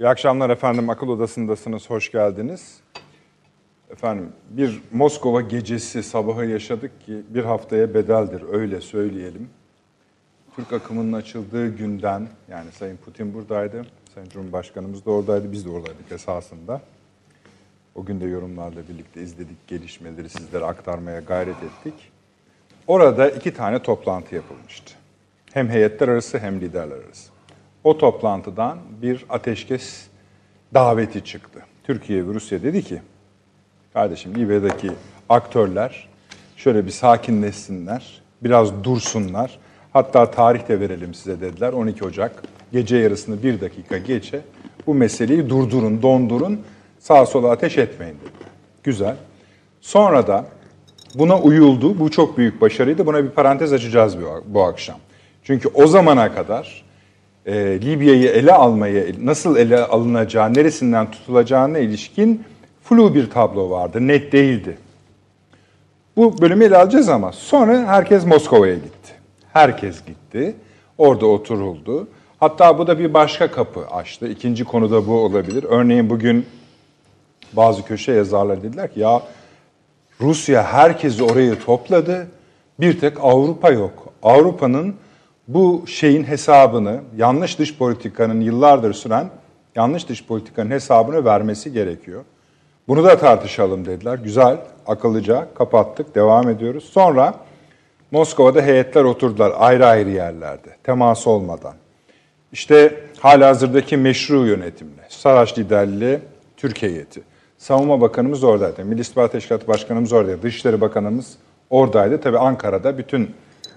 İyi akşamlar efendim. Akıl Odası'ndasınız. Hoş geldiniz. Efendim bir Moskova gecesi sabahı yaşadık ki bir haftaya bedeldir öyle söyleyelim. Türk akımının açıldığı günden yani Sayın Putin buradaydı. Sayın Cumhurbaşkanımız da oradaydı. Biz de oradaydık esasında. O gün de yorumlarla birlikte izledik gelişmeleri sizlere aktarmaya gayret ettik. Orada iki tane toplantı yapılmıştı. Hem heyetler arası hem liderler arası. O toplantıdan bir ateşkes daveti çıktı. Türkiye ve Rusya dedi ki, kardeşim Libya'daki aktörler şöyle bir sakinleşsinler, biraz dursunlar. Hatta tarih de verelim size dediler. 12 Ocak gece yarısını bir dakika geçe bu meseleyi durdurun, dondurun, sağa sola ateş etmeyin dediler. Güzel. Sonra da buna uyuldu. Bu çok büyük başarıydı. Buna bir parantez açacağız bu akşam. Çünkü o zamana kadar e, Libya'yı ele almayı, nasıl ele alınacağı, neresinden tutulacağına ilişkin flu bir tablo vardı, net değildi. Bu bölümü ele alacağız ama sonra herkes Moskova'ya gitti. Herkes gitti, orada oturuldu. Hatta bu da bir başka kapı açtı. İkinci konu da bu olabilir. Örneğin bugün bazı köşe yazarları dediler ki ya Rusya herkesi orayı topladı, bir tek Avrupa yok. Avrupa'nın bu şeyin hesabını, yanlış dış politikanın yıllardır süren yanlış dış politikanın hesabını vermesi gerekiyor. Bunu da tartışalım dediler. Güzel, akıllıca kapattık, devam ediyoruz. Sonra Moskova'da heyetler oturdular ayrı ayrı yerlerde, temas olmadan. İşte hala hazırdaki meşru yönetimle, Saraç liderliği Türk heyeti. Savunma Bakanımız oradaydı, Milli İstihbarat Teşkilatı Başkanımız oradaydı, Dışişleri Bakanımız oradaydı. Tabii Ankara'da bütün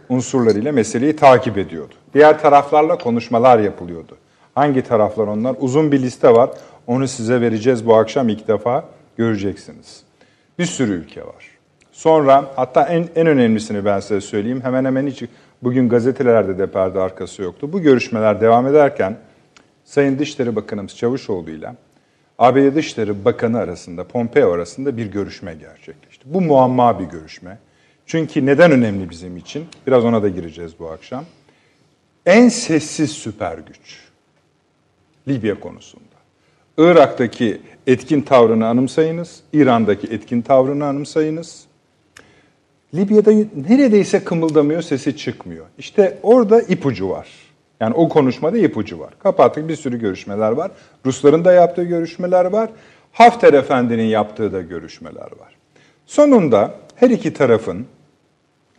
unsurlarıyla meseleyi takip ediyordu. Diğer taraflarla konuşmalar yapılıyordu. Hangi taraflar onlar? Uzun bir liste var. Onu size vereceğiz bu akşam ilk defa göreceksiniz. Bir sürü ülke var. Sonra hatta en, en önemlisini ben size söyleyeyim. Hemen hemen hiç bugün gazetelerde de perde arkası yoktu. Bu görüşmeler devam ederken Sayın Dışişleri Bakanımız Çavuşoğlu ile ABD Dışişleri Bakanı arasında, Pompeo arasında bir görüşme gerçekleşti. Bu muamma bir görüşme. Çünkü neden önemli bizim için? Biraz ona da gireceğiz bu akşam. En sessiz süper güç Libya konusunda. Irak'taki etkin tavrını anımsayınız, İran'daki etkin tavrını anımsayınız. Libya'da neredeyse kımıldamıyor, sesi çıkmıyor. İşte orada ipucu var. Yani o konuşmada ipucu var. Kapattık bir sürü görüşmeler var. Rusların da yaptığı görüşmeler var. Hafter Efendi'nin yaptığı da görüşmeler var. Sonunda her iki tarafın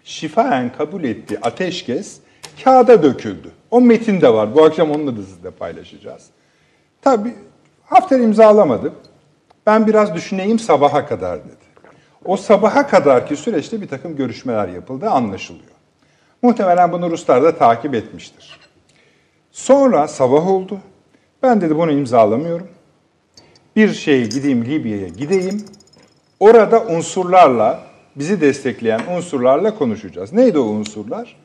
şifaen kabul ettiği ateşkes kağıda döküldü. O metin de var. Bu akşam onunla da sizle paylaşacağız. Tabii Hafter imzalamadı. Ben biraz düşüneyim sabaha kadar dedi. O sabaha kadarki süreçte bir takım görüşmeler yapıldı, anlaşılıyor. Muhtemelen bunu Ruslar da takip etmiştir. Sonra sabah oldu. Ben dedi bunu imzalamıyorum. Bir şey gideyim Libya'ya gideyim. Orada unsurlarla, bizi destekleyen unsurlarla konuşacağız. Neydi o unsurlar?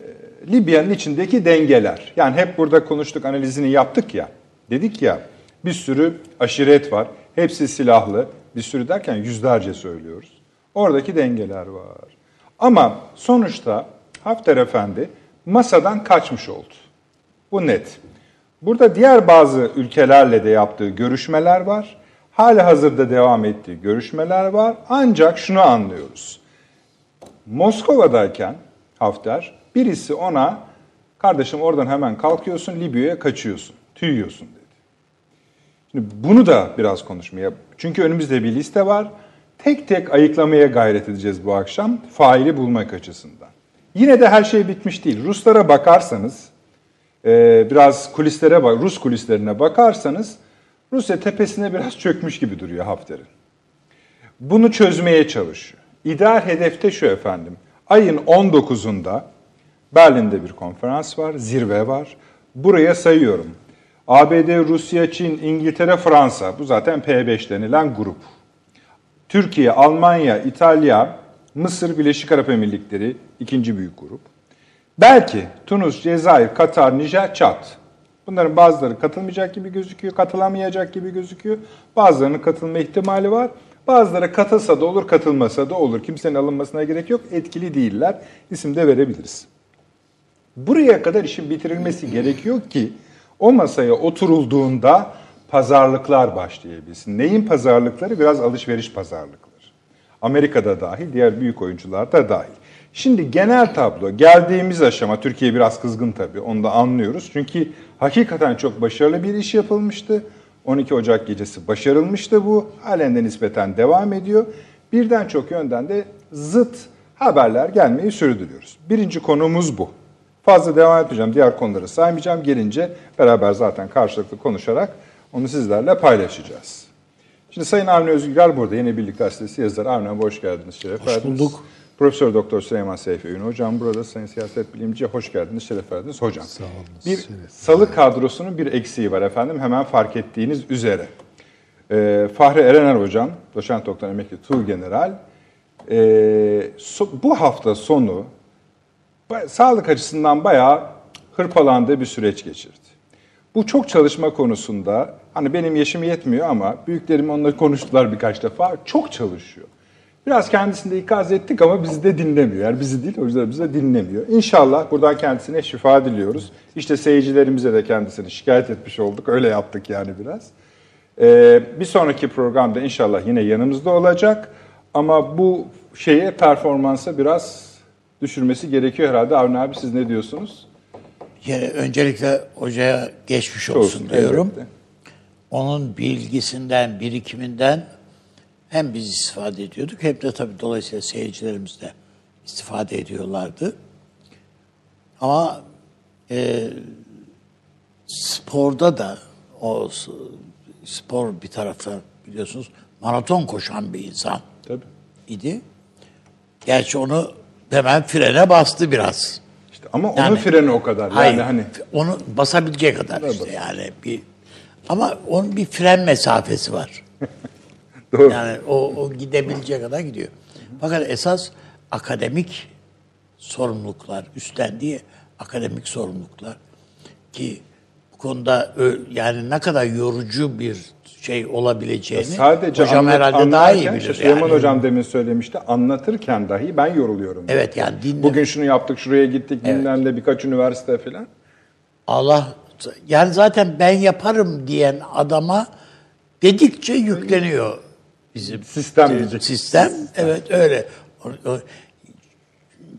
Ee, Libya'nın içindeki dengeler. Yani hep burada konuştuk, analizini yaptık ya. Dedik ya, bir sürü aşiret var. Hepsi silahlı. Bir sürü derken yüzlerce söylüyoruz. Oradaki dengeler var. Ama sonuçta Hafter Efendi masadan kaçmış oldu. Bu net. Burada diğer bazı ülkelerle de yaptığı görüşmeler var. Hala hazırda devam ettiği görüşmeler var. Ancak şunu anlıyoruz. Moskova'dayken Hafter birisi ona kardeşim oradan hemen kalkıyorsun Libya'ya kaçıyorsun, tüyüyorsun dedi. Şimdi bunu da biraz konuşmaya çünkü önümüzde bir liste var. Tek tek ayıklamaya gayret edeceğiz bu akşam faili bulmak açısından. Yine de her şey bitmiş değil. Ruslara bakarsanız, biraz kulislere bak, Rus kulislerine bakarsanız Rusya tepesine biraz çökmüş gibi duruyor Hafter'in. Bunu çözmeye çalışıyor. İdeal hedefte şu efendim. Ayın 19'unda Berlin'de bir konferans var, zirve var. Buraya sayıyorum. ABD, Rusya, Çin, İngiltere, Fransa. Bu zaten P5 denilen grup. Türkiye, Almanya, İtalya, Mısır, Birleşik Arap Emirlikleri ikinci büyük grup. Belki Tunus, Cezayir, Katar, Nijer, Çat. Bunların bazıları katılmayacak gibi gözüküyor, katılamayacak gibi gözüküyor. Bazılarının katılma ihtimali var. Bazıları katılsa da olur, katılmasa da olur. Kimsenin alınmasına gerek yok. Etkili değiller. İsim de verebiliriz. Buraya kadar işin bitirilmesi gerekiyor ki O masaya oturulduğunda pazarlıklar başlayabilsin. Neyin pazarlıkları? Biraz alışveriş pazarlıkları. Amerika'da dahil, diğer büyük oyuncular da dahil. Şimdi genel tablo, geldiğimiz aşama, Türkiye biraz kızgın tabii, onu da anlıyoruz. Çünkü hakikaten çok başarılı bir iş yapılmıştı. 12 Ocak gecesi başarılmıştı bu. Halen de nispeten devam ediyor. Birden çok yönden de zıt haberler gelmeyi sürdürüyoruz. Birinci konumuz bu. Fazla devam etmeyeceğim, diğer konuları saymayacağım. Gelince beraber zaten karşılıklı konuşarak onu sizlerle paylaşacağız. Şimdi Sayın Avni Özgür burada. Yeni Birlik Gazetesi yazarı. Avni hoş geldiniz. Şeref Hoş verdiniz. bulduk. Profesör Doktor Süleyman Seyfi Ün hocam burada. Sayın siyaset bilimci hoş geldiniz. Şeref verdiniz hocam. Sağ olun. Bir Şeref. salı kadrosunun bir eksiği var efendim. Hemen fark ettiğiniz üzere. Ee, Fahri Erener hocam, doçent doktor emekli Tuğ General. ee, so- bu hafta sonu sağlık açısından bayağı hırpalandığı bir süreç geçirdi. Bu çok çalışma konusunda hani benim yaşım yetmiyor ama büyüklerim onunla konuştular birkaç defa. Çok çalışıyor. Biraz kendisini de ikaz ettik ama bizi de dinlemiyor. Yani bizi değil, o yüzden bizi de dinlemiyor. İnşallah buradan kendisine şifa diliyoruz. İşte seyircilerimize de kendisini şikayet etmiş olduk. Öyle yaptık yani biraz. Ee, bir sonraki programda inşallah yine yanımızda olacak. Ama bu şeye, performansa biraz düşürmesi gerekiyor herhalde. Avni abi siz ne diyorsunuz? Yani öncelikle hocaya geçmiş olsun, Olsun, diyorum. elbette. Onun bilgisinden, birikiminden hem biz istifade ediyorduk hem de tabii dolayısıyla seyircilerimiz de istifade ediyorlardı. Ama e, sporda da o spor bir taraftan biliyorsunuz maraton koşan bir insan Tabii. idi. Gerçi onu hemen frene bastı biraz. İşte ama onun Yani- freni o kadar. Hayır, Yani hani onu basabileceği kadar işte yani bir ama onun bir fren mesafesi var. doğru. Yani o, o gidebileceği kadar gidiyor. Fakat esas akademik sorumluluklar, üstlendiği akademik sorumluluklar ki bu konuda yani ne kadar yorucu bir şey olabileceğini Sadece hocam anlat- herhalde daha iyi bilir. işte Süleyman yani. Hocam demin söylemişti. Anlatırken dahi ben yoruluyorum. Evet yani dinle, Bugün şunu yaptık, şuraya gittik, bilmem ne birkaç üniversite falan. Allah yani zaten ben yaparım diyen adama dedikçe yükleniyor bizim Sistem e, diyecek. Sistem evet öyle.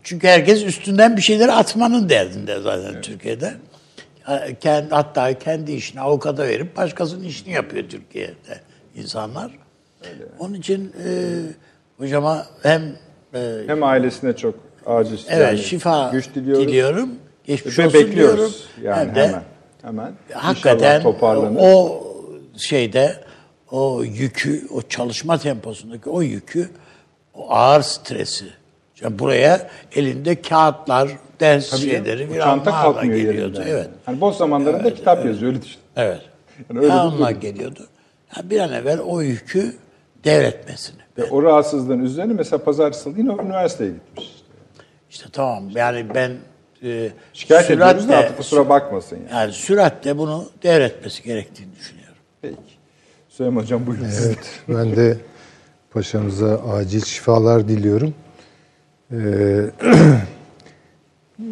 Çünkü herkes üstünden bir şeyleri atmanın derdinde zaten Türkiye'de. Ha, Kendi, hatta kendi işini avukata verip başkasının işini yapıyor Türkiye'de insanlar. Onun için e, hocama hem e, Hem ailesine çok acil evet yani şifa güç diliyoruz. diliyorum. Geçmiş Ve olsun bekliyoruz. diyorum. Yani Hem de hemen. Hemen. hakikaten o şeyde o yükü, o çalışma temposundaki o yükü, o ağır stresi. Yani buraya elinde kağıtlar, ders Tabii şeyleri bir çanta kalkmıyor geliyordu. yerinden. Evet. Hani boş zamanlarında kitap yazıyor öyle düşün. Evet. Yani öyle durum. geliyordu. Yani bir an evvel o yükü devretmesini. Ve o rahatsızlığın üzerine mesela pazartesi yine üniversiteye gitmiş. İşte tamam yani ben e, Şikayet ediyoruz da süratle, artık kusura bakmasın yani. yani süratle bunu devretmesi gerektiğini düşünüyorum. Peki. Süleyman Hocam buyurun. Evet, ben de paşamıza acil şifalar diliyorum. Ee,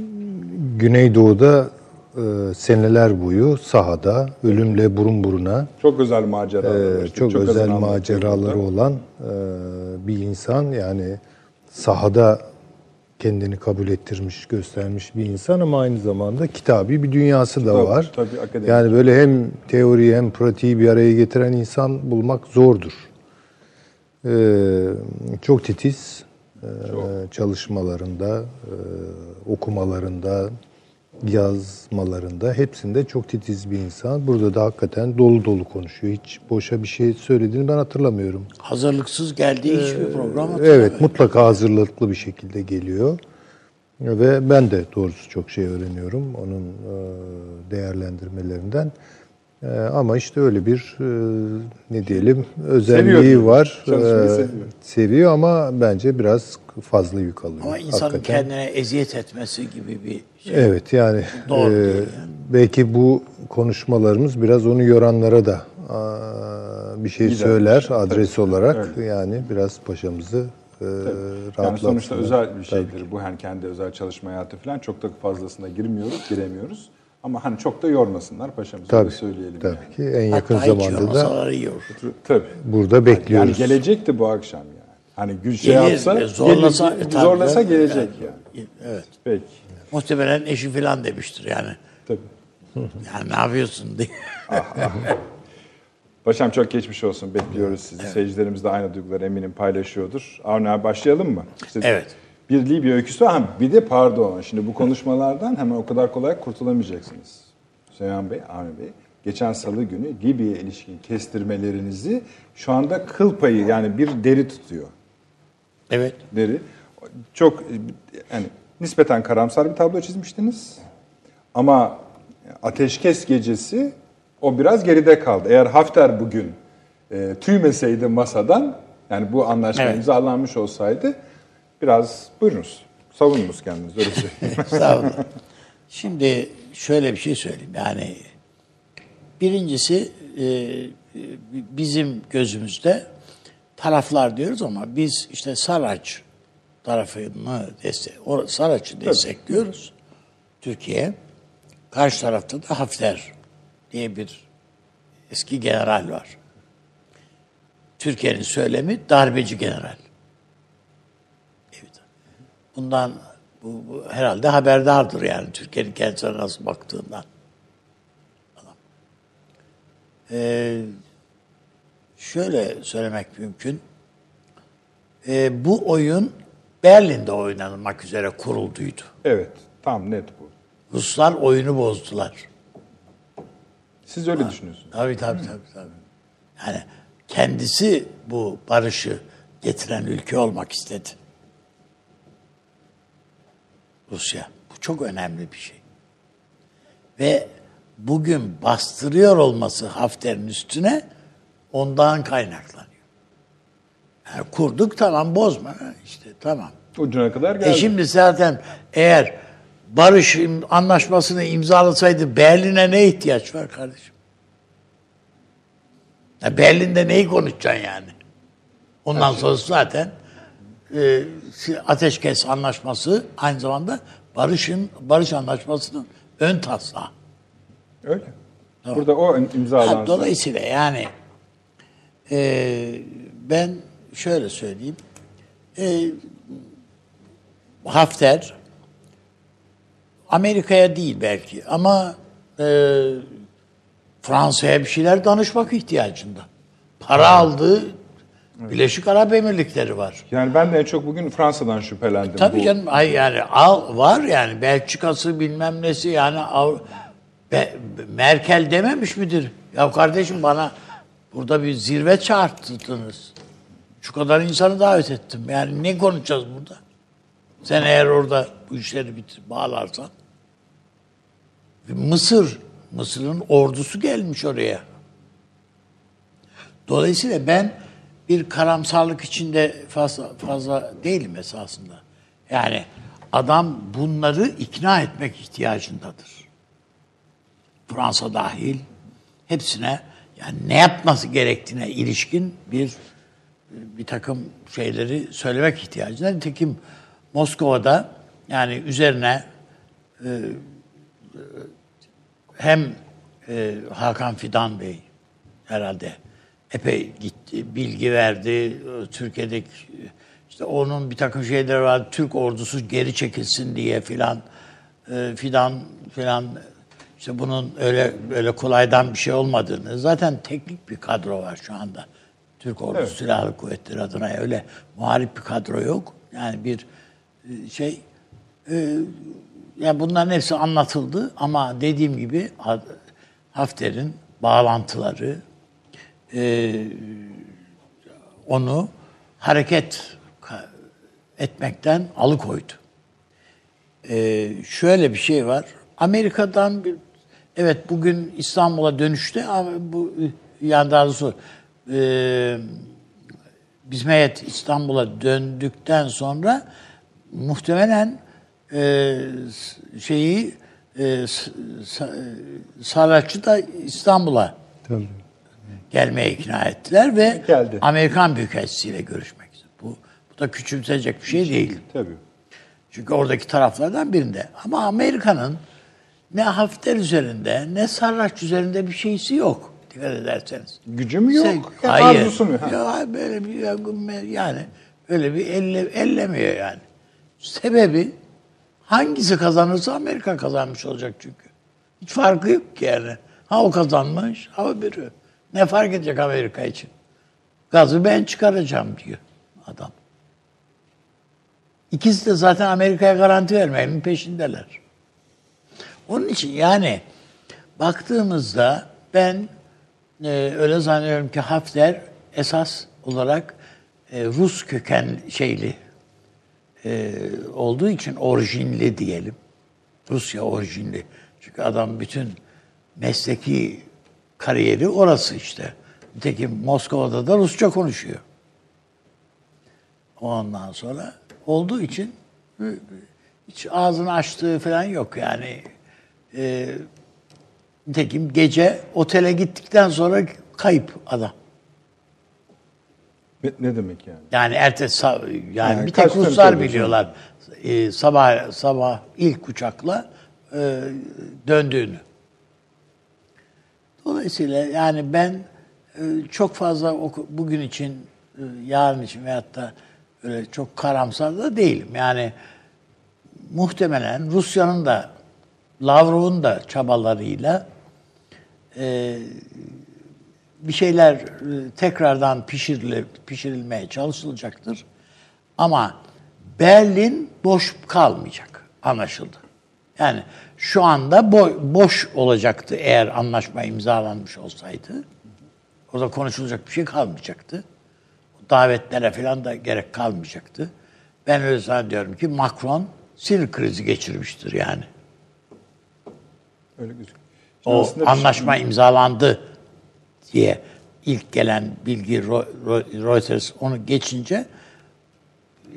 Güneydoğu'da e, seneler boyu sahada ölümle burun buruna Çok özel maceralar. e, işte, çok, özel maceraları olan e, bir insan yani sahada kendini kabul ettirmiş, göstermiş bir insan ama aynı zamanda kitabi bir dünyası da Tabii, var. tabii, akademik. yani böyle hem teoriyi hem pratiği bir araya getiren insan bulmak zordur. Ee, çok titiz e, çalışmalarında, e, okumalarında, yazmalarında hepsinde çok titiz bir insan. Burada da hakikaten dolu dolu konuşuyor. Hiç boşa bir şey söylediğini ben hatırlamıyorum. Hazırlıksız geldiği hiçbir program Evet, mutlaka hazırlıklı bir şekilde geliyor. Ve ben de doğrusu çok şey öğreniyorum onun e, değerlendirmelerinden. E, Ama işte öyle bir e, ne diyelim özelliği Seviyor. var. Çalışmayı E, seviyor. Seviyor ama bence biraz fazla yük alıyor. Ama insanın hakikaten. kendine eziyet etmesi gibi bir şey. Evet yani Doğru e, yani. belki bu konuşmalarımız biraz onu yoranlara da aa, bir şey Gider. söyler Tabii. adres olarak Öyle. yani biraz paşamızı e, Yani rahatlatsın. sonuçta özel bir şeydir bu. Hani kendi özel çalışma hayatı falan çok da fazlasına girmiyoruz, giremiyoruz. Ama hani çok da yormasınlar paşamızı Tabii, öyle söyleyelim. tabii yani. ki en yakın Hatta zamanda da olur. Tabii. burada Yani bekliyoruz. gelecekti bu akşam yani. Hani güç şey Gelir, yapsa, e, zorlasa- gelir- e, tabii zorlasa gelecek yani. Evet. Peki. Muhtemelen eşi falan demiştir yani. Tabii. Yani ne yapıyorsun diye. Paşam çok geçmiş olsun. Bekliyoruz sizi. Seyircilerimiz de aynı duyguları eminim paylaşıyordur. Avni abi başlayalım mı? İşte Evet. Bir Libya öyküsü. Ha, bir de pardon. Şimdi bu konuşmalardan hemen o kadar kolay kurtulamayacaksınız. Süleyman Bey, Avni Bey. Geçen salı günü Libya'ya ilişkin kestirmelerinizi şu anda kıl payı yani bir deri tutuyor. Evet. Deri. Çok yani nispeten karamsar bir tablo çizmiştiniz. Ama ateşkes gecesi o biraz geride kaldı. Eğer Hafter bugün e, tüymeseydi masadan yani bu anlaşma Evet. imzalanmış olsaydı biraz buyurunuz. Savununuz kendinizi öyle söyleyeyim. Estağfurullah. Şimdi şöyle bir şey söyleyeyim. Yani birincisi e, bizim gözümüzde taraflar diyoruz ama biz işte Saraç tarafını destek, o Saraç'ı destekliyoruz. Türkiye. Karşı tarafta da Hafter diye bir eski general var. Türkiye'nin söylemi darbeci general. Bundan bu, bu herhalde haberdardır yani Türkiye'nin kendisine nasıl baktığından. Ee, şöyle söylemek mümkün. Ee, bu oyun Berlin'de oynanmak üzere kurulduydu. evet, tam net bu. Ruslar oyunu bozdular. Siz öyle düşünüyorsunuz. Tabii tabii tabii. tabii. Yani kendisi bu barışı getiren ülke olmak istedi. Rusya. Bu çok önemli bir şey. Ve bugün bastırıyor olması Hafter'in üstüne ondan kaynaklanıyor. Yani kurduk tamam bozma işte tamam. Ucuna kadar geldi. E şimdi zaten eğer barış anlaşmasını imzalasaydı Berlin'e ne ihtiyaç var kardeşim? Ya Berlin'de neyi konuşacaksın yani? Ondan sonra zaten e, ateşkes anlaşması aynı zamanda barışın barış anlaşmasının ön taslağı. Öyle. Burada o Ha, imzalansa. dolayısıyla yani e, ben şöyle söyleyeyim. E, Hafter Amerika'ya değil belki ama e, Fransa'ya bir şeyler danışmak ihtiyacında. Para aldığı Birleşik Arap Emirlikleri var. Yani ben de en çok bugün Fransa'dan şüphelendim. Tabii bu. canım ay yani al var yani Belçika'sı bilmem nesi yani Av- Be- Merkel dememiş midir? Ya kardeşim bana burada bir zirve çağırttınız. Şu kadar insanı davet ettim. Yani ne konuşacağız burada? Sen eğer orada bu işleri bitir, bağlarsan. Mısır, Mısır'ın ordusu gelmiş oraya. Dolayısıyla ben bir karamsarlık içinde fazla fazla değilim esasında. Yani adam bunları ikna etmek ihtiyacındadır. Fransa dahil hepsine yani ne yapması gerektiğine ilişkin bir bir takım şeyleri söylemek ihtiyacında. Nitekim Moskova'da yani üzerine e, hem e, Hakan Fidan Bey herhalde epey gitti, bilgi verdi. Türkiye'deki işte onun bir takım şeyleri var. Türk ordusu geri çekilsin diye filan e, fidan filan işte bunun öyle öyle kolaydan bir şey olmadığını zaten teknik bir kadro var şu anda. Türk Ordusu Evet. Silahlı Kuvvetleri adına öyle muharip bir kadro yok. Yani bir e, şey e, yani bunların hepsi anlatıldı ama dediğim gibi Hafter'in bağlantıları e, onu hareket etmekten alıkoydu. E, şöyle bir şey var. Amerika'dan bir evet bugün İstanbul'a dönüşte ama bu yani daha doğrusu e, bizim heyet İstanbul'a döndükten sonra muhtemelen e, şeyi e, Saraç'ı da İstanbul'a. Gelmeye ikna ettiler ve Geldi. Amerikan Büyükelçisiyle görüşmek istedi. Bu, bu da küçümsecek bir şey değil. Tabii. Çünkü oradaki taraflardan birinde. Ama Amerika'nın ne Hafter üzerinde ne Sarraç üzerinde bir şeysi yok. Dikkat ederseniz. Gücü mü yok? Sen- Ya hayır. arzusu mu? Ha. Ya böyle bir yani öyle bir elle, ellemiyor yani. Sebebi hangisi kazanırsa Amerika kazanmış olacak çünkü. Hiç farkı yok ki yani. Ha o kazanmış, ha biri. Ne fark edecek Amerika için? Gazı ben çıkaracağım diyor adam. İkisi de zaten Amerika'ya garanti vermenin peşindeler. Onun için yani baktığımızda ben e, öyle zannediyorum ki Hafter esas olarak e, Rus köken şeyli e, olduğu için orijinli diyelim. Rusya orijinli. Çünkü adam bütün mesleki kariyeri orası işte. Nitekim Moskova'da da Rusça konuşuyor. Ondan sonra olduğu için hiç ağzını açtığı falan yok yani. E, nitekim gece otele gittikten sonra kayıp adam. Ne, ne demek yani? Yani ertesi yani, Yani bir tek Ruslar biliyorlar. Ee, sabah sabah ilk uçakla e, döndüğünü. Dolayısıyla yani ben e, çok fazla oku- bugün için, e, yarın için veyahut da öyle çok karamsar da değilim. Yani muhtemelen Rusya'nın da Lavrov'un da çabalarıyla e, bir şeyler e, tekrardan pişirile, pişirilmeye çalışılacaktır. Ama Berlin boş kalmayacak anlaşıldı. Yani şu anda bo- boş olacaktı eğer anlaşma imzalanmış olsaydı. Orada konuşulacak bir şey kalmayacaktı. Davetlere falan da gerek kalmayacaktı. Ben öyle zannediyorum ki Macron sinir krizi geçirmiştir yani. Öyle gözüküyor. O bir şey- anlaşma imzalandı diye ilk gelen bilgi Reuters onu geçince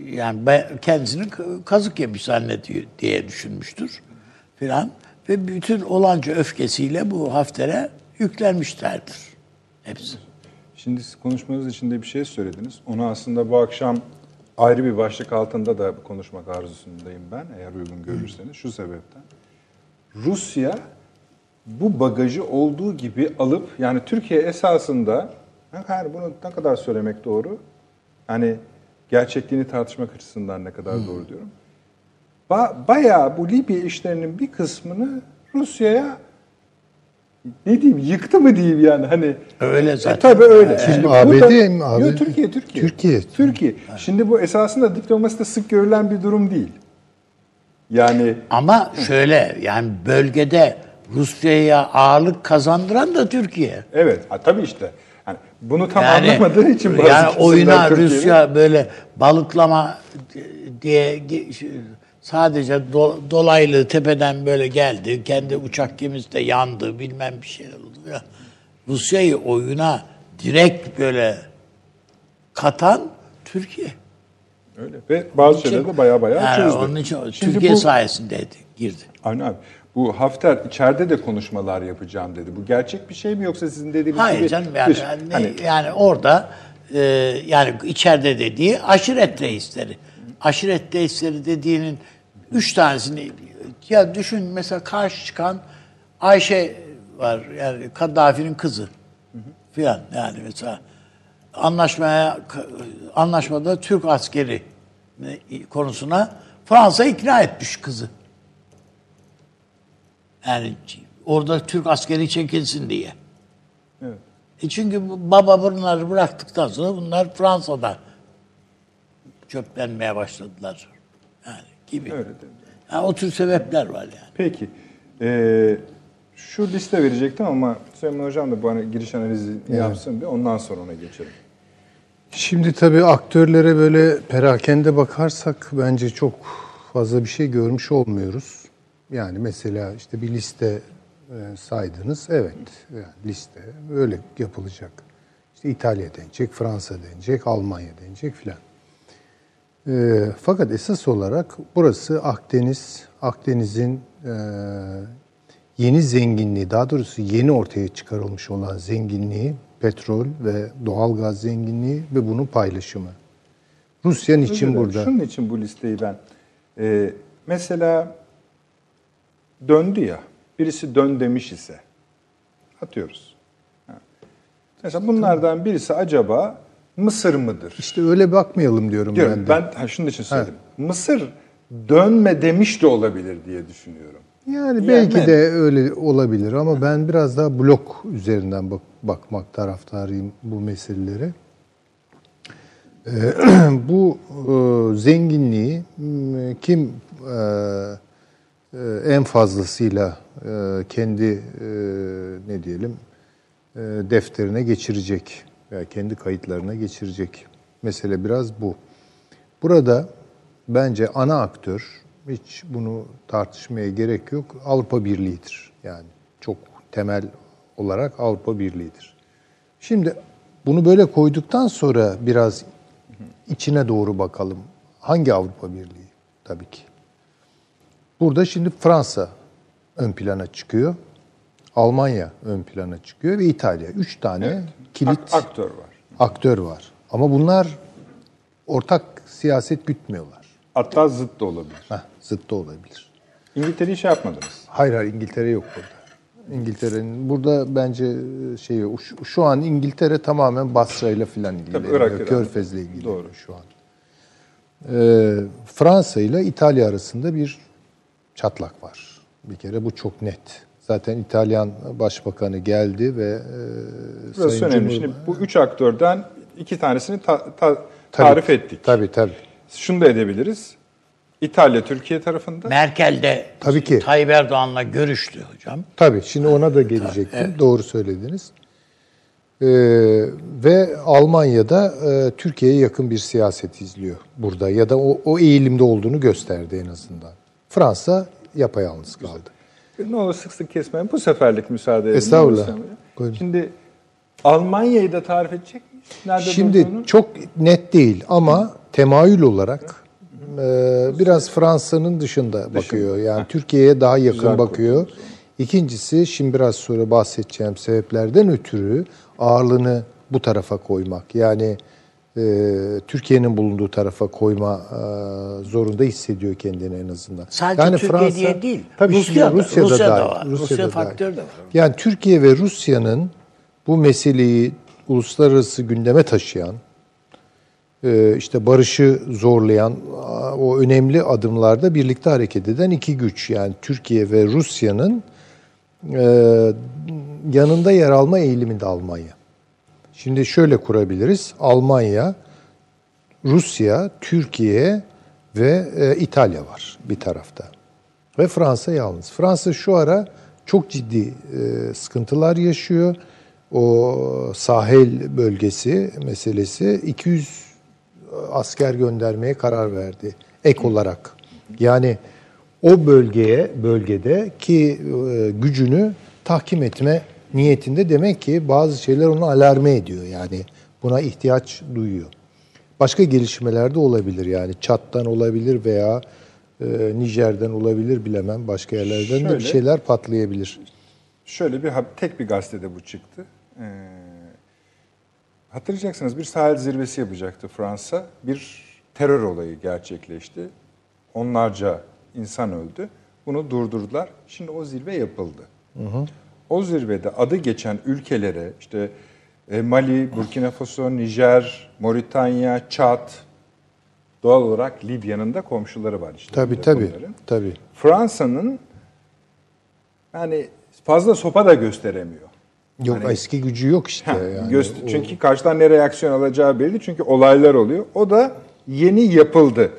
yani ben kendisini kazık yemiş zannediyor diye düşünmüştür filan ve bütün olanca öfkesiyle bu Hafter'e yüklenmişlerdir hepsi. Şimdi siz konuşmanız içinde bir şey söylediniz. Onu aslında bu akşam ayrı bir başlık altında da konuşmak arzusundayım ben eğer uygun görürseniz şu sebepten. Rusya bu bagajı olduğu gibi alıp yani Türkiye esasında yani bunu ne kadar söylemek doğru? Yani gerçekliğini tartışmak açısından ne kadar doğru diyorum. Ba- bayağı bu Libya işlerinin bir kısmını Rusya'ya ne diyeyim yıktı mı diyeyim yani hani Öyle e, zaten. tabii öyle. Şimdi ABD burada- mi? ABD? Yok, Türkiye, Türkiye. Türkiye. Türkiye. Şimdi bu esasında diplomaside sık görülen bir durum değil. Yani Ama şöyle yani bölgede Rusya'ya ağırlık kazandıran da Türkiye. evet, ha, tabii işte. Yani bunu tam Yani, anlamadığı için bazı yani oyuna Rusya böyle balıklama diye sadece do- dolaylı tepeden böyle geldi. Kendi uçak gemisi de yandı bilmem bir şeyler oldu. Ya. Rusya'yı oyuna direkt böyle katan Türkiye. Öyle. Ve bazı şeyleri de baya baya yani çözdü. Onun için Şimdi Türkiye bu- sayesinde girdi. Avni abi, bu Hafter içeride de konuşmalar yapacağım dedi. Bu gerçek bir şey mi yoksa sizin dediğiniz Hayır gibi... canım yani, dış- yani, hani, yani orada e, yani içeride dediği aşiret reisleri. Aşiret reisleri dediğinin üç tanesini ya düşün mesela karşı çıkan Ayşe var yani Kaddafi'nin kızı filan yani mesela anlaşmaya anlaşmada Türk askeri konusuna Fransa ikna etmiş kızı. Yani orada Türk askeri çekilsin diye. evet. E çünkü baba bunları bıraktıktan sonra bunlar Fransa'da çöplenmeye başladılar. Yani gibi. Öyle dedi. Yani o tür sebepler var yani. Peki. Ee, şu liste verecektim ama Süleyman Hocam da bu hani giriş analizi yapsın bir ondan sonra ona geçelim. Şimdi tabii aktörlere böyle perakende bakarsak bence çok fazla bir şey görmüş olmuyoruz. Yani mesela işte bir liste e, saydınız. Evet, yani liste öyle yapılacak. İşte İtalya denecek, Fransa denecek, Almanya denecek filan. E, fakat esas olarak burası Akdeniz, Akdeniz'in e, yeni zenginliği, daha doğrusu yeni ortaya çıkarılmış olan zenginliği, petrol ve doğal gaz zenginliği ve bunun paylaşımı. Rusya dilerim, burada? Şunun için bu listeyi ben. Ee, mesela döndü ya birisi dön demiş ise atıyoruz. Mesela bunlardan birisi acaba Mısır mıdır? İşte öyle bakmayalım diyorum Diyorum, ben de. ben ha, şunun için söyledim. Mısır dönme demiş de olabilir diye düşünüyorum. Yani belki Yani- de öyle olabilir ama ben biraz daha blok üzerinden bak, bakmak taraftarıyım bu meselelere. Ee, bu e, zenginliği kim e, e, en fazlasıyla e, kendi e, ne diyelim e, defterine geçirecek veya kendi kayıtlarına geçirecek. Mesele biraz bu. Burada bence ana aktör hiç bunu tartışmaya gerek yok. Avrupa Birliği'dir. Yani çok temel olarak Avrupa Birliği'dir. Şimdi bunu böyle koyduktan sonra biraz içine doğru bakalım. Hangi Avrupa Birliği? Tabii ki. Burada şimdi Fransa ön plana çıkıyor. Almanya ön plana çıkıyor ve İtalya. Üç tane kilit Ak- aktör var. aktör var. Ama bunlar ortak siyaset gütmüyorlar. Hatta zıt da olabilir. Heh, zıt da olabilir. İngiltere'yi şey yapmadınız. Hayır hayır İngiltere yok burada. İngiltere'nin burada bence şey yok. Şu, şu an İngiltere tamamen Basra ile filan ilgileniyor. Irak. Körfez'le ilgileniyor Doğru. şu an. Ee, Fransa ile İtalya arasında bir çatlak var. Bir kere bu çok net. Zaten İtalyan Başbakanı geldi ve e, Burası Sayın önemli. Cumhur- Şimdi bu üç aktörden iki tanesini ta- ta- Tabii, tarif ettik. Tabii tabii. Şunu da edebiliriz. İtalya Türkiye tarafında. Merkel de Tabii ki. Tayyip Erdoğan'la görüştü hocam. Tabii şimdi ona da gelecektim. Doğru söylediniz. Ee, ve Almanya'da e, Türkiye'ye yakın bir siyaset izliyor burada ya da o, o eğilimde olduğunu gösterdi en azından. Fransa yapayalnız kaldı. Ne olur sık sık kesmeyin. Bu seferlik müsaade edin. Estağfurullah. Buyurun. Şimdi Almanya'yı da tarif edecek miyiz? Nerede Şimdi durduğunu? çok net değil ama temayül olarak e, biraz Fransa'nın dışında bakıyor. Yani Türkiye'ye daha yakın Güzel bakıyor. İkincisi şimdi biraz sonra bahsedeceğim sebeplerden ötürü ağırlığını bu tarafa koymak. Yani Türkiye'nin bulunduğu tarafa koyma e, zorunda hissediyor kendini en azından. Sadece yani Türkiye diye değil, Tabii Rusya'da- Rusya'da, Rusya'da, dahil, var. Rusya'da Rusya faktörü de var. Yani Türkiye ve Rusya'nın bu meseleyi uluslararası gündeme taşıyan, e, işte barışı zorlayan o önemli adımlarda birlikte hareket eden iki güç. Yani Türkiye ve Rusya'nın e, yanında yer alma eğiliminde Almanya. Şimdi şöyle kurabiliriz. Almanya, Rusya, Türkiye ve e, İtalya var bir tarafta. Ve Fransa yalnız. Fransa şu ara çok ciddi e, sıkıntılar yaşıyor. O sahil bölgesi meselesi 200 asker göndermeye karar verdi ek olarak. Yani o bölgeye bölgede ki e, gücünü tahkim etme niyetinde demek ki bazı şeyler onu alarme ediyor. Yani buna ihtiyaç duyuyor. Başka gelişmeler de olabilir yani Çat'tan olabilir veya e, Nijer'den olabilir bilemem. Başka yerlerden de bir Şöyle- şeyler patlayabilir. Şöyle bir tek bir gazetede bu çıktı. Ee, hatırlayacaksınız bir sahil zirvesi yapacaktı Fransa. Bir terör olayı gerçekleşti. Onlarca insan öldü. Bunu durdurdular. Şimdi o zirve yapıldı. O zirvede adı geçen ülkelere işte e, Mali, Burkina Faso, Nijer, Moritanya, Çad doğal olarak Libya'nın da komşuları var işte. Tabii tabii. bunların. Tabii. Fransa'nın yani fazla sopa da gösteremiyor. Yok Hani- eski gücü yok işte Ha, yani. göster- O- çünkü karşıdan ne reaksiyon alacağı belli. Çünkü olaylar oluyor. O da yeni yapıldı.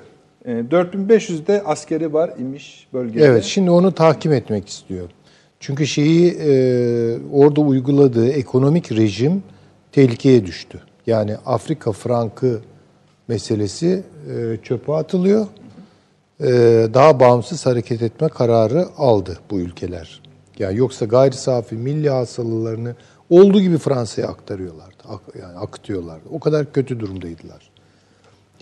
E, 4500'de askeri var imiş bölgede. Evet, şimdi onu tahkim etmek istiyor. Çünkü şeyi e, orada uyguladığı ekonomik rejim tehlikeye düştü. Yani Afrika frankı meselesi e, çöpe atılıyor. E, daha bağımsız hareket etme kararı aldı bu ülkeler. Yani yoksa gayri safi milli hasılalarını olduğu gibi Fransa'ya aktarıyorlardı. Ak- yani akıtıyorlardı. O kadar kötü durumdaydılar.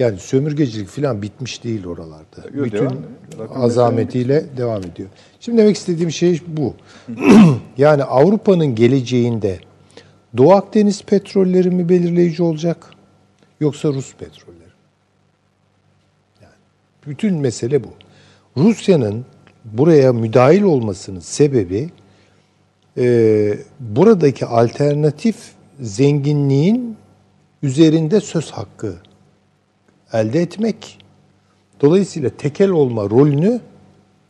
Yani sömürgecilik falan bitmiş değil oralarda. Yo, Bütün devam ediyor. Azametiyle devam ediyor. Şimdi demek istediğim şey bu. yani Avrupa'nın geleceğinde Doğu Akdeniz petrolleri mi belirleyici olacak yoksa Rus petrolleri mi? Yani bütün mesele bu. Rusya'nın buraya müdahil olmasının sebebi e, buradaki alternatif zenginliğin üzerinde söz hakkı elde etmek. Dolayısıyla tekel olma rolünü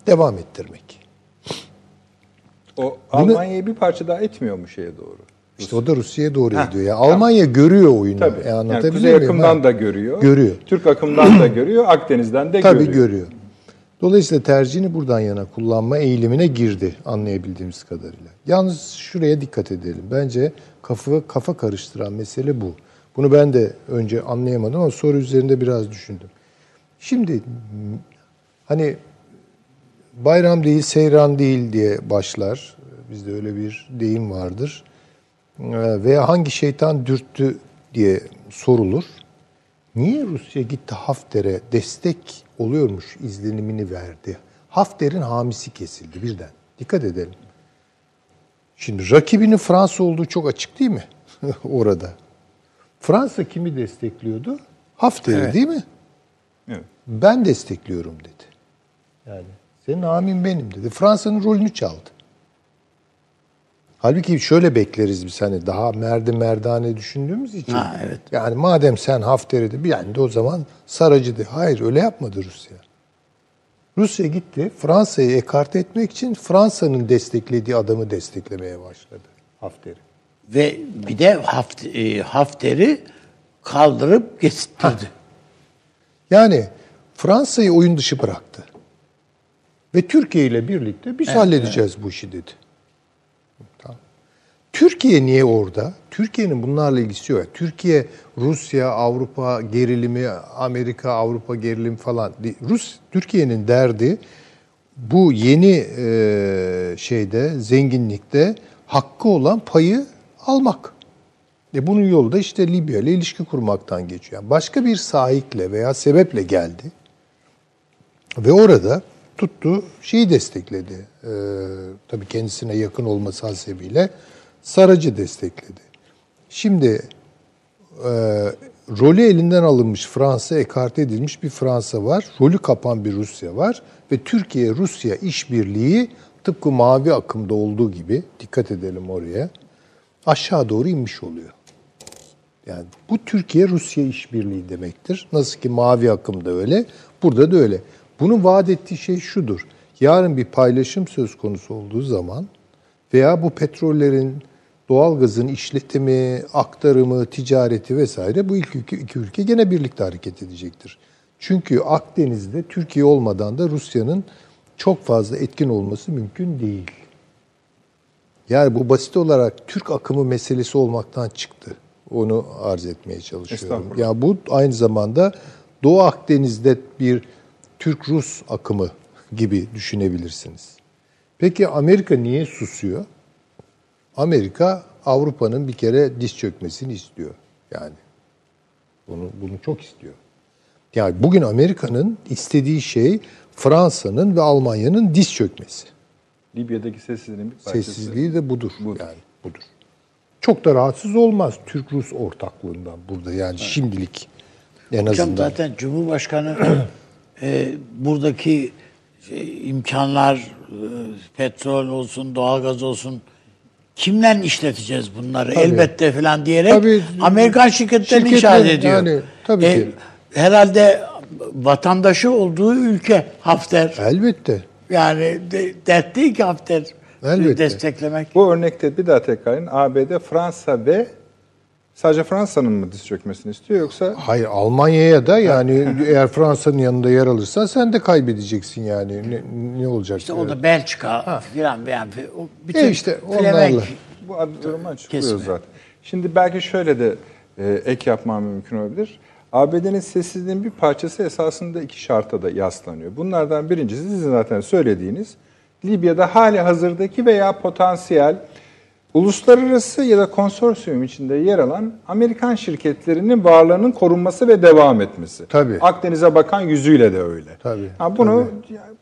devam ettirmek. O Almanya'yı bir parça daha etmiyor mu şeye doğru? İşte o da Rusya'ya doğru Heh, gidiyor. Ya tamam. Almanya görüyor oyunu. Tabii. E, yani Kuzey muyum? akımdan Ha. da görüyor. Görüyor. Türk akımdan da görüyor. Akdeniz'den de Tabii görüyor. görüyor. Dolayısıyla tercihini buradan yana kullanma eğilimine girdi anlayabildiğimiz kadarıyla. Yalnız şuraya dikkat edelim. Bence kafa kafa karıştıran mesele bu. Bunu ben de önce anlayamadım ama soru üzerinde biraz düşündüm. Şimdi hani bayram değil, seyran değil diye başlar. Bizde öyle bir deyim vardır. Ee, Veya hangi şeytan dürttü diye sorulur. Niye Rusya gitti Hafter'e destek oluyormuş izlenimini verdi? Hafter'in hamisi kesildi birden. Dikkat edelim. Şimdi rakibinin Fransa olduğu çok açık değil mi? Orada. Fransa kimi destekliyordu? Hafter'i Evet. değil mi? Evet. Ben destekliyorum dedi. Yani senin hamin benim dedi. Fransa'nın rolünü çaldı. Halbuki şöyle bekleriz biz hani daha merdi merdane düşündüğümüz için. Ha, evet. Yani madem sen Hafter'i de yani de o zaman Saracı de. Hayır öyle yapmadı Rusya. Rusya gitti Fransa'yı ekarte etmek için Fransa'nın desteklediği adamı desteklemeye başladı Hafter'i. Ve bir de haft, e, Hafter'i kaldırıp getirdi. Yani Fransa'yı oyun dışı bıraktı. Ve Türkiye ile birlikte biz halledeceğiz bu işi dedi. Tamam. Türkiye niye orada? Türkiye'nin bunlarla ilgisi yok. Türkiye, Rusya, Avrupa gerilimi, Amerika, Avrupa gerilimi falan. Rus, Türkiye'nin derdi bu yeni e, şeyde, zenginlikte hakkı olan payı almak. E bunun yolu da işte Libya ile ilişki kurmaktan geçiyor. Yani başka bir sahikle veya sebeple geldi. Ve orada tuttu şeyi destekledi. Ee, tabii kendisine yakın olması hasebiyle Saracı destekledi. Şimdi e, rolü elinden alınmış Fransa, ekarte edilmiş bir Fransa var. Rolü kapan bir Rusya var. Ve Türkiye-Rusya işbirliği tıpkı mavi akımda olduğu gibi, dikkat edelim oraya, aşağı doğru inmiş oluyor. Yani bu Türkiye-Rusya işbirliği demektir. Nasıl ki mavi akımda öyle, burada da öyle. Bunun vaat ettiği şey şudur. Yarın bir paylaşım söz konusu olduğu zaman veya bu petrollerin, doğalgazın işletimi, aktarımı, ticareti vesaire bu ilk iki, iki ülke gene birlikte hareket edecektir. Çünkü Akdeniz'de Türkiye olmadan da Rusya'nın çok fazla etkin olması mümkün değil. Yani bu basit olarak Türk akımı meselesi olmaktan çıktı. Onu arz etmeye çalışıyorum. Ya bu aynı zamanda Doğu Akdeniz'de bir Türk-Rus akımı gibi düşünebilirsiniz. Peki Amerika niye susuyor? Amerika Avrupa'nın bir kere diz çökmesini istiyor. Yani bunu bunu çok istiyor. Yani bugün Amerika'nın istediği şey Fransa'nın ve Almanya'nın diz çökmesi. Libya'daki sessizliğin bir parçası. Sessizliği de budur. Budur. Yani budur. Çok da rahatsız olmaz Türk-Rus ortaklığından burada yani şimdilik en Hocam azından. zaten Cumhurbaşkanı e, buradaki şey, imkanlar, e, petrol olsun, doğalgaz olsun, kimle işleteceğiz bunları elbette falan diyerek Tabii, Amerikan şirketlerini şirketler, işaret ediyor. yani, tabii E, ki. Herhalde vatandaşı olduğu ülke Hafter. Elbette. Yani de, dert değil ki Hafter Elbette. desteklemek. Bu örnekte bir daha tekrarlayın. ABD, Fransa ve sadece Fransa'nın mı diz çökmesini istiyor yoksa Hayır Almanya'ya da yani eğer Fransa'nın yanında yer alırsan sen de kaybedeceksin yani. Ne, ne olacak? İşte o da Belçika filan beğen. O bütün E işte onlarla. bu durum açıklıyor Kesme. zaten. Şimdi belki şöyle de e, ek yapmam mümkün olabilir. ABD'nin sessizliğin bir parçası esasında iki şarta da yaslanıyor. Bunlardan birincisi sizin zaten söylediğiniz Libya'da hali hazırdaki veya potansiyel uluslararası ya da konsorsiyum içinde yer alan Amerikan şirketlerinin varlığının korunması ve devam etmesi. Tabii. Akdeniz'e bakan yüzüyle de öyle. Tabii, Ha, bunu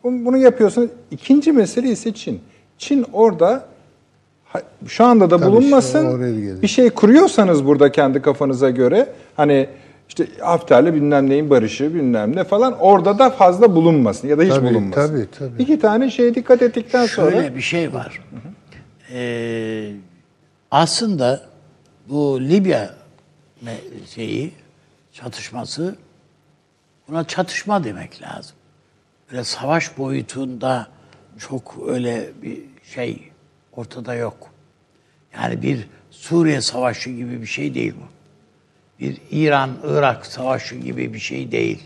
bunu bunu yapıyorsunuz. İkinci mesele ise Çin. Çin orada şu anda da Tabii, bulunmasın. Bir şey kuruyorsanız burada kendi kafanıza göre hani işte Hafter'le bilmem neyin barışı bilmem ne falan orada da fazla bulunmasın ya da hiç Tabii, bulunmasın. tabii, tabii. İki tane şeye dikkat ettikten sonra Şöyle bir şey var. Ee, aslında bu Libya şeyi çatışması buna çatışma demek lazım. Böyle savaş boyutunda çok öyle bir şey ortada yok. Yani bir Suriye savaşı gibi bir şey değil bu. Bir İran-Irak savaşı gibi bir şey değil.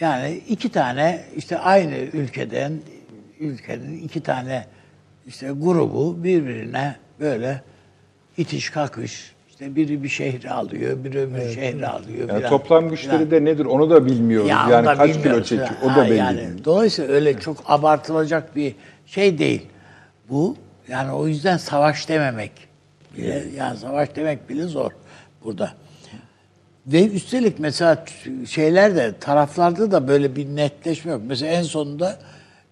Yani iki tane işte aynı ülkeden ülkenin iki tane işte grubu birbirine böyle itiş kakış işte biri bir şehri alıyor, biri öbür şehri alıyor. yani toplam güçleri filan. de nedir onu da bilmiyoruz. Ya yani da kaç kilo çekiyor o da belli yani, değil. Dolayısıyla öyle çok abartılacak bir şey değil. Bu yani o yüzden savaş dememek bile yani savaş demek bile zor burada. Ve üstelik mesela şeyler de taraflarda da böyle bir netleşme yok. Mesela en sonunda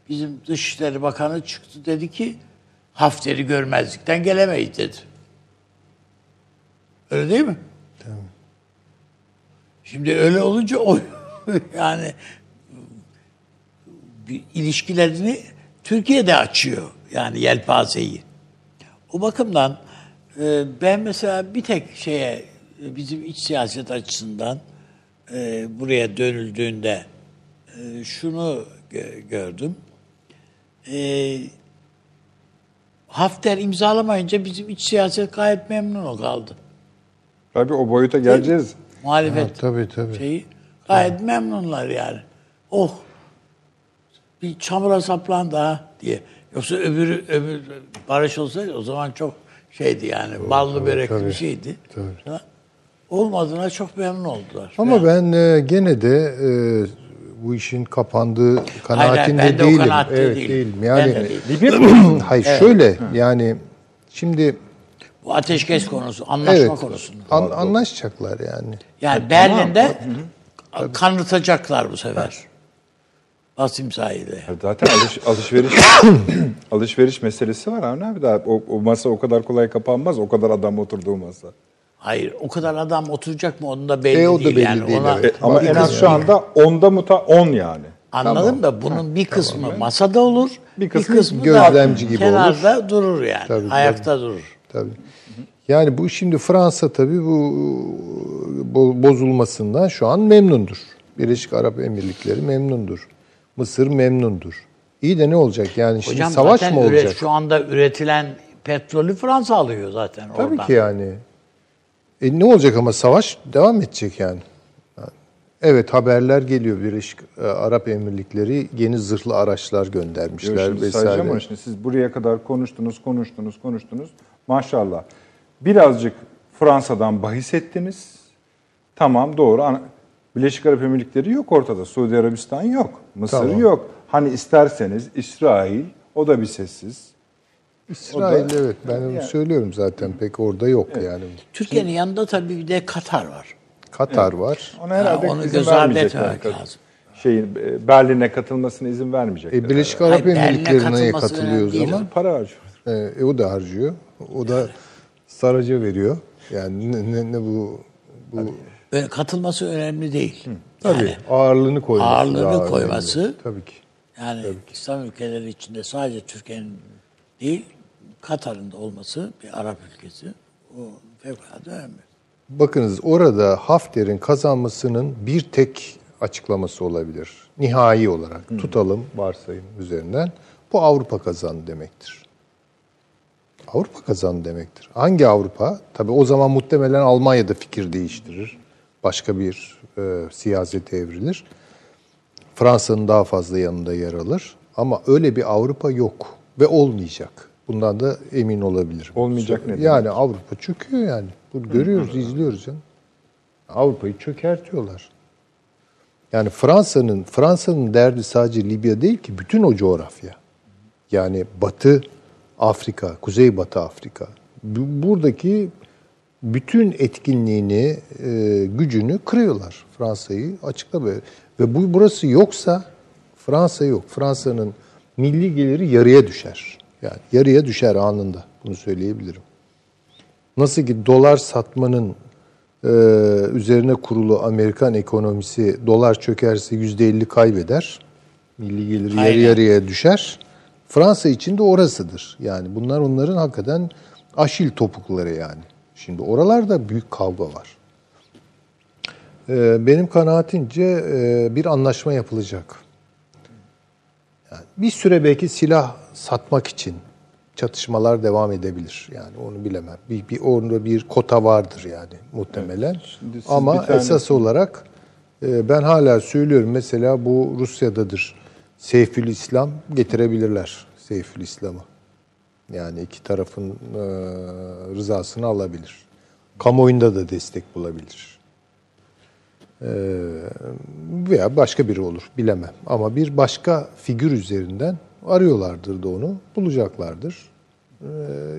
bizim Dışişleri Bakanı çıktı dedi ki Hafter'i görmezlikten gelemeyiz dedi. Öyle değil mi? Şimdi öyle olunca o yani bir ilişkilerini Türkiye'de açıyor. Yani yelpazeyi. O bakımdan e, ben mesela bir tek şeye bizim iç siyaset açısından e, buraya dönüldüğünde e, şunu gö- gördüm. E, Hafter imzalamayınca bizim iç siyaset gayet memnun kaldı. Tabii o boyuta geleceğiz. Muhalefet Ha, tabii, tabii. şeyi gayet memnunlar yani. Oh bir çamura saplandı ha diye. Yoksa öbürü öbür barış olsaydı o zaman çok şeydi yani ballı börekli bir şeydi. Tabii. Olmadığına çok memnun oldular. Ama Yani ben e, gene de e, bu işin kapandığı kanaatinde ben de o değilim. kanaatte evet, değilim. değilim. Ben Yani de değilim. Libya hayır şöyle yani şimdi bu ateşkes konusu, anlaşma evet konusunda. an- anlaşacaklar yani. Yani Berlin'de kanıtacaklar bu sefer. Bas imzayla. Zaten alış, alışveriş alışveriş meselesi var Avni abi daha o, o masa o kadar kolay kapanmaz o kadar adam oturduğu masa. Hayır, o kadar adam oturacak mı onun da belli E, o da değil. belli yani. değil, Ona, evet. Ama en az şu anda onda muta 10 yani. Anladım da bunun bir kısmı masada olur, bir Bir kısmı, kısmı gözlemci da gibi kenarda durur yani. Tabii, tabii. Ayakta durur. Tabii. Yani bu şimdi Fransa tabii bu bo- bozulmasından şu an memnundur. Birleşik Arap Emirlikleri memnundur. Mısır memnundur. İyi de ne olacak yani şimdi Hocam savaş zaten mı üret- olacak? şu anda üretilen petrolü Fransa alıyor zaten Tabii oradan. ki yani. E ne olacak ama savaş devam edecek yani. Evet haberler geliyor Birleşik e, Arap Emirlikleri yeni zırhlı araçlar Yo, göndermişler şimdi vesaire. sayacağım ama şimdi siz buraya kadar konuştunuz, konuştunuz, konuştunuz. Maşallah. Birazcık Fransa'dan bahis ettiniz. Tamam doğru. Birleşik Arap Emirlikleri yok ortada. Suudi Arabistan yok. Mısır Tamam. yok. Hani isterseniz İsrail, o da bir sessiz. İsrail da- evet ben onu söylüyorum zaten pek orada yok yani. Türkiye'nin yanında tabii bir de Katar var. Katar var. Ona herhalde onu izin göz ardı etmemek lazım. Şeyin e, Berlin'e katılmasına izin vermeyecekler. E, Birleşik Arap Berlin'e Emirlikleri neye katılması katılıyor o zaman? para harcıyor. E, e, o da harcıyor. O da Saraca veriyor. Yani ne, ne, ne bu bu Böyle katılması önemli değil. tabii Yani, ağırlığını koyması. ağırlığını daha önemli. koyması- Tabii ki. yani İslam ülkeleri içinde sadece Türkiye'nin değil, Katar'ın da olması bir Arap ülkesi. O fevkalade önemli. Bakınız orada Hafter'in kazanmasının bir tek açıklaması olabilir. Nihai olarak tutalım varsayım üzerinden. Bu Avrupa kazandı demektir. Avrupa kazandı demektir. Hangi Avrupa? Tabii o zaman muhtemelen Almanya'da fikir değiştirir. Başka bir e, siyasete evrilir. Fransa'nın daha fazla yanında yer alır. Ama öyle bir Avrupa yok ve olmayacak. Bundan da emin olabilirim. Olmayacak ne demek? Yani Avrupa çöküyor yani. Bunu görüyoruz, izliyoruz canım. Avrupa'yı çökertiyorlar. Yani Fransa'nın Fransa'nın derdi sadece Libya değil ki bütün o coğrafya. Yani Batı Afrika, Kuzeybatı Afrika. Bu- Buradaki bütün etkinliğini, e, gücünü kırıyorlar Fransa'yı açıkla böyle. Ve bu burası yoksa Fransa yok. Fransa'nın milli geliri yarıya düşer. Yani yarıya düşer anında. Bunu söyleyebilirim. Nasıl ki dolar satmanın e, üzerine kurulu Amerikan ekonomisi dolar çökerse %50 kaybeder. Milli gelir yarı yarıya düşer. Fransa için de orasıdır. Yani bunlar onların hakikaten aşil topukları yani. Şimdi oralarda büyük kavga var. Ee, Benim kanaatimce e, bir anlaşma yapılacak. Yani bir süre belki silah satmak için çatışmalar devam edebilir. Yani onu bilemem. Bir, bir orada bir kota vardır yani muhtemelen. Siz Ama tane- esas olarak e, ben hala söylüyorum mesela bu Rusya'dadır. Seyfül İslam getirebilirler Seyfül İslam'ı. Yani iki tarafın e, rızasını alabilir. Kamuoyunda da destek bulabilir. E, veya başka biri olur bilemem. Ama bir başka figür üzerinden arıyorlardır da onu bulacaklardır. E,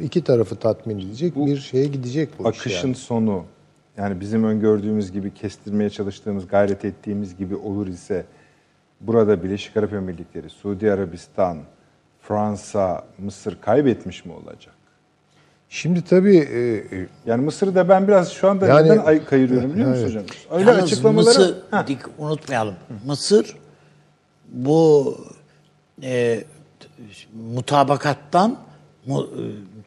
iki tarafı tatmin edecek bir şeye gidecek bu iş Akışın yani. sonu yani bizim öngördüğümüz gibi kestirmeye çalıştığımız, gayret ettiğimiz gibi olur ise burada Birleşik Arap Emirlikleri, Suudi Arabistan, Fransa, Mısır kaybetmiş mi olacak? Şimdi tabii e, e, Yani Mısır'ı da ben biraz şu anda Yani- neden ay kayırıyorum biliyor musun Evet. hocam? Öyle Yalnız açıklamaları... Mısır, Heh. dik, unutmayalım. Mısır bu e, mutabakattan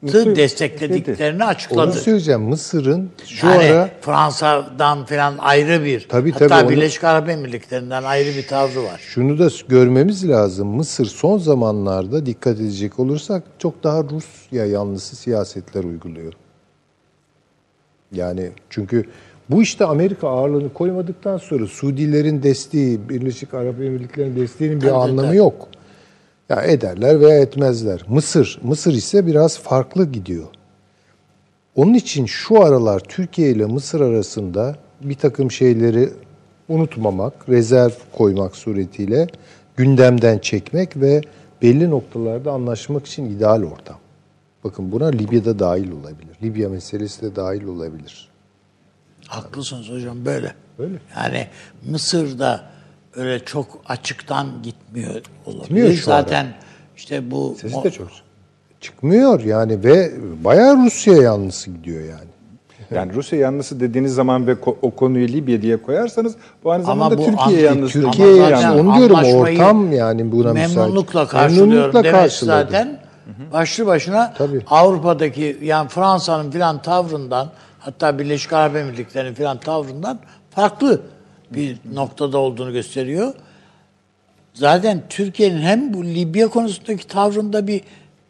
Mısır- desteklediklerini onu açıkladı. söyleyeceğim. Mısır'ın şu yani ara Fransa'dan falan ayrı bir, Tabii, hatta tabii, onu- Birleşik Arap Emirlikleri'nden ayrı bir tavrı var. Şunu da görmemiz lazım. Mısır son zamanlarda dikkat edecek olursak çok daha Rusya yanlısı siyasetler uyguluyor. Yani çünkü bu işte Amerika ağırlığını koymadıktan sonra Suudilerin desteği, Birleşik Arap Emirlikleri'nin desteğinin bir Tabii, anlamı tabii. yok. Ya ederler veya etmezler. Mısır, Mısır ise biraz farklı gidiyor. Onun için şu aralar Türkiye ile Mısır arasında bir takım şeyleri unutmamak, rezerv koymak suretiyle gündemden çekmek ve belli noktalarda anlaşmak için ideal ortam. Bakın buna Libya'da dahil olabilir. Libya meselesi de dahil olabilir. Haklısınız hocam böyle. Öyle. Yani Mısır'da öyle çok açıktan gitmiyor olabilir. Gitmiyor şu ara. Zaten işte bu Sesi de çok çıkmıyor yani ve bayağı Rusya yanlısı gidiyor yani. Yani Rusya yanlısı dediğiniz zaman ve ko- o konuyu Libya diye koyarsanız bu aynı Ama zamanda bu Türkiye an- yanlısı. Türkiye Ama zaten onu diyorum ortam yani buna müsait. memnunlukla karşılıyorum Memnunlukla karşıladı. zaten başlı başına Tabii. Avrupa'daki yani Fransa'nın filan tavrından hatta Birleşik Arap Emirlikleri'nin filan tavrından farklı bir noktada olduğunu gösteriyor. Zaten Türkiye'nin hem bu Libya konusundaki tavrında bir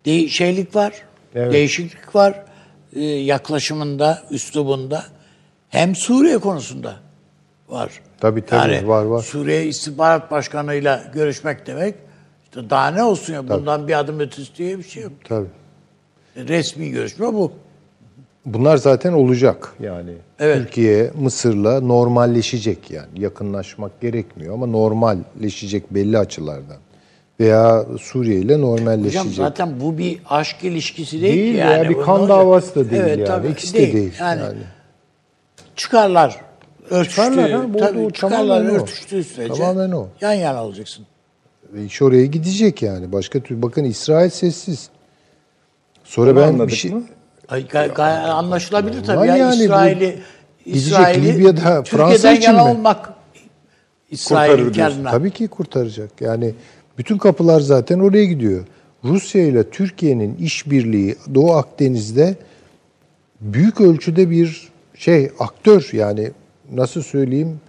de- şeylik var, Evet. değişiklik var e, yaklaşımında, üslubunda hem Suriye konusunda var. Tabii, tabii, var, var. Suriye İstihbarat Başkanı'yla görüşmek demek işte daha ne olsun ya bundan bir adım ötesi diye bir şey yok. Tabii. Resmi görüşme bu. Bunlar zaten olacak yani. Evet. Türkiye Mısır'la normalleşecek yani. Yakınlaşmak gerekmiyor ama normalleşecek belli açılardan. Veya Suriye ile normalleşecek. Hocam zaten bu bir aşk ilişkisi değil, Değil yani. bir Bu kan olacak? davası da değil evet, yani. Tabii, İkisi de değil. Yani, yani. çıkarlar örtüştüğü, Çıkarlar ha, bu- tabii çıkarlar örtüştüğü sürece Tamamen o. yan yana olacaksın. İş oraya gidecek yani. Başka türlü bakın İsrail sessiz. Sonra Onu ben bir şey mı? Ay, gay, gay- anlaşılabilir tabii ya yani İsrail'i İsrail'i Libya'da, Fransa için yana mi? olmak İsrail'in karnına. Tabii ki kurtaracak. Yani bütün kapılar zaten oraya gidiyor. Rusya ile Türkiye'nin işbirliği Doğu Akdeniz'de büyük ölçüde bir şey aktör yani nasıl söyleyeyim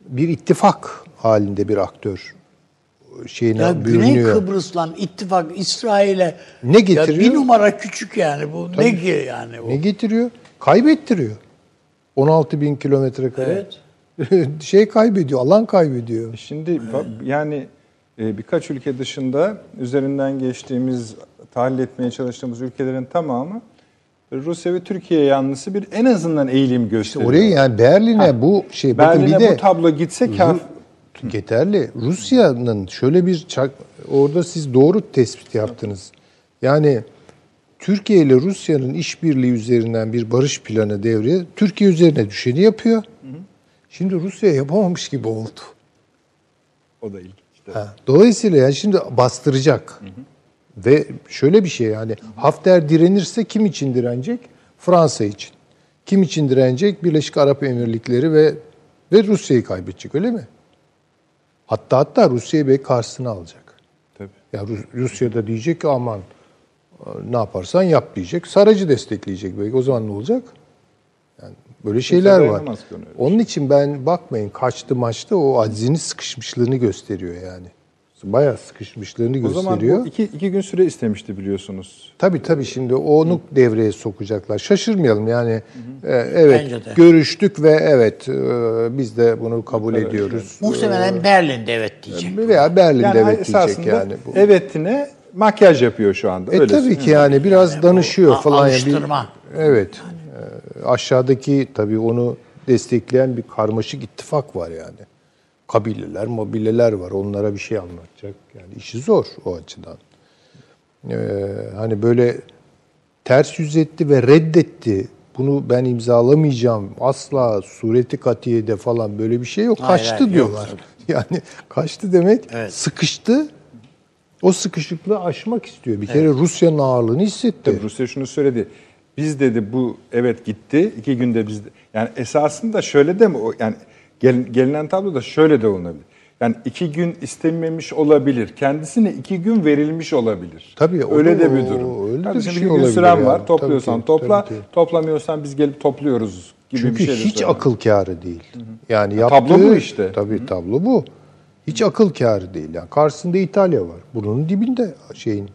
bir ittifak halinde bir aktör şeyine Ya Güney bürünüyor. Kıbrıs'la ittifak İsrail'e Ne Ya getiriyor? bir numara küçük yani bu. Ne ki yani bu? Ne getiriyor? Kaybettiriyor. 16 bin kilometre kare. şey kaybediyor, alan kaybediyor. Şimdi ba- yani e, birkaç ülke dışında üzerinden geçtiğimiz, tahlil etmeye çalıştığımız ülkelerin tamamı Rusya ve Türkiye yanlısı bir en azından eğilim gösteriyor. Oraya yani Berlin'e bu şey bakın Berlin'e bir de bu tablo gitse kaf. Yeterli. Rusya'nın şöyle bir çak, orada siz doğru tespit yaptınız. Yani Türkiye ile Rusya'nın işbirliği üzerinden bir barış planı devreye Türkiye üzerine düşeni yapıyor. Şimdi Rusya yapamamış gibi oldu. O da işte. Ha, Dolayısıyla yani şimdi bastıracak. Ve şöyle bir şey yani Hafter direnirse kim için direnecek? Fransa için. Kim için direnecek? Birleşik Arap Emirlikleri ve ve Rusya'yı kaybedecek öyle mi? Hatta hatta Rusya'yı belki karşısına alacak. Tabii. Ya Rus- Rusya da diyecek ki aman ne yaparsan yap diyecek. Saracı destekleyecek belki. O zaman ne olacak? Yani böyle şeyler var. Onun için ben bakmayın kaçtı maçta o acizini sıkışmışlığını gösteriyor yani. Bayağı sıkışmışlığını O zaman gösteriyor. bu iki, iki gün süre istemişti biliyorsunuz. Tabii tabii şimdi onu devreye sokacaklar. Şaşırmayalım yani. e, evet Bence de. görüştük ve evet e, biz de bunu kabul ediyoruz. Muhtemelen Berlin'de evet diyecek. Veya Berlin'de Yani evet diyecek yani. Bu. evetine makyaj yapıyor şu anda. E öyle tabii ki yani biraz danışıyor a- falan. yani bir- alıştırma. evet. E, aşağıdaki tabii onu destekleyen bir karmaşık ittifak var yani. Kabileler, mobileler var. Onlara bir şey anlatacak. Yani işi zor o açıdan. Ee, hani böyle ters yüz etti ve reddetti. Bunu ben imzalamayacağım. Asla sureti katiyede falan böyle bir şey yok. Hayır, Kaçtı hayır, yok. diyorlar. Yani kaçtı demek Evet. sıkıştı. O sıkışıklığı aşmak istiyor. Bir kere Rusya'nın ağırlığını hissetti. Tabii Rusya şunu söyledi. Biz dedi bu evet gitti. iki günde biz de, yani esasında şöyle de mi o yani gel, gelinen tabloda şöyle de olabilir. Yani iki gün istememiş olabilir. Kendisine iki gün verilmiş olabilir. Tabii, o öyle da- de bir o- durum. öyle de bir Kardeşim şey bir gün olabilir süren yani. var. Topluyorsan Tabii ki, topla. tabii ki. Toplamıyorsan biz gelip topluyoruz gibi Çünkü bir şey hiç söyledi. akıl kârı değil. Yani Ya yaptığı, tablo bu işte. Tabii tablo bu. Hiç akıl kârı değil. Yani karşısında İtalya var. Bunun dibinde şeyin.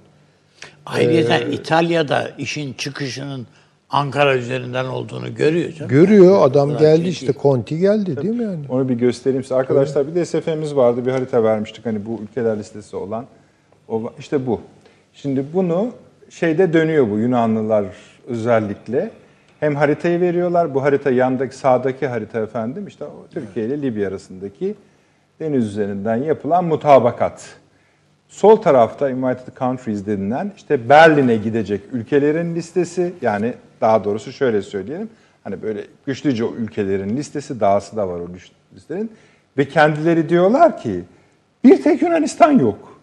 Ayrıca Ee, İtalya'da işin çıkışının Ankara üzerinden olduğunu görüyor canım. Görüyor adam geldi işte. Conti geldi değil mi yani? Onu bir göstereyim size. Arkadaşlar bir de SF'miz vardı. Bir harita vermiştik hani bu ülkeler listesi olan. O, işte bu. Şimdi bunu şeyde dönüyor bu Yunanlılar özellikle. Hem haritayı veriyorlar. Bu harita yandaki sağdaki harita efendim işte o Türkiye ile Libya arasındaki deniz üzerinden yapılan mutabakat. Sol tarafta United Countries denilen işte Berlin'e gidecek ülkelerin listesi yani daha doğrusu şöyle söyleyelim. Hani böyle güçlüce o ülkelerin listesi dahası da var o listelerin. Ve kendileri diyorlar ki bir tek Yunanistan yok.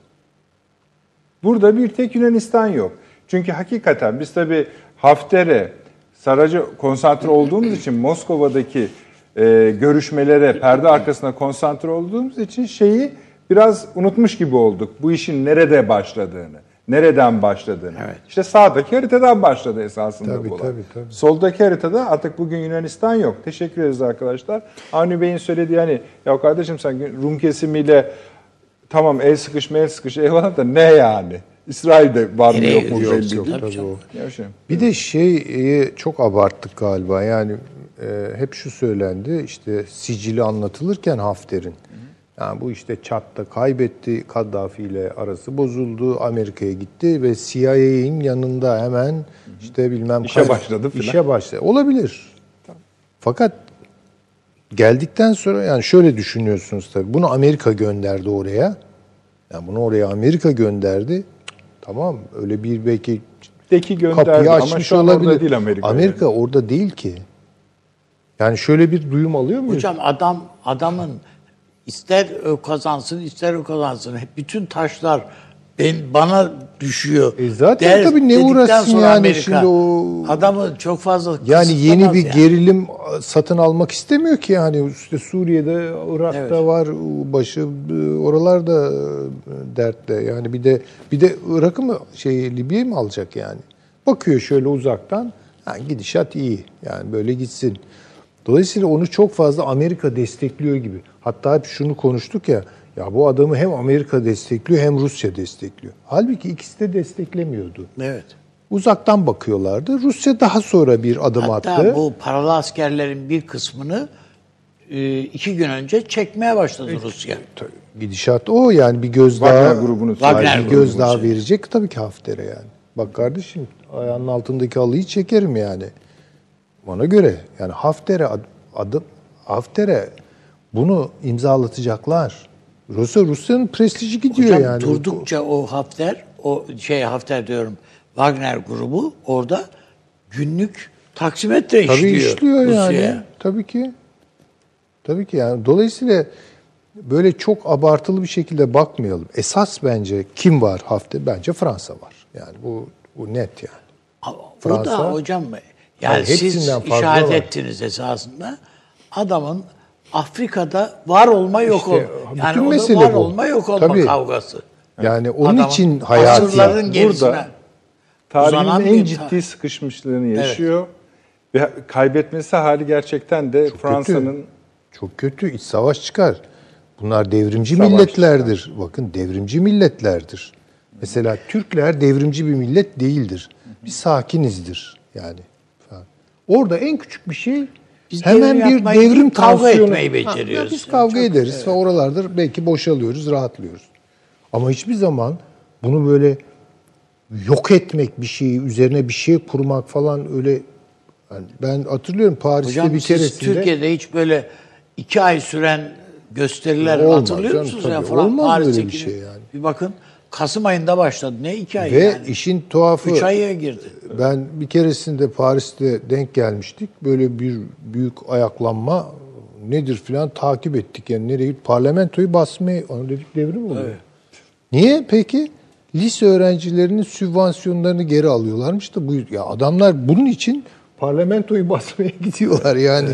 Burada bir tek Yunanistan yok. Çünkü hakikaten biz tabii Hafter'e, Saraca konsantre olduğumuz için Moskova'daki e, görüşmelere, perde arkasına konsantre olduğumuz için şeyi biraz unutmuş gibi olduk. Bu işin nerede başladığını, nereden başladığını. Evet. İşte sağdaki haritadan başladı esasında Tabii, bu olay. tabii, tabii. Soldaki haritada artık bugün Yunanistan yok. Teşekkür ederiz arkadaşlar. Avni Bey'in söylediği hani ya kardeşim sen Rum kesimiyle tamam el sıkışma el sıkış eyvallah da ne yani? İsrail'de var mı yok mu belli yok, tabii. Bir de şeyi çok abarttık galiba. Yani e, hep şu söylendi işte sicili anlatılırken Hafter'in. Yani bu işte Çat'ta kaybetti, Kaddafi ile arası bozuldu, Amerika'ya gitti ve CIA'nin yanında hemen işte bilmem İşe kaç- başladı filan. İşe başladı. Olabilir. Fakat geldikten sonra yani şöyle düşünüyorsunuz tabii. Bunu Amerika gönderdi oraya. Yani bunu oraya Amerika gönderdi. Tamam öyle bir belki Deki gönderdi kapıyı ama açmış şu an olabilir. orada değil Amerika. Amerika yani. orada değil ki. Yani şöyle bir duyum alıyor muyuz? Hocam adam adamın ister kazansın ister kazansın hep bütün taşlar ben bana düşüyor. E zaten tabii ne uğraşsın yani şimdi o- adamı çok fazla yani yeni bir yani. gerilim satın almak istemiyor ki yani işte Suriye'de, Irak'ta Evet. var başı oralarda dertte. Yani bir de bir de Irak'ı mı şey Libya'yı mı alacak yani? Bakıyor şöyle uzaktan. Ha, gidişat iyi. Yani böyle gitsin. Dolayısıyla onu çok fazla Amerika destekliyor gibi. Hatta hep şunu konuştuk ya. Ya bu adamı hem Amerika destekliyor hem Rusya destekliyor. Halbuki ikisi de desteklemiyordu. Evet. Uzaktan bakıyorlardı. Rusya daha sonra bir adım Hatta attı. bu paralı askerlerin bir kısmını e, iki gün önce çekmeye başladı Rusya. Gidişat o yani bir göz Wagner daha grubunu Wagner bir göz daha verecek tabii ki Hafter'e yani. Bak kardeşim ayağının altındaki halıyı çekerim yani. Ona göre yani Hafter'e ad- adım Hafter'e bunu imzalatacaklar. Rusya Rusya'nın prestiji gidiyor Hocam yani. durdukça o Hafter, o şey Hafter diyorum, Wagner grubu orada günlük taksimetre Tabii işliyor. işliyor yani. Rusya'ya. Tabii ki. Tabii ki yani. Dolayısıyla böyle çok abartılı bir şekilde bakmayalım. Esas bence kim var hafta? Bence Fransa var. Yani bu bu net yani. Fransa- O da hocam Yani Yani siz işaret var. ettiniz esasında adamın Afrika'da var olma yok İşte, ol. bütün Yani da mesele var bu. olma yok olma Tabii. kavgası. Yani onun Adamın için gerisine Burada Tarihin en bir ciddi sıkışmışlığını yaşıyor. Ve kaybetmesi hali gerçekten de Fransa'nın Çok kötü. İç savaş çıkar. Bunlar devrimci Savaş milletlerdir. Bakın devrimci milletlerdir. Mesela Türkler devrimci bir millet değildir. Biz sakinizdir yani. Orada en küçük bir şey Biz hemen devrim bir devrim kavga etmeyi Ha, beceriyoruz. Biz Yani kavga çok- ederiz ve oralardır belki boşalıyoruz, rahatlıyoruz. Ama hiçbir zaman bunu böyle yok etmek bir şeyi, üzerine bir şey kurmak falan öyle yani ben hatırlıyorum Paris'te Hocam bir siz keresinde Türkiye'de hiç böyle iki ay süren gösteriler Olmaz hatırlıyor canım, musunuz? tabii. ya falan Olmaz böyle bir şey yani. Bir bakın Kasım ayında başladı. Ne iki ay ve yani? işin tuhafı Üç aya girdi. Ben bir keresinde Paris'te denk gelmiştik. Böyle bir büyük ayaklanma nedir filan takip ettik. Yani nereye? Parlamentoyu basmaya, onu dedik devrim oluyor. Niye peki? Lise öğrencilerinin sübvansiyonlarını geri alıyorlarmış da bu ya adamlar bunun için parlamentoyu basmaya gidiyorlar yani.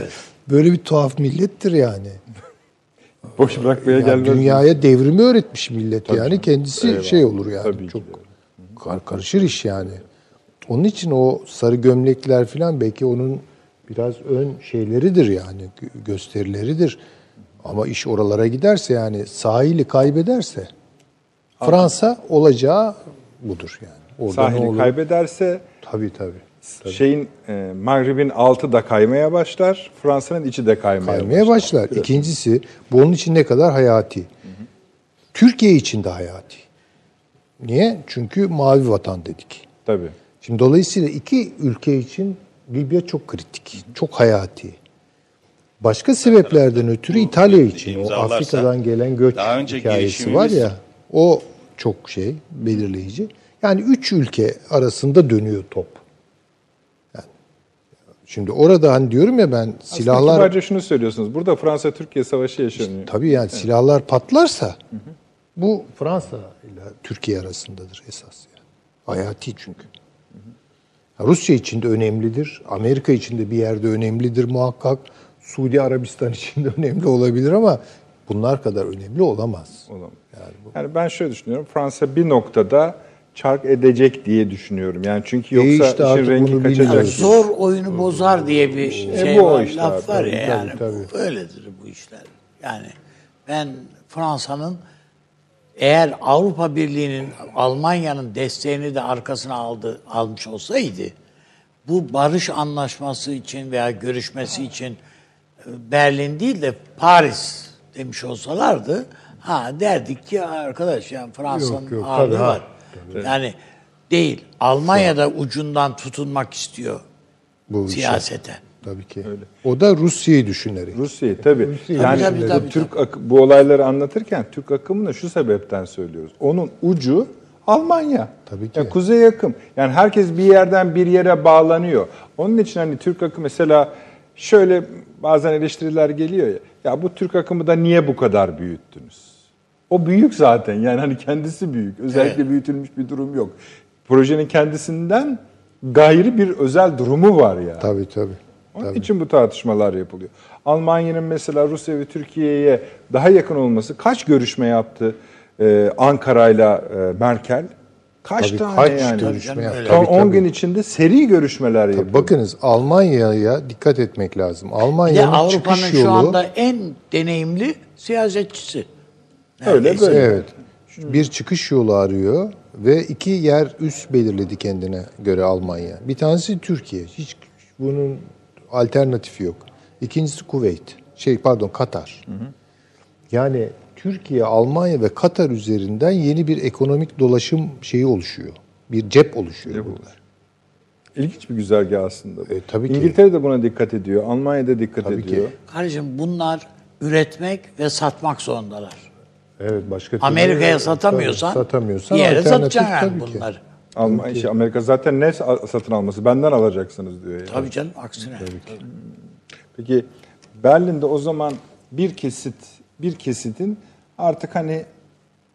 Böyle bir tuhaf millettir yani. boş bırakmaya Yani gelmez. dünyaya devrimi öğretmiş millet yani kendisi Eyvallah. şey olur yani Tabii çok kar- karışır iş yani. Onun için o sarı gömlekler falan belki onun biraz ön şeyleridir yani gö- gösterileridir. Ama iş oralara giderse yani sahili kaybederse Fransa olacağı budur yani. Orada Sahili kaybederse Tabii tabii. Şeyin e, Mağrib'in altı da kaymaya başlar. Fransa'nın içi de kaymaya, kaymaya başlar. İkincisi bu onun için ne kadar hayati. Türkiye için de hayati. Niye? Çünkü mavi vatan dedik. Tabii. Şimdi dolayısıyla iki ülke için Libya çok kritik, çok hayati. Başka sebeplerden ötürü İtalya için o Afrika'dan gelen göç daha önce hikayesi var ya o çok şey belirleyici. Yani üç ülke arasında dönüyor top. Yani şimdi orada hani diyorum ya ben Aslında silahlar kibarca şunu söylüyorsunuz. Burada Fransa-Türkiye savaşı yaşanıyor. Tabii yani silahlar patlarsa bu Fransa ile Türkiye arasındadır esas yani. Hayati çünkü. Ya Rusya için de önemlidir. Amerika için de bir yerde önemlidir muhakkak. Suudi Arabistan için de önemli olabilir ama bunlar kadar önemli olamaz. Olamaz. Yani, ben şöyle düşünüyorum. Fransa bir noktada çark edecek diye düşünüyorum. Yani çünkü E yoksa işte işin rengi kaçacak. Zor oyunu bozar diye bir şey bu o var, işte laf abi, var tabii, ya tabii, yani. tabii. Bu, öyledir bu işler. Yani ben Fransa'nın eğer Avrupa Birliği'nin Almanya'nın desteğini de arkasına aldı almış olsaydı bu barış anlaşması için veya görüşmesi için e, Berlin değil de Paris demiş olsalardı ha derdik ki arkadaş yani Fransa'nın Yok, yok, ağırlığı tabii. Yani değil. Almanya'da ucundan tutunmak istiyor Bu siyasete. Tabii ki. O da Rusya'yı düşünerek. Rusya'yı tabii. Rusya'yı yani Tabii, tabii, tabii, Türk ak- bu olayları anlatırken Türk akımını şu sebepten söylüyoruz. Onun ucu Almanya. Tabii ki. Ya kuzey yakın. Yani herkes bir yerden bir yere bağlanıyor. Onun için hani Türk akımı mesela şöyle bazen eleştiriler geliyor ya. Ya bu Türk akımı da niye bu kadar büyüttünüz? O büyük zaten. Yani hani kendisi büyük. Özellikle büyütülmüş bir durum yok. Projenin kendisinden gayri bir özel durumu var ya. Tabii tabii. Onun için bu tartışmalar yapılıyor. Almanya'nın mesela Rusya ve Türkiye'ye daha yakın olması kaç görüşme yaptı e, Ankara'yla e, Merkel? Kaç Tabii tane kaç yani? görüşme Tabii yaptı. Son Tabii, 10 tabii. gün içinde seri görüşmeler Tabii yapıldı. bakınız Almanya'ya dikkat etmek lazım. Bir de Almanya'nın Avrupa'nın çıkış şu yolu anda en deneyimli siyasetçisi. Öyle böyle. Evet. Bir çıkış yolu arıyor ve iki yer üst belirledi kendine göre Almanya. Bir tanesi Türkiye. Hiç bunun alternatifi yok. İkincisi Kuveyt. Şey pardon Katar. Yani Türkiye, Almanya ve Katar üzerinden yeni bir ekonomik dolaşım şeyi oluşuyor. Bir cep oluşuyor burada. İlginç bir güzergah aslında. E, tabii ki. İngiltere de buna dikkat ediyor. Almanya da dikkat Tabii ki. ediyor. Kardeşim bunlar üretmek ve satmak zorundalar. Evet başka türlü- Amerika'ya satamıyorsan, satamıyorsan bir yere alternatif satacaksın yani tabii ki. bunları. Almanya, işte Amerika zaten ne satın alması? Benden alacaksınız diyor. Yani. Tabii canım aksine. Peki Berlin'de o zaman bir kesit bir kesitin artık hani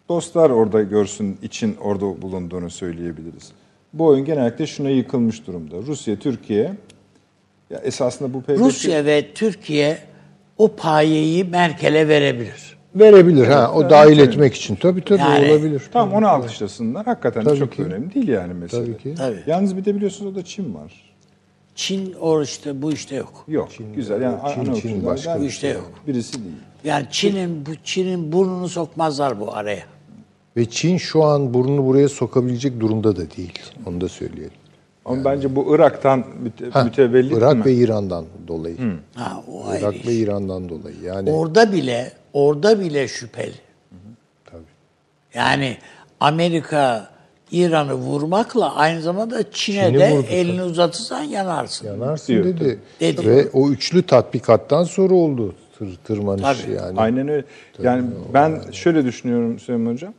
dostlar orada görsün için orada bulunduğunu söyleyebiliriz. Bu oyun genellikle şuna yıkılmış durumda. Rusya, Türkiye Ya esasında bu PDK Rusya ve Türkiye o payeyi Merkel'e verebilir. Verebilir ha. O dahil etmek için. Tabii tabii Yani- olabilir. Tamam onu alkışlasınlar. Hakikaten Tabii çok ki. önemli değil yani mesele. Tabii ki. Tabii. Yalnız bir de biliyorsunuz o da Çin var. Çin o işte bu işte yok. Yok. güzel. Yani Çin- Çin ülkelerden başka bir şey yok. Birisi değil. Yani Çin'in bu Çin'in burnunu sokmazlar bu araya. Ve Çin şu an burnunu buraya sokabilecek durumda da değil. Onu da söyleyelim. Ama bence bu Irak'tan müte, Ha, mütevellit Irak mi? ve İran'dan dolayı. Ha o ayrı Irak iş. ve İran'dan dolayı. Yani Orada bile orada bile şüpheli. tabii. Yani Amerika İran'ı vurmakla aynı zamanda Çin'e Çin'i de vurdu, elini uzatırsan yanarsın. Yanarsın Diyor, dedi. Dedi. Ve o üçlü tatbikattan sonra oldu tır, tırmanış Tabii. yani. Aynen öyle. Yani ben şöyle düşünüyorum Süleyman Hocam.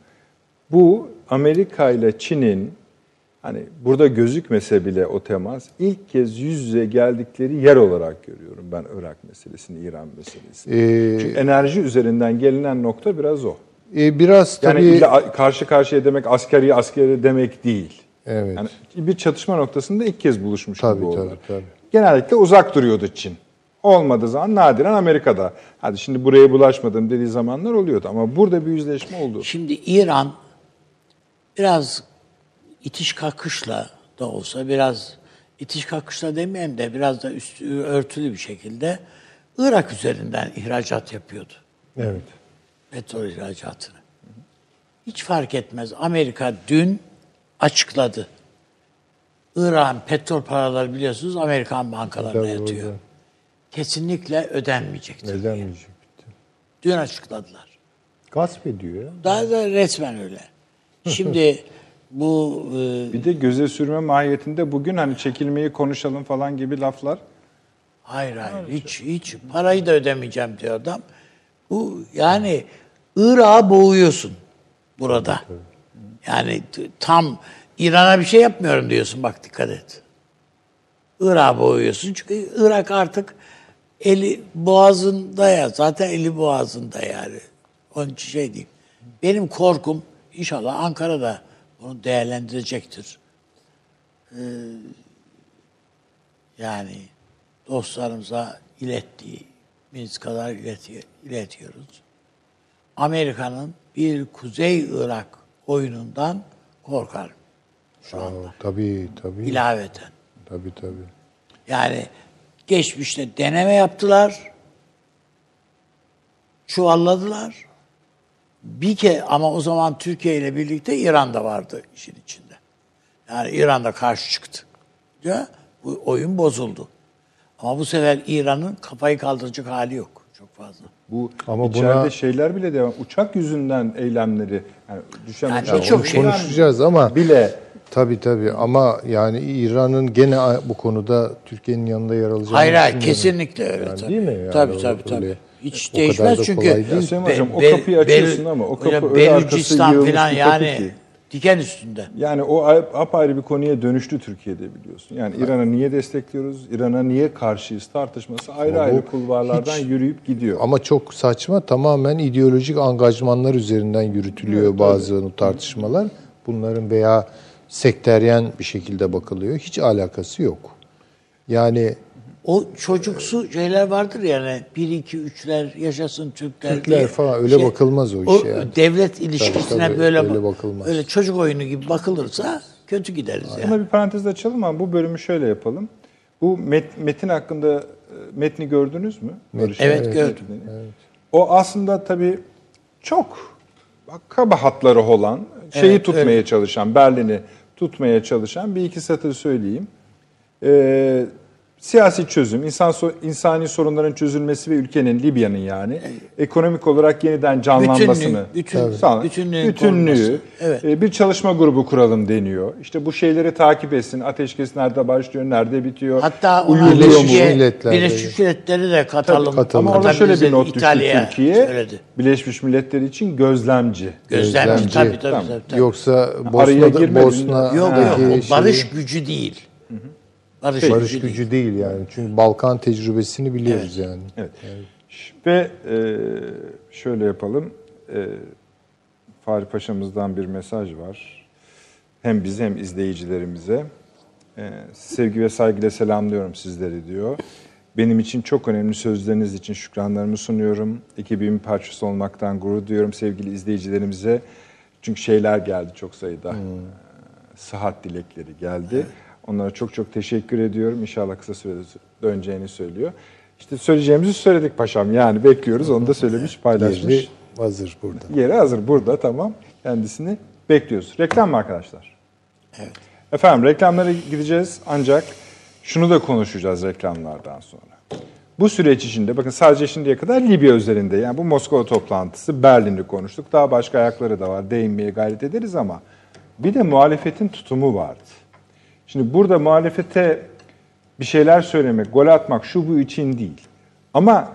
Bu Amerika ile Çin'in hani burada gözükmese bile o temas ilk kez yüz yüze geldikleri yer olarak görüyorum ben Irak meselesini, İran meselesini. Ee, Çünkü enerji üzerinden gelinen nokta biraz o. e, biraz Yani tabii illa karşı karşıya demek askeri askeri demek değil. Evet. Yani bir çatışma noktasında ilk kez buluşmuş Tabii, gibi tabii, oldular. tabii. Genellikle uzak duruyordu Çin. Olmadığı zaman nadiren Amerika'da. Hadi şimdi buraya bulaşmadım dediği zamanlar oluyordu ama burada bir yüzleşme oldu. Şimdi İran biraz itiş kakışla da olsa biraz itiş kakışla demeyeyim de biraz da üstü örtülü bir şekilde Irak üzerinden ihracat yapıyordu. evet. Petrol ihracatını. Hiç fark etmez. Amerika dün açıkladı. İran petrol paraları biliyorsunuz Amerikan bankalarına Tabii, yatıyor. orada. Kesinlikle ödenmeyecektir. Bitti? Dün açıkladılar. Gasp ediyor. Daha da resmen öyle. Şimdi bu e, Bir de göze sürme mahiyetinde bugün hani çekilmeyi konuşalım falan gibi laflar. hayır hayır hiç hiç parayı da ödemeyeceğim diyor adam. Bu yani Irak'ı boğuyorsun burada. Yani t- tam İran'a bir şey yapmıyorum diyorsun bak dikkat et. Irak'ı boğuyorsun çünkü Irak artık eli boğazında ya zaten eli boğazında yani. Onun için şey diyeyim. Benim korkum inşallah Ankara'da bunu değerlendirecektir. Ee, yani dostlarımıza ilettiğimiz kadar ileti- iletiyoruz. Amerika'nın bir Kuzey Irak oyunundan korkarım şu anda. Aa, tabii tabii. İlaveten. Tabii tabii. Yani geçmişte deneme yaptılar. Çuvalladılar. Bir ke ama o zaman Türkiye ile birlikte İran da vardı işin içinde. Yani İran da karşı çıktı. Ya, bu oyun bozuldu. Ama bu sefer İran'ın kafayı kaldıracak hali yok çok fazla. Bu Ama içeride buna- şeyler bile devam. Uçak yüzünden eylemleri. Yani düşen Yani uçak Onu şey- konuşacağız ama bile tabii tabii ama yani İran'ın gene bu konuda Türkiye'nin yanında yer alacağını Hayır hayır kesinlikle öyle Yani tabii. değil mi? Yani tabii öyle- tabii tabii. Hiç o kadar değişmez da çünkü. kolay değil. Ya Süleyman Be- Hocam, o Be- kapıyı açıyorsun Bel- ama o kapı öyle arkası falan kapı yani ki. diken üstünde. Yani o apayrı bir konuya dönüştü Türkiye'de biliyorsun. Yani İran'ı niye destekliyoruz, İran'a niye karşıyız tartışması ayrı Ama bu ayrı kulvarlardan hiç- yürüyüp gidiyor. Ama çok saçma tamamen ideolojik angajmanlar üzerinden yürütülüyor bazı o tartışmalar. Bunların veya sekteryen bir şekilde bakılıyor. Hiç alakası yok. Yani O çocuksu şeyler vardır yani 1 2 3'ler yaşasın Türkler. Türkler diye. falan öyle bakılmaz o işe yani. Devlet ilişkisine tabii, böyle öyle bakılmaz. öyle çocuk oyunu gibi bakılırsa kötü gideriz yani. Buna bir parantez açalım ama bu bölümü şöyle yapalım. Bu met- metin hakkında e, metni gördünüz mü? Barış Evet, Bey'in gördüm. metnini. O aslında tabii çok kaba hatları olan, şeyi Evet, tutmaya çalışan, Berlin'i tutmaya çalışan bir iki satır söyleyeyim. Ee, siyasi çözüm, insan insani sorunların çözülmesi ve ülkenin Libya'nın yani ekonomik olarak yeniden canlanmasını, Bütünlüğü, bütün- sağ- bütünlüğü. Evet. e, bir çalışma grubu kuralım deniyor. İşte bu şeyleri takip etsin. Ateşkes nerede başlıyor, nerede bitiyor? Hatta? Birleşik, Milletler Birleşik Milletleri de katalım. katalım. Ama orada şöyle bir not düştü Türkiye. söyledi. Birleşmiş Milletler için gözlemci. Gözlemci Gözlemci. tabii tabii, Tamam. tabii, tabii. yoksa Bosna'da. Bosna'daki Yok yok o şeyi- barış gücü değil. Barış, barış gücü, gücü değil. değil yani. Çünkü Balkan tecrübesini biliyoruz yani. Evet. Ve e, şöyle yapalım. E, Fahri Paşa'mızdan bir mesaj var. Hem bize hem izleyicilerimize. Ee, sevgi ve saygıyla selamlıyorum sizleri diyor. Benim için çok önemli sözleriniz için şükranlarımı sunuyorum. Ekibimin parçası olmaktan gurur duyuyorum sevgili izleyicilerimize. Çünkü şeyler geldi çok sayıda. Ee, Sıhhat dilekleri geldi. Onlara çok çok teşekkür ediyorum. İnşallah kısa sürede döneceğini söylüyor. İşte söyleyeceğimizi söyledik paşam. Yani bekliyoruz. Onu da söylemiş, paylaşmış. Yeri hazır burada. Yeri hazır burada tamam. Kendisini bekliyoruz. Reklam mı arkadaşlar? Evet. Efendim reklamlara gideceğiz ancak şunu da konuşacağız reklamlardan sonra. Bu süreç içinde bakın sadece şimdiye kadar Libya üzerinde yani bu Moskova toplantısı Berlin'i konuştuk. Daha başka ayakları da var değinmeye gayret ederiz ama bir de muhalefetin tutumu vardı. Şimdi burada muhalefete bir şeyler söylemek, gol atmak şu bu için değil. Ama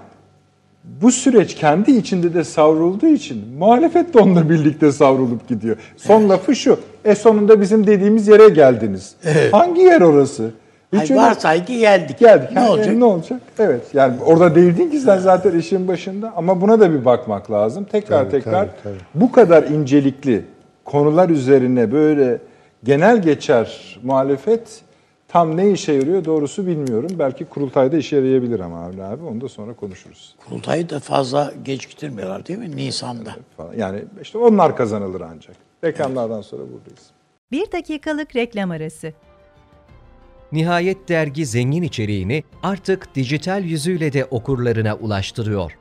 bu süreç kendi içinde de savrulduğu için muhalefet de onunla birlikte savrulup gidiyor. Son lafı şu. E sonunda bizim dediğimiz yere geldiniz. Hangi yer orası? Ay, öyle- varsay ki geldik. Geldik. Ne Ha, e, olacak? Ne olacak? Evet. Yani orada değildin ki sen zaten işin başında ama buna da bir bakmak lazım. Tekrar Tabii, tekrar tabii, tabii. bu kadar incelikli konular üzerine böyle genel geçer muhalefet tam ne işe yarıyor doğrusu bilmiyorum. Belki kurultayda işe yarayabilir ama Avni abi onu da sonra konuşuruz. Kurultayı da fazla geciktirmiyorlar değil mi? Nisan'da. Yani işte onlar kazanılır ancak. Reklamlardan sonra buradayız. Bir dakikalık reklam arası. Nihayet dergi zengin içeriğini artık dijital yüzüyle de okurlarına ulaştırıyor.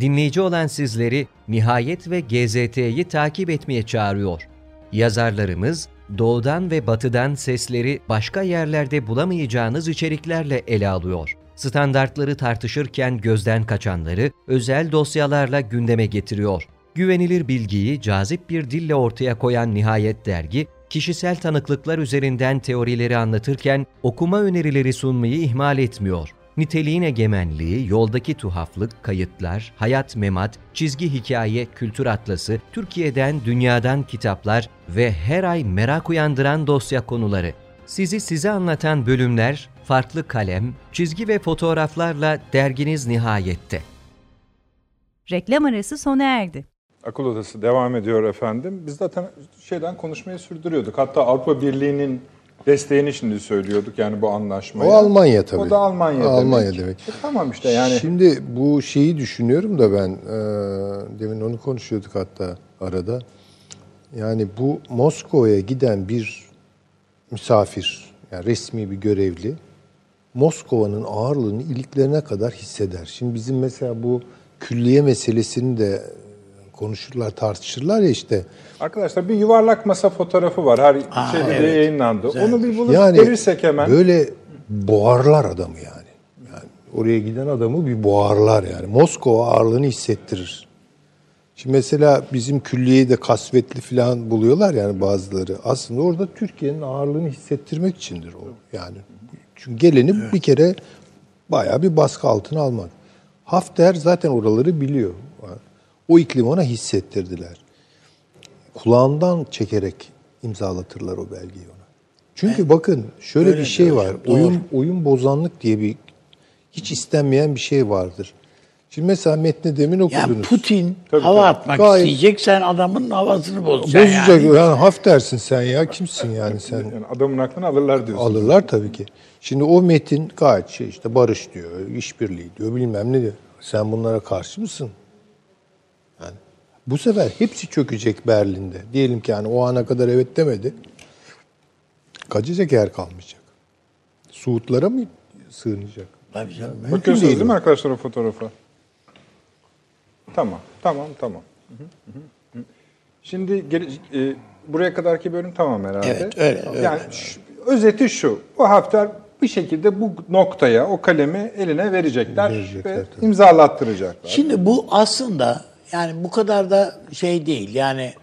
Dinleyici olan sizleri Nihayet ve GZT'yi takip etmeye çağırıyor. Yazarlarımız doğudan ve batıdan sesleri başka yerlerde bulamayacağınız içeriklerle ele alıyor. Standartları tartışırken gözden kaçanları özel dosyalarla gündeme getiriyor. Güvenilir bilgiyi cazip bir dille ortaya koyan Nihayet dergi, kişisel tanıklıklar üzerinden teorileri anlatırken okuma önerileri sunmayı ihmal etmiyor. Niteliğin egemenliği, yoldaki tuhaflık, kayıtlar, hayat memat, çizgi hikaye, kültür atlası, Türkiye'den, dünyadan kitaplar ve her ay merak uyandıran dosya konuları. Sizi size anlatan bölümler, farklı kalem, çizgi ve fotoğraflarla derginiz nihayette. Reklam arası sona erdi. Akıl Odası devam ediyor efendim. Biz zaten şeyden konuşmayı sürdürüyorduk. Hatta Avrupa Birliği'nin desteğini şimdi söylüyorduk yani bu anlaşmaya. O Almanya tabii. O da Almanya, Almanya demek. demek. E tamam işte yani. Şimdi bu şeyi düşünüyorum da ben e, demin onu konuşuyorduk hatta arada. Yani bu Moskova'ya giden bir misafir, yani resmi bir görevli Moskova'nın ağırlığını iliklerine kadar hisseder. Şimdi bizim mesela bu külliye meselesini de konuşurlar, tartışırlar ya işte. Arkadaşlar bir yuvarlak masa fotoğrafı var. Her Aa, şeyde de evet. yayınlandı. Güzel. Onu bir bulup Yani verirsek hemen. böyle boğarlar adamı yani. yani. Oraya giden adamı bir boğarlar yani. Moskova ağırlığını hissettirir. Şimdi mesela bizim külliyeyi de kasvetli falan buluyorlar yani bazıları. Aslında orada Türkiye'nin ağırlığını hissettirmek içindir o. Yani çünkü geleni bir kere bayağı bir baskı altına almak. Hafter zaten oraları biliyor. O iklimi ona hissettirdiler. Kulağından çekerek imzalatırlar o belgeyi ona. Çünkü bakın şöyle Öyle bir şey diyor var. hocam, doğru. Oyun oyun bozanlık diye bir hiç istenmeyen bir şey vardır. Şimdi mesela metni demin okudunuz. Yani Putin Tabii, hava tabii. atmak Gayet- isteyecek, sen adamın havasını bozacaksın Bozacak. yani. Yani. haf dersin sen ya. Kimsin yani sen? Yani adamın aklını alırlar diyorsun. Alırlar tabii ki. Şimdi o metin gayet şey işte barış diyor, işbirliği diyor, bilmem ne diyor. Sen bunlara karşı mısın? Bu sefer hepsi çökecek Berlin'de. Diyelim ki yani o ana kadar evet demedi. Kaçacak yer kalmayacak. Suudlara mı sığınacak? Tabii canım. Mümkün Bakıyorsunuz değil değil mi arkadaşlar o fotoğrafa? Tamam, tamam, tamam. Hı hı, hı hı. Şimdi geri- e, buraya kadarki bölüm tamam herhalde. Evet, öyle, öyle. Yani şu- özeti şu. O Hafter bir şekilde bu noktaya, o kalemi eline verecekler, Verecekler, ve tabii. imzalattıracaklar. Şimdi bu aslında yani bu kadar da şey değil. Yani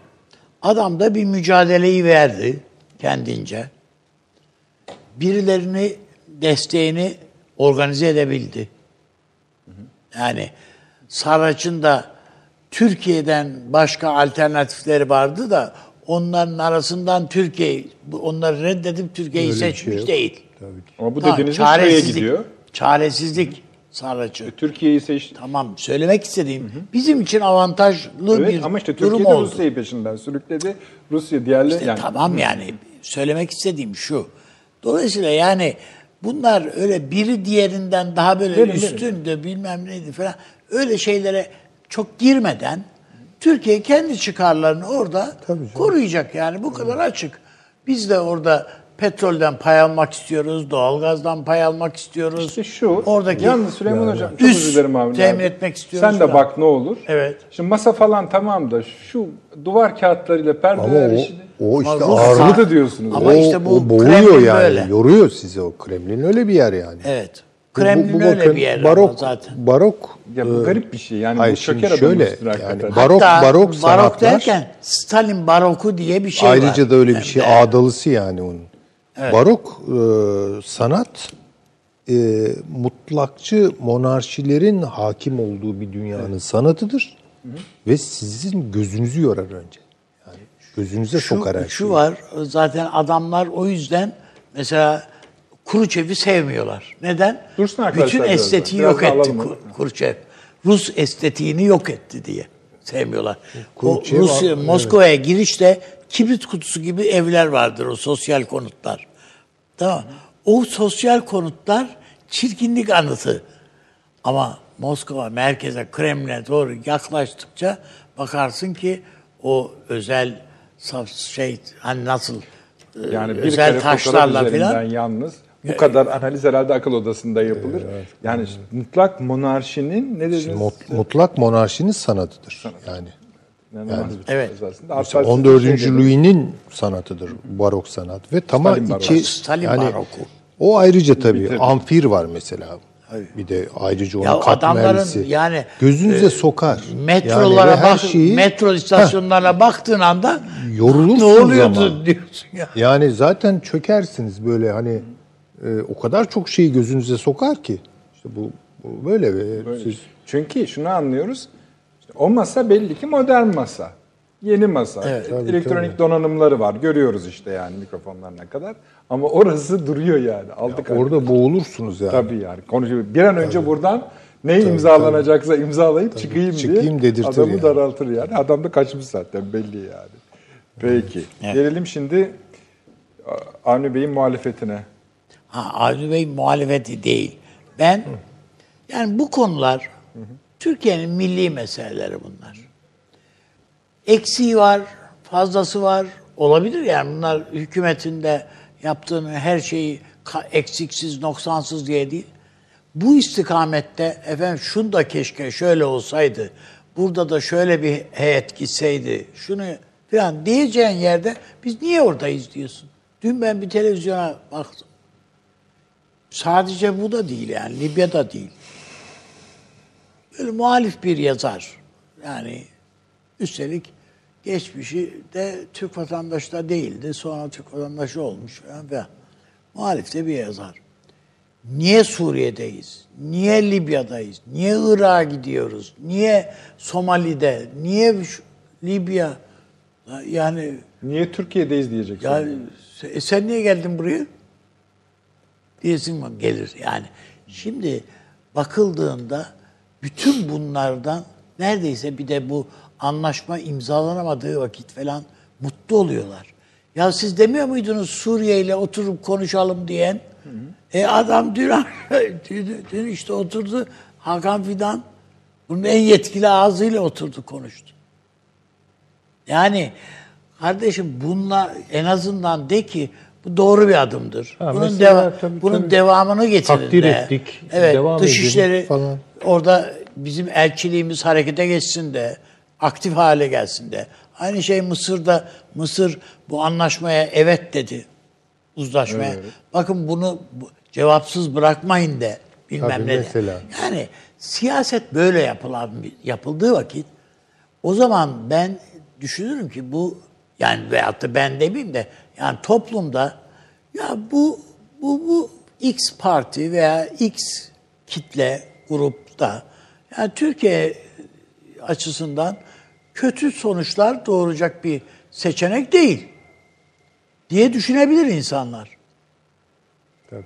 adam da bir mücadeleyi verdi kendince. Birilerini desteğini organize edebildi. Yani Saraç'ın da Türkiye'den başka alternatifleri vardı da onların arasından Türkiye onları reddedip Türkiye'yi Öyle şey seçmiş yok. değil. Tabii ki. Ama bu Tamam, dediğiniz de şuraya çaresizlik. Çaresizlik Saraç'ı. Türkiye'yi seçti. Tamam söylemek istediğim bizim için avantajlı Evet bir ama işte durum Türkiye oldu. Rusya'yı peşinden sürükledi. Rusya diğerleri İşte yani Tamam yani söylemek istediğim şu. Dolayısıyla yani bunlar öyle biri diğerinden daha böyle verin. üstündü bilmem neydi falan öyle şeylere çok girmeden Türkiye kendi çıkarlarını orada koruyacak yani bu kadar açık. Biz de orada petrolden pay almak istiyoruz, doğalgazdan pay almak istiyoruz. İşte şu, oradaki yalnız Süleyman Hocam çok üst dilerim abi. temin etmek istiyoruz. Sen de falan. bak ne olur. Evet. Şimdi masa falan tamam da şu duvar kağıtlarıyla perdeler o, işini... o işte ağırlık da diyorsunuz. Ama o, işte bu o boğuyor Kremlin yani. böyle. Yoruyor sizi o Kremlin öyle bir yer yani. Evet. Bu- Kremlin bu- bu öyle bakın, bir yer barok, zaten. Barok Ya bu e, garip bir şey. Yani hayır, bu şimdi çöker şöyle, yani hakikaten. barok- Hatta barok barok sanatlar- derken Stalin baroku diye bir şey var. Ayrıca da öyle bir şey ağdalısı yani onun. Barok e, sanat e, mutlakçı monarşilerin hakim olduğu bir dünyanın sanatıdır. Ve sizin gözünüzü yorar önce. Yani gözünüze sokar her Şu, şu şeyi. var zaten adamlar o yüzden mesela Kuruçev'i sevmiyorlar. Neden? Dursun Bütün estetiği yok etti alalım Ku- onu. Kuruçev. Rus estetiğini yok etti diye sevmiyorlar. O Kuruçev- Rusya, evet. Moskova'ya girişte kibrit kutusu gibi evler vardır o sosyal konutlar. Tamam. O sosyal konutlar çirkinlik anıtı. Ama Moskova merkeze, Kremlin'e doğru yaklaştıkça bakarsın ki o özel şey hani nasıl e, Yani bir özel taşlarla falan yalnız bu kadar analiz herhalde akıl odasında yapılır. Yani mutlak monarşinin ne dediniz? Mut- mutlak monarşinin sanatıdır. Yani İnanılmaz bir şey Evet. esasında. Mesela Hatta 14. siz şey. Louis'nin sanatıdır barok sanat ve tama Stalin iki Stalin yani baroku. o ayrıca tabii Bitirdi. amfir var mesela. Bir de ayrıca onun Ya adamların katmerlisi. yani, gözünüze sokar. metrolara yani bak, şeyi metro istasyonlarına baktığın anda yorulursunuz ne oluyordu ama. diyorsun ya. Yani zaten çökersiniz böyle hani e, o kadar çok şeyi gözünüze sokar ki. İşte bu, bu böyle ve siz Çünkü şunu anlıyoruz. O masa belli ki modern masa. Yeni masa. Tabii, Elektronik donanımları var. Görüyoruz işte yani mikrofonlarına kadar. Ama orası duruyor yani. Aldık orada boğulursunuz yani. Tabii yani. Konuşuyor. Bir an önce buradan ne imzalanacaksa imzalayıp çıkayım, çıkayım diye dedirtir adamı yani. daraltır yani. Adam da kaçmış zaten belli yani. Peki. Gelelim şimdi Avni Bey'in muhalefetine. Ha, Avni Bey muhalefeti değil. Ben yani bu konular Türkiye'nin milli meseleleri bunlar. Eksiği var, fazlası var. Olabilir yani bunlar hükümetin de yaptığını her şeyi eksiksiz, noksansız diye değil. Bu istikamette efendim şunu da keşke şöyle olsaydı, burada da şöyle bir heyet gitseydi, şunu falan diyeceğin yerde biz niye oradayız diyorsun. Dün ben bir televizyona baktım. Sadece bu da değil yani Libya'da değil. Böyle muhalif bir yazar. Yani üstelik geçmişi de Türk vatandaşı da değildi. Sonra Türk vatandaşı olmuş filan. Muhalif de bir yazar. Niye Suriye'deyiz? Niye Libya'dayız? Niye Irak'a gidiyoruz? Niye Somali'de? Niye Libya? Yani Niye Türkiye'deyiz diyeceksin. ya se- sen niye geldin buraya? Diyesin? Gelir yani. Şimdi bakıldığında bütün bunlardan neredeyse bir de bu anlaşma imzalanamadığı vakit falan mutlu oluyorlar. Ya siz demiyor muydunuz Suriye ile oturup konuşalım diyen? E adam dün, dün işte oturdu Hakan Fidan bunun en yetkili ağzıyla oturdu konuştu. Yani kardeşim bunlar en azından de ki bu doğru bir adımdır. Ha, bunun mesela deva- tabii, bunun tabii. devamını getirin Takdir de. ettik, Evet, devam dışişleri falan. orada bizim elçiliğimiz harekete geçsin de aktif hale gelsin de. Aynı şey Mısır'da Mısır bu anlaşmaya evet dedi. Uzlaşmaya. Bakın bunu bu- cevapsız bırakmayın de bilmem Tabii, ne. de. mesela. Yani siyaset böyle yapılan yapıldığı vakit o zaman ben düşünürüm ki bu yani veyahut da ben demeyeyim de yani toplumda ya bu bu bu X parti veya X kitle grupta yani Türkiye açısından kötü sonuçlar doğuracak bir seçenek değil diye düşünebilir insanlar. Tabii.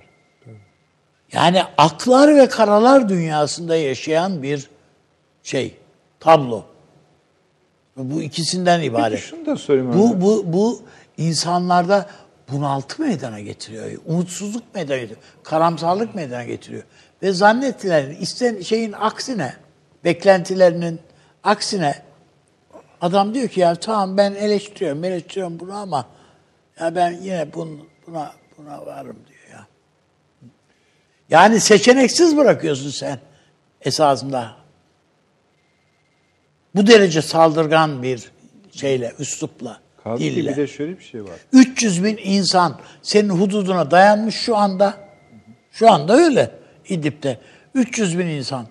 Yani aklar ve karalar dünyasında yaşayan bir şey, tablo. Bu ikisinden ibaret. Peki şunu da söyleyeyim. Bu bu bu insanlarda bunaltı meydana getiriyor. Umutsuzluk meydana getiriyor. Karamsarlık meydana getiriyor. Ve zannettiler isten şeyin aksine, beklentilerinin aksine adam diyor ki ya tamam ben eleştiriyorum, eleştiriyorum bunu ama ya ben yine bun, buna buna varım diyor ya. Yani seçeneksiz bırakıyorsun sen esasında. Bu derece saldırgan bir şeyle, üslupla, Kaldı ki dille. bir de şöyle bir şey var. 300 bin insan senin hududuna dayanmış şu anda. Şu anda öyle İdlib'de. 300 bin insan.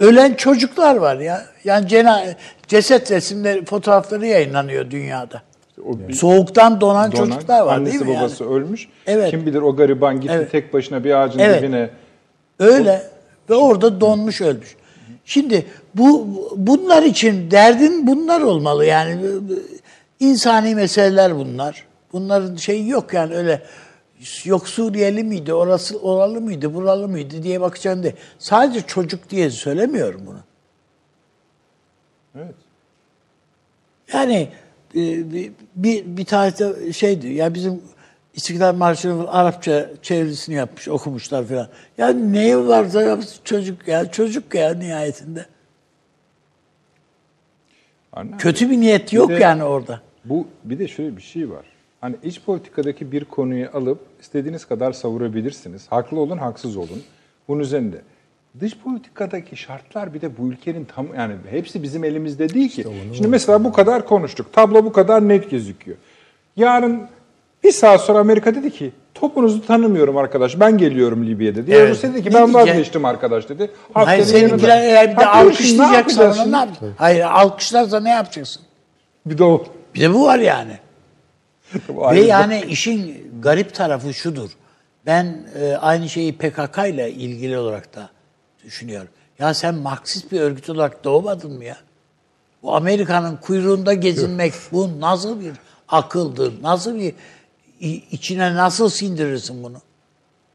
Ölen çocuklar var ya. Yani cena ceset resimleri, fotoğrafları yayınlanıyor dünyada. O bir- Soğuktan donan, Donan, çocuklar var annesi değil mi babası yani? ölmüş. Evet. Kim bilir o gariban gitti Evet. tek başına bir ağacın Evet. dibine. Öyle ve orada donmuş ölmüş. Şimdi bu bunlar için derdin bunlar olmalı yani insani meseleler bunlar. Bunların şeyi yok yani öyle yok Suriyeli miydi, orası oralı mıydı, buralı mıydı diye bakacaksın de. Sadece çocuk diye söylemiyorum bunu. Evet. Yani e, bir, bir, bir tarihte şeydi ya bizim İstiklal Marşı'nın Arapça çevirisini yapmış, okumuşlar falan. Ya ne varsa çocuk ya, çocuk ya nihayetinde. Anne, Kötü bir niyet yok de- yani orada. Bu bir de şöyle bir şey var. Hani iç politikadaki bir konuyu alıp istediğiniz kadar savurabilirsiniz. Haklı olun, haksız olun. Bunun üzerinde. Dış politikadaki şartlar bir de bu ülkenin tam yani hepsi bizim elimizde değil ki. Şimdi mesela bu kadar konuştuk. Tablo bu kadar net gözüküyor. Yarın bir saat sonra Amerika dedi ki topunuzu tanımıyorum arkadaş. Ben geliyorum Libya'ya dedi. Evet. Rusya dedi ki ben vazgeçtim arkadaş dedi. Hayır Haftanın seninkiler yanında- eğer bir de alkışlayacaksan ne yapacaksın? Hayır alkışlarsa ne yapacaksın? Bir de o. Bir de bu var yani. Bu Ve yani işin garip tarafı şudur. Ben e, aynı şeyi PKK ile ilgili olarak da düşünüyorum. Ya sen Marksist bir örgüt olarak doğmadın mı ya? Bu Amerika'nın kuyruğunda gezinmek bu nasıl bir akıldır? Nasıl bir içine nasıl sindirirsin bunu?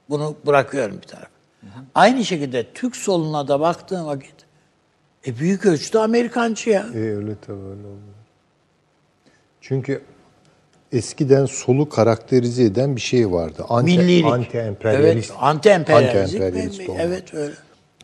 Bunu bırakıyorum bir tarafa. Aynı şekilde Türk soluna da baktığın vakit e büyük ölçüde Amerikancı ya. E, öyle tabii öyle oluyor. Çünkü eskiden solu karakterize eden bir şey vardı. Anti, Millilik. Anti-emperyalist. Evet, anti-emperyalist. Anti-emperyalist. Evet öyle.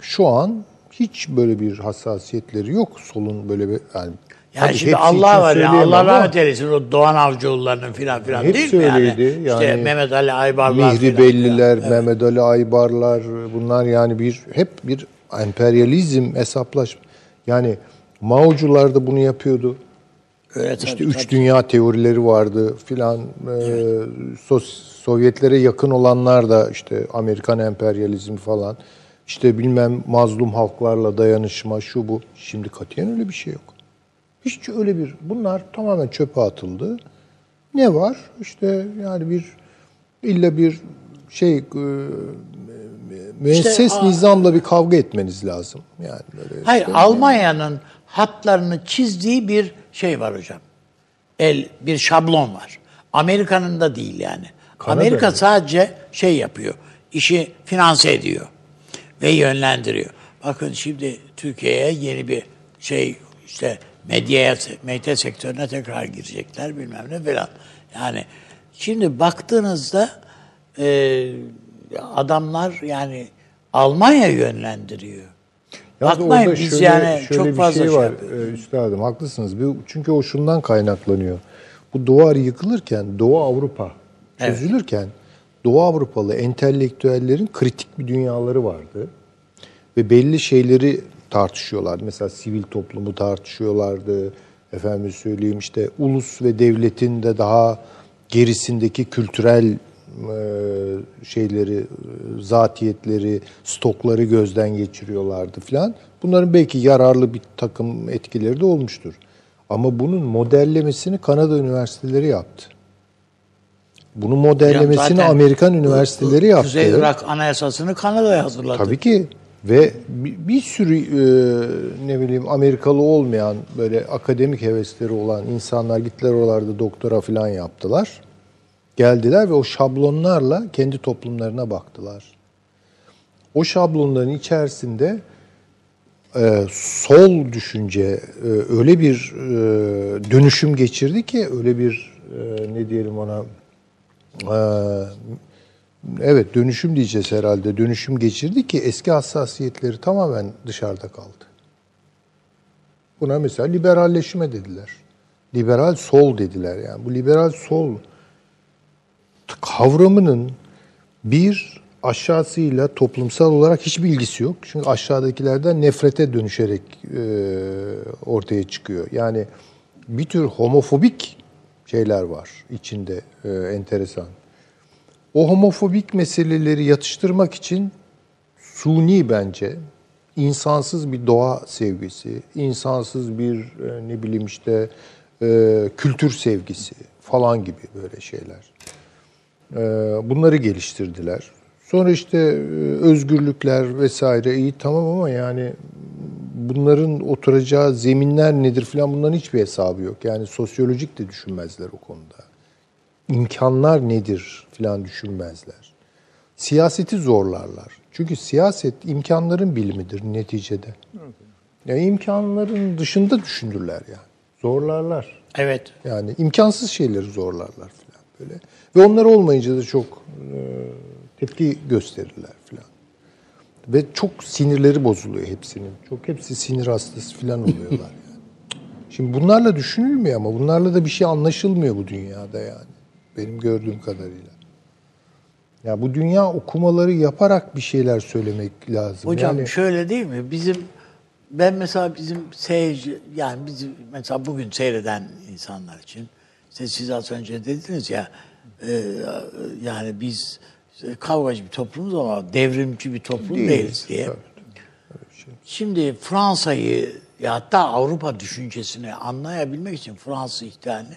Şu an hiç böyle bir hassasiyetleri yok solun böyle bir yani Yani şimdi Allah var ya Allah rahmet eylesin o Doğan Avcıoğulları'nın filan filan Hepsi değil mi yani? öyleydi. İşte Yani Mehmet Ali Aybarlar Mihri Belliler, filan. Mehmet Ali Aybarlar bunlar yani bir hep bir emperyalizm hesaplaş. Yani Mao'cular da bunu yapıyordu. Öyle tabii, İşte üç tabii. dünya teorileri vardı filan. Ee, Sos- Sovyetlere yakın olanlar da işte Amerikan emperyalizmi falan. İşte bilmem mazlum halklarla dayanışma şu bu. Şimdi katiyen öyle bir şey yok. Hiç öyle bir bunlar tamamen çöpe atıldı. Ne var? İşte yani bir illa bir şey e, müesses İşte, nizamla bir kavga etmeniz lazım. Yani böyle Hayır işte- Almanya'nın hatlarını çizdiği bir şey var hocam. El bir şablon var. Amerika'nın da değil yani. Kanada Amerika öyle. sadece şey yapıyor. işi finanse ediyor ve yönlendiriyor. Bakın şimdi Türkiye'ye yeni bir şey işte medyaya, medya sektörüne tekrar girecekler bilmem ne falan. Yani şimdi baktığınızda e, adamlar yani Almanya yönlendiriyor. Yalnız orada biz şöyle- yani şöyle çok bir fazla şey şey var. Ee, üstadım haklısınız. Çünkü o şundan kaynaklanıyor. Bu duvar yıkılırken Doğu Avrupa Evet. çözülürken Doğu Avrupalı entelektüellerin kritik bir dünyaları vardı. Ve belli şeyleri tartışıyorlardı. Mesela sivil toplumu tartışıyorlardı. Efendim söyleyeyim işte ulus ve devletin de daha gerisindeki kültürel şeyleri, e, zatiyetleri, stokları gözden geçiriyorlardı filan. Bunların belki yararlı bir takım etkileri de olmuştur. Ama bunun modellemesini Kanada üniversiteleri yaptı. Bunun modellemesini Zaten Amerikan üniversiteleri yaptı. Kuzey Irak Anayasası'nı Kanada'ya hazırladı. Tabii ki ve bir, bir sürü e, ne bileyim Amerikalı olmayan böyle akademik hevesleri olan insanlar gittiler oralarda doktora falan yaptılar. Geldiler ve o şablonlarla kendi toplumlarına baktılar. O şablonların içerisinde e, sol düşünce e, öyle bir e, dönüşüm geçirdi ki öyle bir e, ne diyelim ona Ee, evet dönüşüm diyeceğiz herhalde. Dönüşüm geçirdi ki eski hassasiyetleri tamamen dışarıda kaldı. Buna mesela liberalleşme dediler. Liberal sol dediler yani. Bu liberal sol kavramının bir aşağısıyla toplumsal olarak hiçbir ilgisi yok. Çünkü aşağıdakilerden nefrete dönüşerek e, ortaya çıkıyor. Yani bir tür homofobik şeyler var içinde e, enteresan. O homofobik meseleleri yatıştırmak için suni bence insansız bir doğa sevgisi, insansız bir e, ne bileyim işte e, kültür sevgisi falan gibi böyle şeyler. E, bunları geliştirdiler. Sonra işte e, özgürlükler vesaire iyi tamam ama yani bunların oturacağı zeminler nedir falan bunların hiçbir hesabı yok. Yani sosyolojik de düşünmezler o konuda. İmkanlar nedir falan düşünmezler. Siyaseti zorlarlar. Çünkü siyaset imkanların bilimidir neticede. Yani imkanların dışında düşünürler yani. Zorlarlar. Evet. Yani imkansız şeyleri zorlarlar falan böyle. Ve onlar olmayınca da çok e, tepki gösterirler falan. Ve çok sinirleri bozuluyor hepsinin. Çok hepsi sinir hastası falan oluyorlar yani. Şimdi bunlarla düşünülmüyor ama bunlarla da bir şey anlaşılmıyor bu dünyada yani. Benim gördüğüm kadarıyla. Ya bu dünya okumaları yaparak bir şeyler söylemek lazım. Hocam yani, şöyle değil mi? Bizim ben mesela bizim seyirci yani bizim mesela bugün seyreden insanlar için işte siz az önce dediniz ya e, yani biz kavgacı bir toplumuz ama devrimci bir toplum değiliz, Değiliz, diye. tabii, Şimdi Fransa'yı ya hatta Avrupa düşüncesini anlayabilmek için Fransız ihtilalini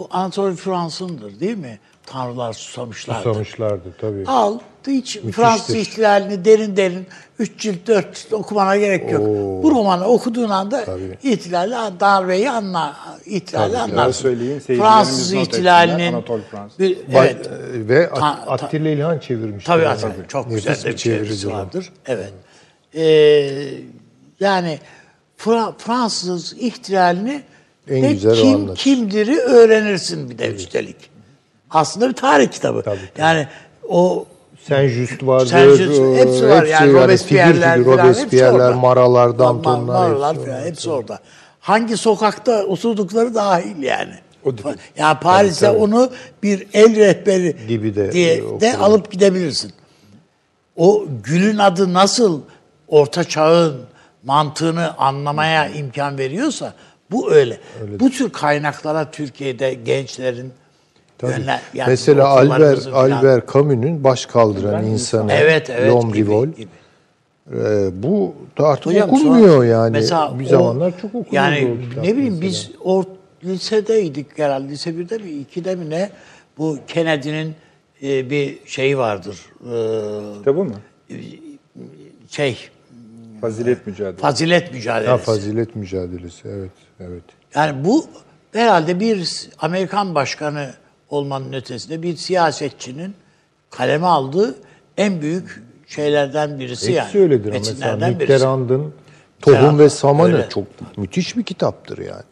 bu Anatole Fransız'ındır değil mi? Tanrılar susamışlardı. susamışlardı tabii. Al, hiç Fransız ihtilalini derin derin 3 cilt 4 cilt okumana gerek yok. Bu romanı okuduğun anda Tabii. ihtilali, darbeyi anla, ihtilali Daha anlarsın. seyircilerimiz Fransız ihtilalinin Fransız. bir, evet. e, Ve At- Attila İlhan çevirmiş. Tabii. Atilla, çok Nefis güzel bir çevirisi vardır. Evet. Ee, yani Fra- Fransız ihtilalini En ve güzel o kim anlatır. kimdir'i öğrenirsin bir de üstelik. Aslında bir tarih kitabı. Tabii, tabii. Yani o Saint Just vardır. Saint-Just, e, hepsi var yani Robespierre'ler falan hepsi Robespierre'ler. Maralar, Ma- Dantonlar. Maralar hepsi falan hepsi orada. Hangi sokakta oturdukları dahil yani. O tip- yani Paris'te Tabii, tabii. onu bir el rehberi Gibi de, diye de alıp gidebilirsin. O gülün adı nasıl orta çağın mantığını anlamaya imkan veriyorsa bu öyle. Bu tür kaynaklara Türkiye'de gençlerin Tabii. yönlen- yani Mesela Albert, falan- Albert Camus'un baş kaldıran insanı Evet evet. L'Homme gibi, Rivol. gibi. E, bu da artık Hocam okunmuyor sonra yani. mesela bir o- zamanlar çok okunuyordu Yani o ne bileyim mesela. biz or, lisedeydik herhalde. Lise 1'de mi 2'de mi ne? Bu Kennedy'nin e, bir şeyi vardır. E, Kitabı mı? şey Fazilet mücadelesi. fazilet mücadelesi. Ha, fazilet mücadelesi evet evet. Yani bu herhalde bir Amerikan başkanı olmanın ötesinde bir siyasetçinin kaleme aldığı en büyük şeylerden birisi yani. Hepsi öyledir mesela Metinlerden birisi. Mitterrand'ın Tohum ve Samanı öyle. çok müthiş bir kitaptır yani.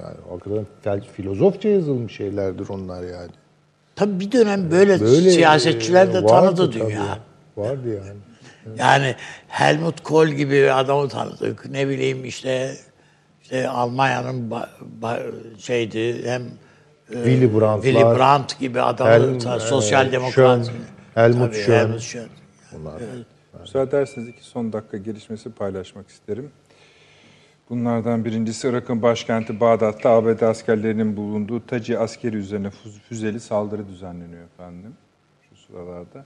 Yani hakikaten filozofça yazılmış şeylerdir onlar yani. Tabii bir dönem böyle, Böyle siyasetçiler de e, tanıdı vardı dünya. tabii. Vardı yani. Yani Helmut Kohl gibi bir adamı tanıdık. Ne bileyim işte işte Almanya'nın ba- ba- şeydi hem e, Willy Brandt'lar, Willy Brandt gibi adamı Helm- ta- e, sosyal demokrat. Schön, Helmut Tabii, Schön. Helmut Schön. Bunlar. Müsaade ederseniz iki son dakika gelişmesi paylaşmak isterim. Bunlardan birincisi Irak'ın başkenti Bağdat'ta ABD askerlerinin bulunduğu Taci askeri üzerine füz- füzeli saldırı düzenleniyor efendim şu sıralarda.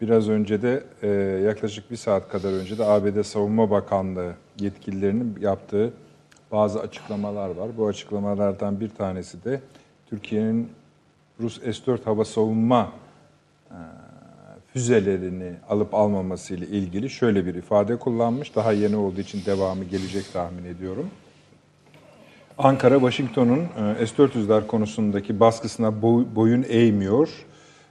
Biraz önce de e, yaklaşık bir saat kadar önce de ABD Savunma Bakanlığı yetkililerinin yaptığı bazı açıklamalar var. Bu açıklamalardan bir tanesi de Türkiye'nin Rus S-4 hava savunma füzelerini alıp almaması ile ilgili şöyle bir ifade kullanmış. Daha yeni olduğu için devamı gelecek tahmin ediyorum. Ankara, Washington'un e, S-400'ler konusundaki baskısına boy- boyun eğmiyor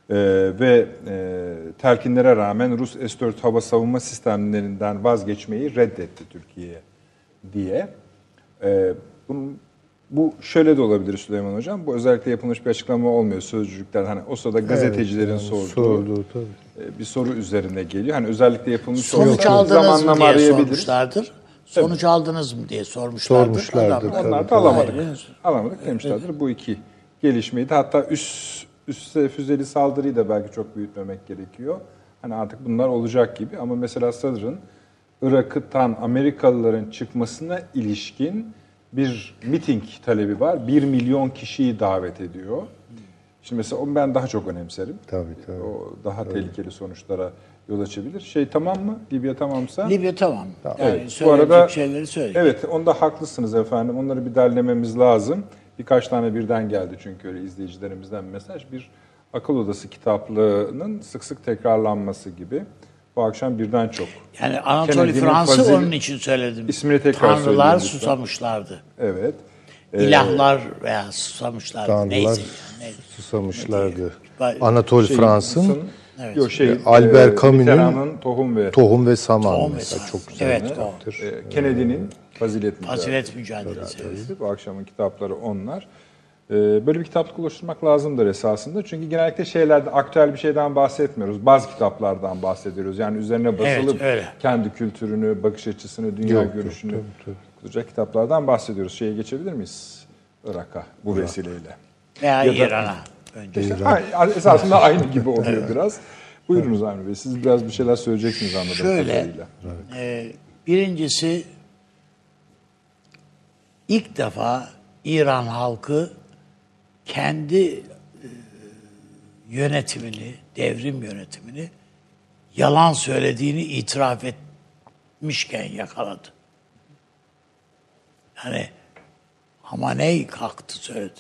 E, ve e, telkinlere rağmen Rus S-4 hava savunma sistemlerinden vazgeçmeyi reddetti Türkiye diye. E, bunun Bu şöyle de olabilir Süleyman Hocam. Bu özellikle yapılmış bir açıklama olmuyor sözcükler. Hani o sırada gazetecilerin Evet, yani sorduğu sorduğu, tabii. e, bir soru üzerine geliyor. Hani özellikle yapılmış Sonuç aldınız mı diye sormuşlardır. Sonuç aldınız mı diye sormuşlardır. Sormuşlardır. Adam- Onlar da alamadık. Hayır. Alamadık demişlerdir. Bu iki gelişmeyi de hatta üst üste füzeli saldırıyı da belki çok büyütmemek gerekiyor. Hani artık bunlar olacak gibi ama mesela Sadr'ın Irak'tan Amerikalıların çıkmasına ilişkin bir miting talebi var. Bir milyon kişiyi davet ediyor. Şimdi mesela onu ben daha çok önemserim. Tabii, tabii. O daha tehlikeli sonuçlara yol açabilir. Şey tamam mı? Libya tamamsa? Libya tamam. Yani Evet, bu arada şeyleri söyle. Evet, onda haklısınız efendim. Onları bir derlememiz lazım. Birkaç tane birden geldi çünkü öyle izleyicilerimizden mesaj. Bir akıl odası kitaplığının sık sık tekrarlanması gibi. Bu akşam birden çok. Yani Fransı fazil- onun için söyledim. İsmini tekrar Tanrılar susamışlardı. Evet. Ee, İlahlar veya susamışlardı. Tanrılar Neyse. yani. susamışlardı. Anatol şey, Frans'ın Evet. Yok şey, Albert e, Camus'un Tohum ve Tohum ve Saman Tohum ve mesela Saman. çok güzel Evet, bir kitaptır. e, Kennedy'nin Fazilet Mücadelesi. Fazilet mücadelesi. evet. Bu akşamın kitapları onlar. Ee, Böyle bir kitaplık oluşturmak lazımdır esasında. Çünkü genellikle şeylerde aktüel bir şeyden bahsetmiyoruz. Bazı kitaplardan bahsediyoruz. Yani üzerine basılıp Evet, öyle. kendi kültürünü, bakış açısını, dünya Yok, yok, görüşünü tabii, tabii. okutacak kitaplardan bahsediyoruz. Şeye geçebilir miyiz? Irak'a bu vesileyle. Veya Ya da- İran'a önce. İşte, esasında aynı gibi oluyor biraz. Buyurunuz Avni Bey. Siz biraz bir şeyler söyleyeceksiniz anladığım Şöyle, kadarıyla. e, birincisi ilk defa İran halkı kendi e, yönetimini, devrim yönetimini yalan söylediğini itiraf etmişken yakaladı. Yani Hamaney kalktı söyledi.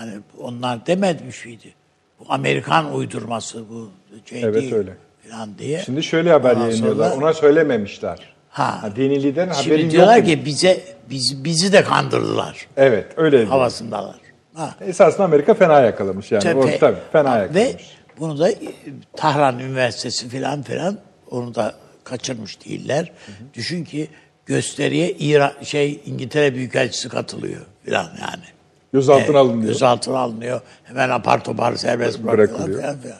Yani onlar dememiş miydi? Bu Amerikan uydurması bu şey Evet, değil öyle. falan diye. Şimdi şöyle haber Ondan yayınlıyorlar. sonra- Ona söylememişler. Ha. Ha, dini liderin Şimdi haberin diyorlar yok. ki bize biz bizi de kandırdılar Evet öyle. havasındalar. Ha. Esasında Amerika fena yakalamış yani. Tabii. O, tabii fena Ha, yakalamış. Ve bunu da e, Tahran Üniversitesi filan filan onu da kaçırmış değiller. Düşün ki gösteriye İran şey İngiltere Büyükelçisi katılıyor filan yani. Gözaltına E, alınıyor. Gözaltına alınıyor. Hemen apar topar serbest bırakılıyor Bırakılıyor.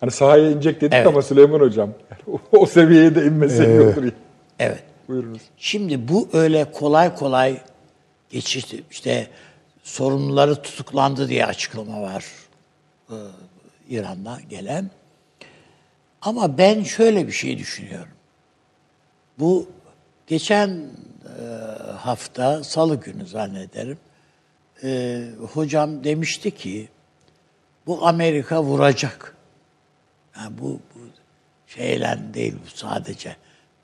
Hani sahaya inecek dedik Evet. ama Süleyman Hocam o, o seviyeye de inmesek iyi olur. Evet. Buyurunuz. Şimdi bu öyle kolay kolay geçişti. İşte sorumluları tutuklandı diye açıklama var e, İran'da gelen. Ama ben şöyle bir şey düşünüyorum. Bu geçen e, hafta salı günü zannederim e, hocam demişti ki bu Amerika vuracak. Yani bu, bu şeyle değil bu sadece.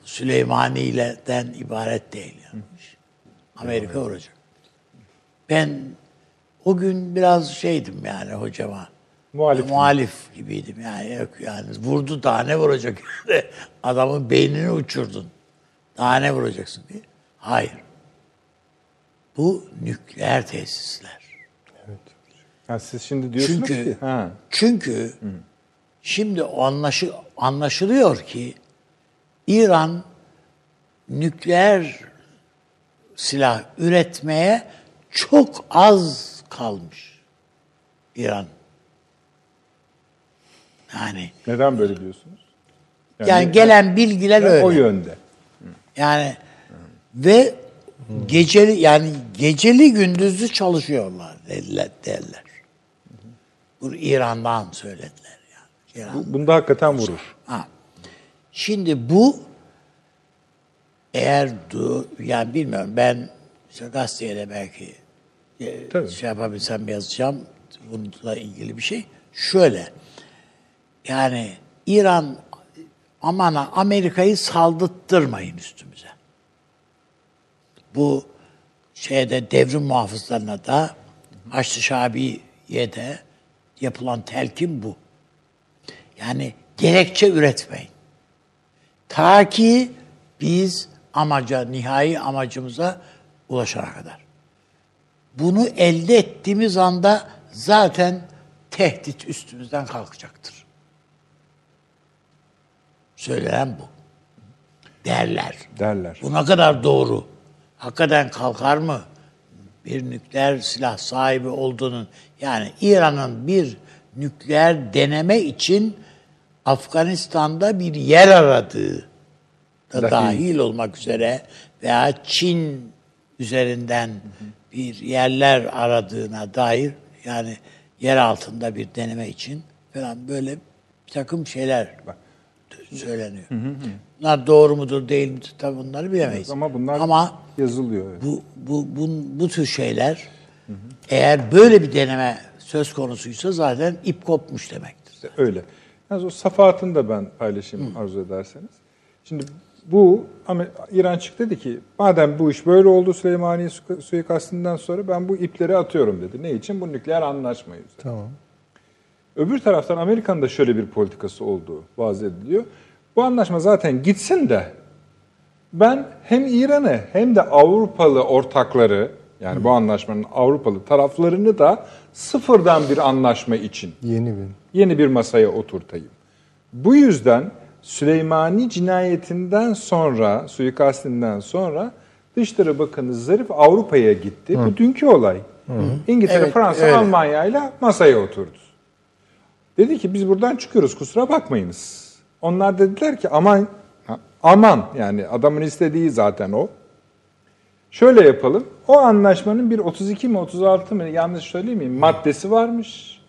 Bu Süleymani'den ibaret değil yani. Amerika vuracak. Ben o gün biraz şeydim yani hocama. Muhalif. Muhalif gibiydim yani. Yok yani vurdu daha ne vuracak? Adamın beynini uçurdun. Daha ne vuracaksın diye. Hayır. Bu nükleer tesisler. Ha, siz şimdi diyorsunuz Çünkü ki ha, çünkü şimdi o anlaşı, anlaşılıyor ki İran nükleer silah üretmeye çok az kalmış. İran. Yani neden böyle diyorsunuz? yani, gelen bilgiler öyle. o yönde. Yani ve geceli yani geceli gündüzlü çalışıyorlar dediler derler. Bu İran'dan söylediler yani. İran. Bu- Bunda hakikaten vurur. Ha. Şimdi bu eğer du, yani bilmiyorum ben işte gazeteye de belki e, Tabii. şey yapabilsem yazacağım bununla ilgili bir şey. Şöyle yani İran aman Amerika'yı saldırttırmayın üstümüze. Bu şeyde devrim muhafızlarına da Haçlı Şabi'ye de yapılan telkin bu. Yani gerekçe üretmeyin. Ta ki biz amaca, nihai amacımıza ulaşana kadar. Bunu elde ettiğimiz anda zaten tehdit üstümüzden kalkacaktır. Söylenen bu. Derler. Derler. Bu ne kadar doğru? Hakikaten kalkar mı? bir nükleer silah sahibi olduğunun yani İran'ın bir nükleer deneme için Afganistan'da bir yer aradığı da Dahil. dahil olmak üzere veya Çin üzerinden bir yerler aradığına dair yani yer altında bir deneme için falan böyle bir takım şeyler söyleniyor. Bunlar doğru mudur değil midir tabii bunları bilemeyiz. Ama bunlar Ama yazılıyor. evet. bu, bu, bu, bu tür şeyler eğer böyle bir deneme söz konusuysa zaten ip kopmuş demektir. İşte öyle. Yalnız o safahatını da ben paylaşayım arzu ederseniz. Şimdi bu ama İran çıktı dedi ki madem bu iş böyle oldu Süleymaniye su- suikastından sonra ben bu ipleri atıyorum dedi. Ne için? Bu nükleer anlaşma yüzünden. Tamam. Öbür taraftan Amerika'nın da şöyle bir politikası olduğu vaz ediliyor. Bu anlaşma zaten gitsin de ben hem İran'ı hem de Avrupalı ortakları yani bu anlaşmanın Avrupalı taraflarını da sıfırdan bir anlaşma için Yeni bir. yeni bir masaya oturtayım. Bu yüzden Süleymani cinayetinden sonra, suikastinden sonra Dışişleri Bakanı Zarif Avrupa'ya gitti. Bu dünkü olay. İngiltere, Evet, Fransa, öyle. Almanya ile masaya oturdu. Dedi ki biz buradan çıkıyoruz kusura bakmayınız. Onlar dediler ki aman aman yani adamın istediği zaten o. Şöyle yapalım. O anlaşmanın bir 32 mi 36 mı yanlış söyleyeyim mi maddesi varmış.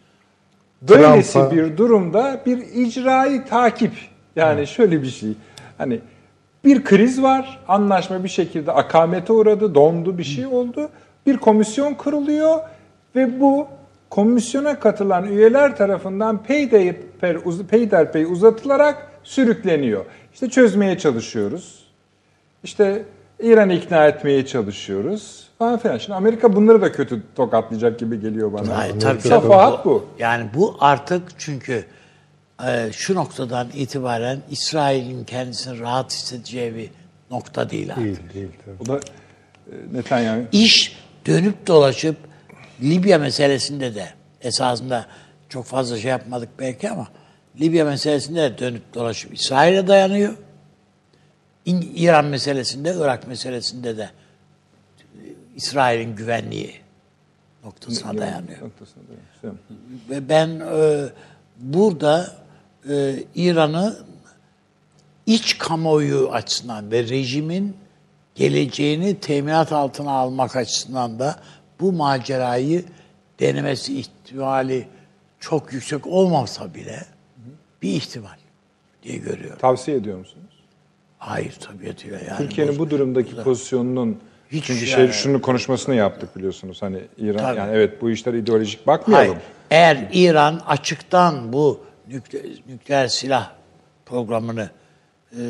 Böylesi Trump'a- bir durumda bir icraî takip yani şöyle bir şey. Hani bir kriz var. Anlaşma bir şekilde akamete uğradı, dondu bir şey oldu. Bir komisyon kuruluyor ve bu komisyona katılan üyeler tarafından peyderpey uz- peyderpey uzatılarak sürükleniyor. İşte çözmeye çalışıyoruz. İşte İran'ı ikna etmeye çalışıyoruz falan filan. Şimdi Amerika bunları da kötü tokatlayacak gibi geliyor bana. Hayır, tabii. Safahat bu. Yani bu artık çünkü e, şu noktadan itibaren İsrail'in kendisini rahat hissedeceği bir nokta değil artık. Değil, değil tabii. Bu da e, Netanyahu. İş dönüp dolaşıp Libya meselesinde de esasında çok fazla şey yapmadık belki ama Libya meselesinde de dönüp dolaşıp İsrail'e dayanıyor. İran meselesinde, Irak meselesinde de İsrail'in güvenliği noktasına dayanıyor. Noktasına dayanıyor. Ve ben e, burada e, İran'ı iç kamuoyu açısından ve rejimin geleceğini teminat altına almak açısından da bu macerayı denemesi ihtimali çok yüksek olmasa bile bir ihtimal diye görüyorum. Tavsiye ediyor musunuz? Hayır tabiatıyla yani. Türkiye'nin bu durumdaki pozisyonunun Hiç çünkü yani- şey şunu konuşmasını yaptık biliyorsunuz hani İran Tabii. yani evet bu işler ideolojik bakmayalım. Hayır. Eğer İran açıktan bu nükle- nükleer silah programını e,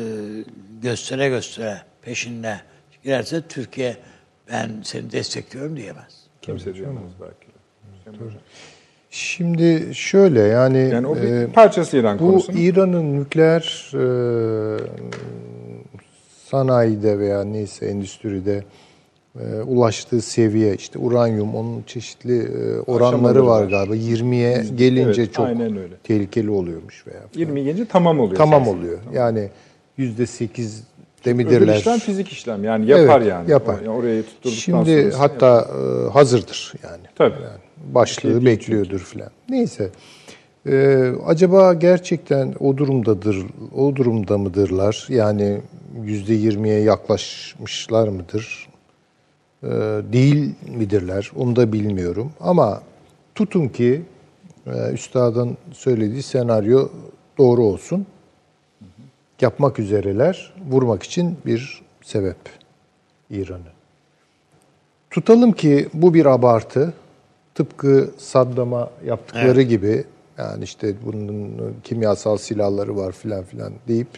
göstere göstere peşinde girerse Türkiye ben seni destekliyorum diyemez. Kimse duyamaz belki. Şimdi şöyle yani, yani o bir e, parçası İran bu. İran'ın nükleer e, sanayide veya neyse endüstride e, ulaştığı seviye işte uranyum onun çeşitli e, oranları var galiba 20'ye gelince evet, çok tehlikeli oluyormuş veya. Falan. 20 gelince tamam oluyor. Tamam aslında. oluyor. Tamam. Yani %8 demirler. Ödül işlem fizik işlem yani yapar evet, yani. Yapar. Yani oraya tutturduktan Şimdi sonra hatta yapar. hazırdır yani. Tabii. Yani başlığı Peki, bekliyordur filan. Neyse. Ee, acaba gerçekten o durumdadır, o durumda mıdırlar? Yani yüzde yirmiye yaklaşmışlar mıdır? Ee, değil midirler? Onu da bilmiyorum. Ama tutun ki e, üstadın söylediği senaryo doğru olsun. Yapmak üzereler, vurmak için bir sebep İran'ı. Tutalım ki bu bir abartı. Tıpkı Saddam'a yaptıkları gibi yani işte bunun kimyasal silahları var filan filan deyip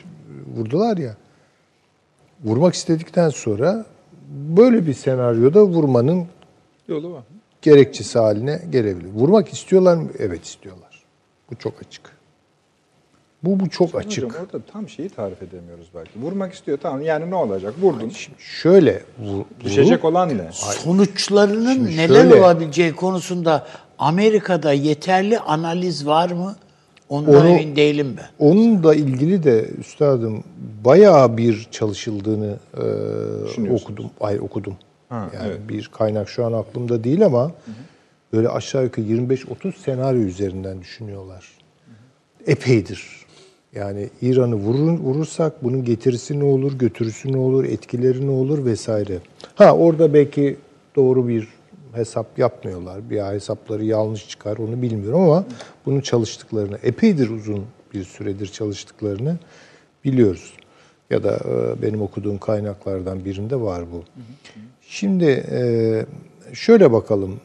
vurdular ya. Vurmak istedikten sonra böyle bir senaryoda vurmanın Yolu var. gerekçesi haline gelebilir. Vurmak istiyorlar mı? Evet istiyorlar. Bu çok açık. Bu bu çok açık. Hocam orada tam şeyi tarif edemiyoruz belki. Vurmak istiyor tamam yani ne olacak? Vurdun. Şöyle vur, Düşecek olan ne? Sonuçlarının Şimdi neler şöyle- olabileceği konusunda Amerika'da yeterli analiz var mı? Ondan Onu- emin değilim ben. Onunla ilgili de üstadım bayağı bir çalışıldığını e, okudum. Hayır okudum. Ha, yani evet. bir kaynak şu an aklımda değil ama böyle aşağı yukarı 25-30 senaryo üzerinden düşünüyorlar. Epeydir. Yani İran'ı vurur, vurursak bunun getirisi ne olur, götürüsü ne olur, etkileri ne olur vesaire. Ha orada belki doğru bir hesap yapmıyorlar. Bir hesapları yanlış çıkar onu bilmiyorum ama bunun çalıştıklarını, epeydir uzun bir süredir çalıştıklarını biliyoruz. Ya da e, benim okuduğum kaynaklardan birinde var bu. Şimdi e, şöyle bakalım.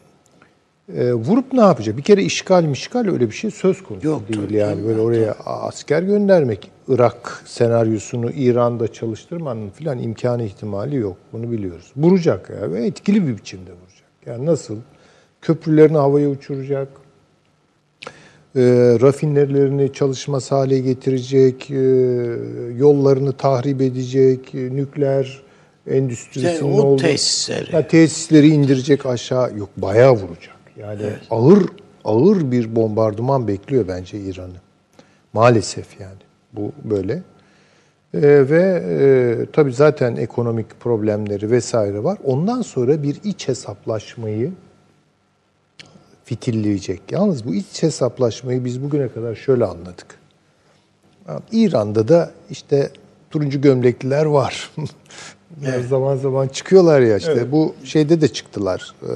E, vurup ne yapacak? Bir kere işgal mişgal öyle bir şey söz konusu Yok, değil. tabii yani böyle oraya asker göndermek, Irak senaryosunu İran'da çalıştırmanın filan imkanı ihtimali yok. Bunu biliyoruz. Vuracak ya ve etkili bir biçimde vuracak. Yani nasıl? Köprülerini havaya uçuracak, e, rafinerilerini çalışmaz hale getirecek, e, yollarını tahrip edecek, e, nükleer endüstrisinin İşte o olduğu- tesisleri. Ha, tesisleri indirecek aşağı. Yok bayağı vuracak. Yani ağır ağır bir bombardıman bekliyor bence İran'ı. Maalesef yani. Bu böyle. E, ve e, tabii zaten ekonomik problemleri vesaire var. Ondan sonra bir iç hesaplaşmayı fitilleyecek. Yalnız bu iç hesaplaşmayı biz bugüne kadar şöyle anladık. İran'da da işte turuncu gömlekliler var. Zaman zaman çıkıyorlar ya işte. Bu şeyde de çıktılar. E,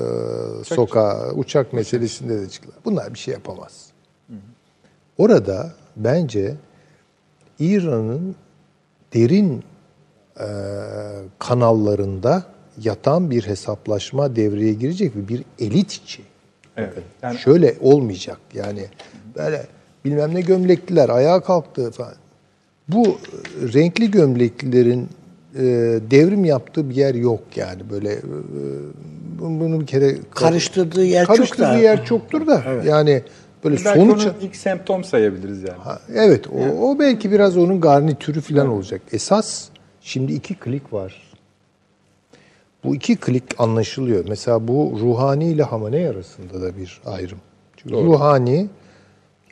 sokağa, uçak meselesinde de çıktılar. Bunlar bir şey yapamaz. Orada bence İran'ın derin e, kanallarında yatan bir hesaplaşma devreye girecek ve bir elit içi. Evet. Yani Şöyle olmayacak yani böyle bilmem ne gömlekliler ayağa kalktı falan. Bu renkli gömleklilerin e, devrim yaptığı bir yer yok yani böyle e, bunu bunu bir kere Karıştırdığı yer çok karıştırdığı da. yer çoktur da yani böyle belki sonuç onu ilk semptom sayabiliriz yani. Ha, Evet, o, o belki biraz onun garnitürü falan olacak. Esas şimdi iki klik var. Bu iki klik anlaşılıyor. Mesela bu Ruhani ile Hamaney arasında da bir ayrım. Çünkü Ruhani,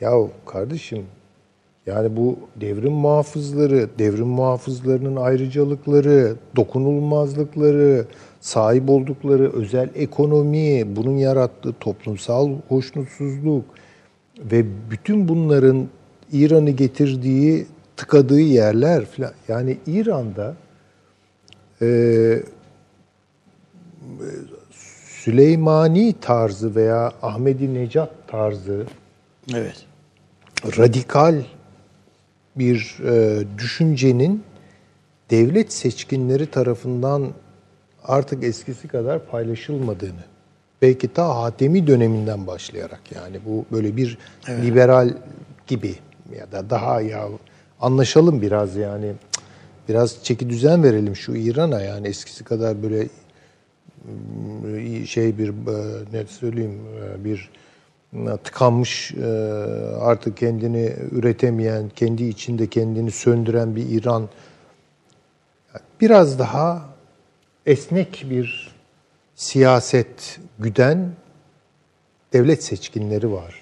ya kardeşim yani bu devrim muhafızları, devrim muhafızlarının ayrıcalıkları, dokunulmazlıkları, sahip oldukları özel ekonomi, bunun yarattığı toplumsal hoşnutsuzluk ve bütün bunların İran'ı getirdiği, tıkadığı yerler falan. Yani İran'da e, Süleymani tarzı veya Ahmedi Necat tarzı Evet. radikal bir e, düşüncenin devlet seçkinleri tarafından artık eskisi kadar paylaşılmadığını, belki ta Hatemi döneminden başlayarak yani bu böyle bir liberal gibi ya da daha ya anlaşalım biraz yani biraz çeki düzen verelim şu İran'a yani eskisi kadar böyle şey bir e, ne söyleyeyim e, bir tıkanmış e, artık kendini üretemeyen, kendi içinde kendini söndüren bir İran biraz daha esnek bir siyaset güden devlet seçkinleri var.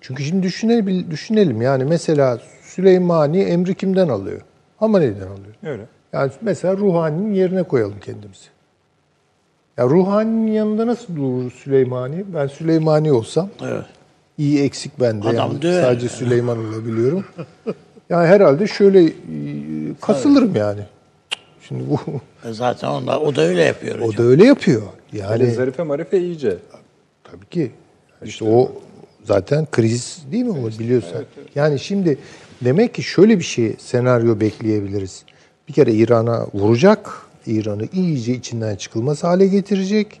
Çünkü şimdi düşünelim, düşünelim yani mesela Süleymani emri kimden alıyor? Hamaney'den alıyor. Öyle. Yani mesela Ruhani'nin yerine koyalım kendimizi. Ya Ruhani'nin yanında nasıl durur Süleymani? Ben Süleymani olsam Evet. iyi eksik bende. Adam yani sadece Süleyman olabiliyorum. yani herhalde şöyle e, kasılırım yani. Şimdi bu E Zaten onlar, o da öyle yapıyor o hocam. da öyle yapıyor. Yani Zarife Marife iyice. Tabii ki. İşte o zaten kriz değil mi o biliyorsun. Yani şimdi demek ki şöyle bir şey senaryo bekleyebiliriz. Bir kere İran'a vuracak, İran'ı iyice içinden çıkılmaz hale getirecek,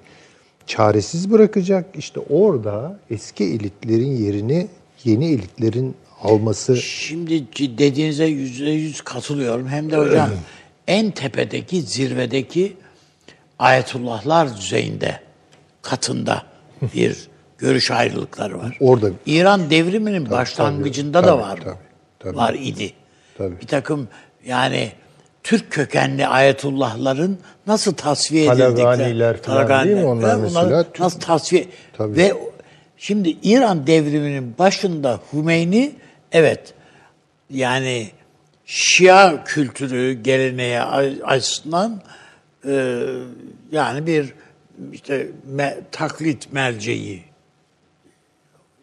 çaresiz bırakacak. İşte orada eski elitlerin yerini yeni elitlerin alması Şimdi dediğinize yüzde yüz katılıyorum. Hem de hocam en tepedeki, zirvedeki ayetullahlar düzeyinde, katında bir görüş ayrılıkları var. Orada- İran devriminin başlangıcında da tabii, var bu. tabii, tabii. Var idi. Tabii. Bir takım yani Türk kökenli ayetullahların nasıl tasfiye Talaganiler edildikleri. falan değil mi? Onlar mesela Türk- nasıl tasfiye Tabii. ve şimdi İran devriminin başında Hümeyni evet yani Şia kültürü geleneği açısından e, yani bir işte me- taklit merceği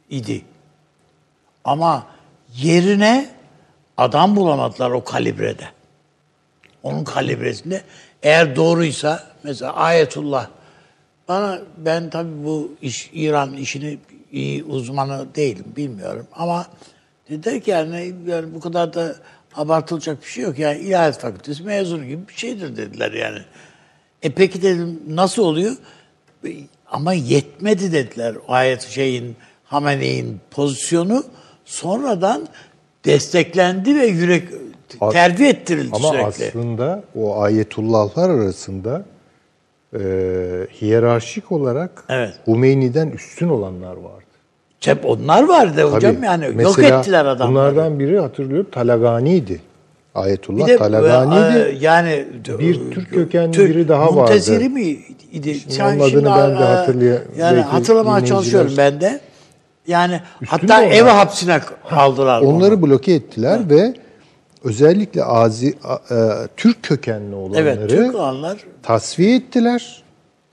idi. Ama yerine adam bulamadılar o kalibrede. Onun kalibresinde. Eğer doğruysa mesela Ayetullah. Bana ben tabii bu iş İran işini iyi uzmanı değilim bilmiyorum. Ama dediler ki yani, yani bu kadar da abartılacak bir şey yok. Yani ilahiyat fakültesi mezunu gibi bir şeydir dediler yani. E peki dedim nasıl oluyor? Ama yetmedi dediler o ayet şeyin Hamene'in pozisyonu. Sonradan desteklendi ve yürek Terbiye ettirildi Ama sürekli. aslında o ayetullahlar arasında e, hiyerarşik olarak Evet. Hümeyni'den üstün olanlar vardı. Hep onlar vardı hocam Tabii. yani yok ettiler adamları. Bunlardan biri hatırlıyorum Talagani'ydi. Ayetullah bir de Talagani'ydi. e, yani Bir Türk kökenli Türk- biri daha vardı. Munteziri mi idi? Şimdi Sen onun adını ben de e, hatırlaya- Yani hatırlamaya çalışıyorum ben de. Yani hatta de onlar. ev hapsine aldılar Onları onu. bloke ettiler ve özellikle Azi, e, Türk kökenli olanları Evet Türk olanlar tasfiye ettiler.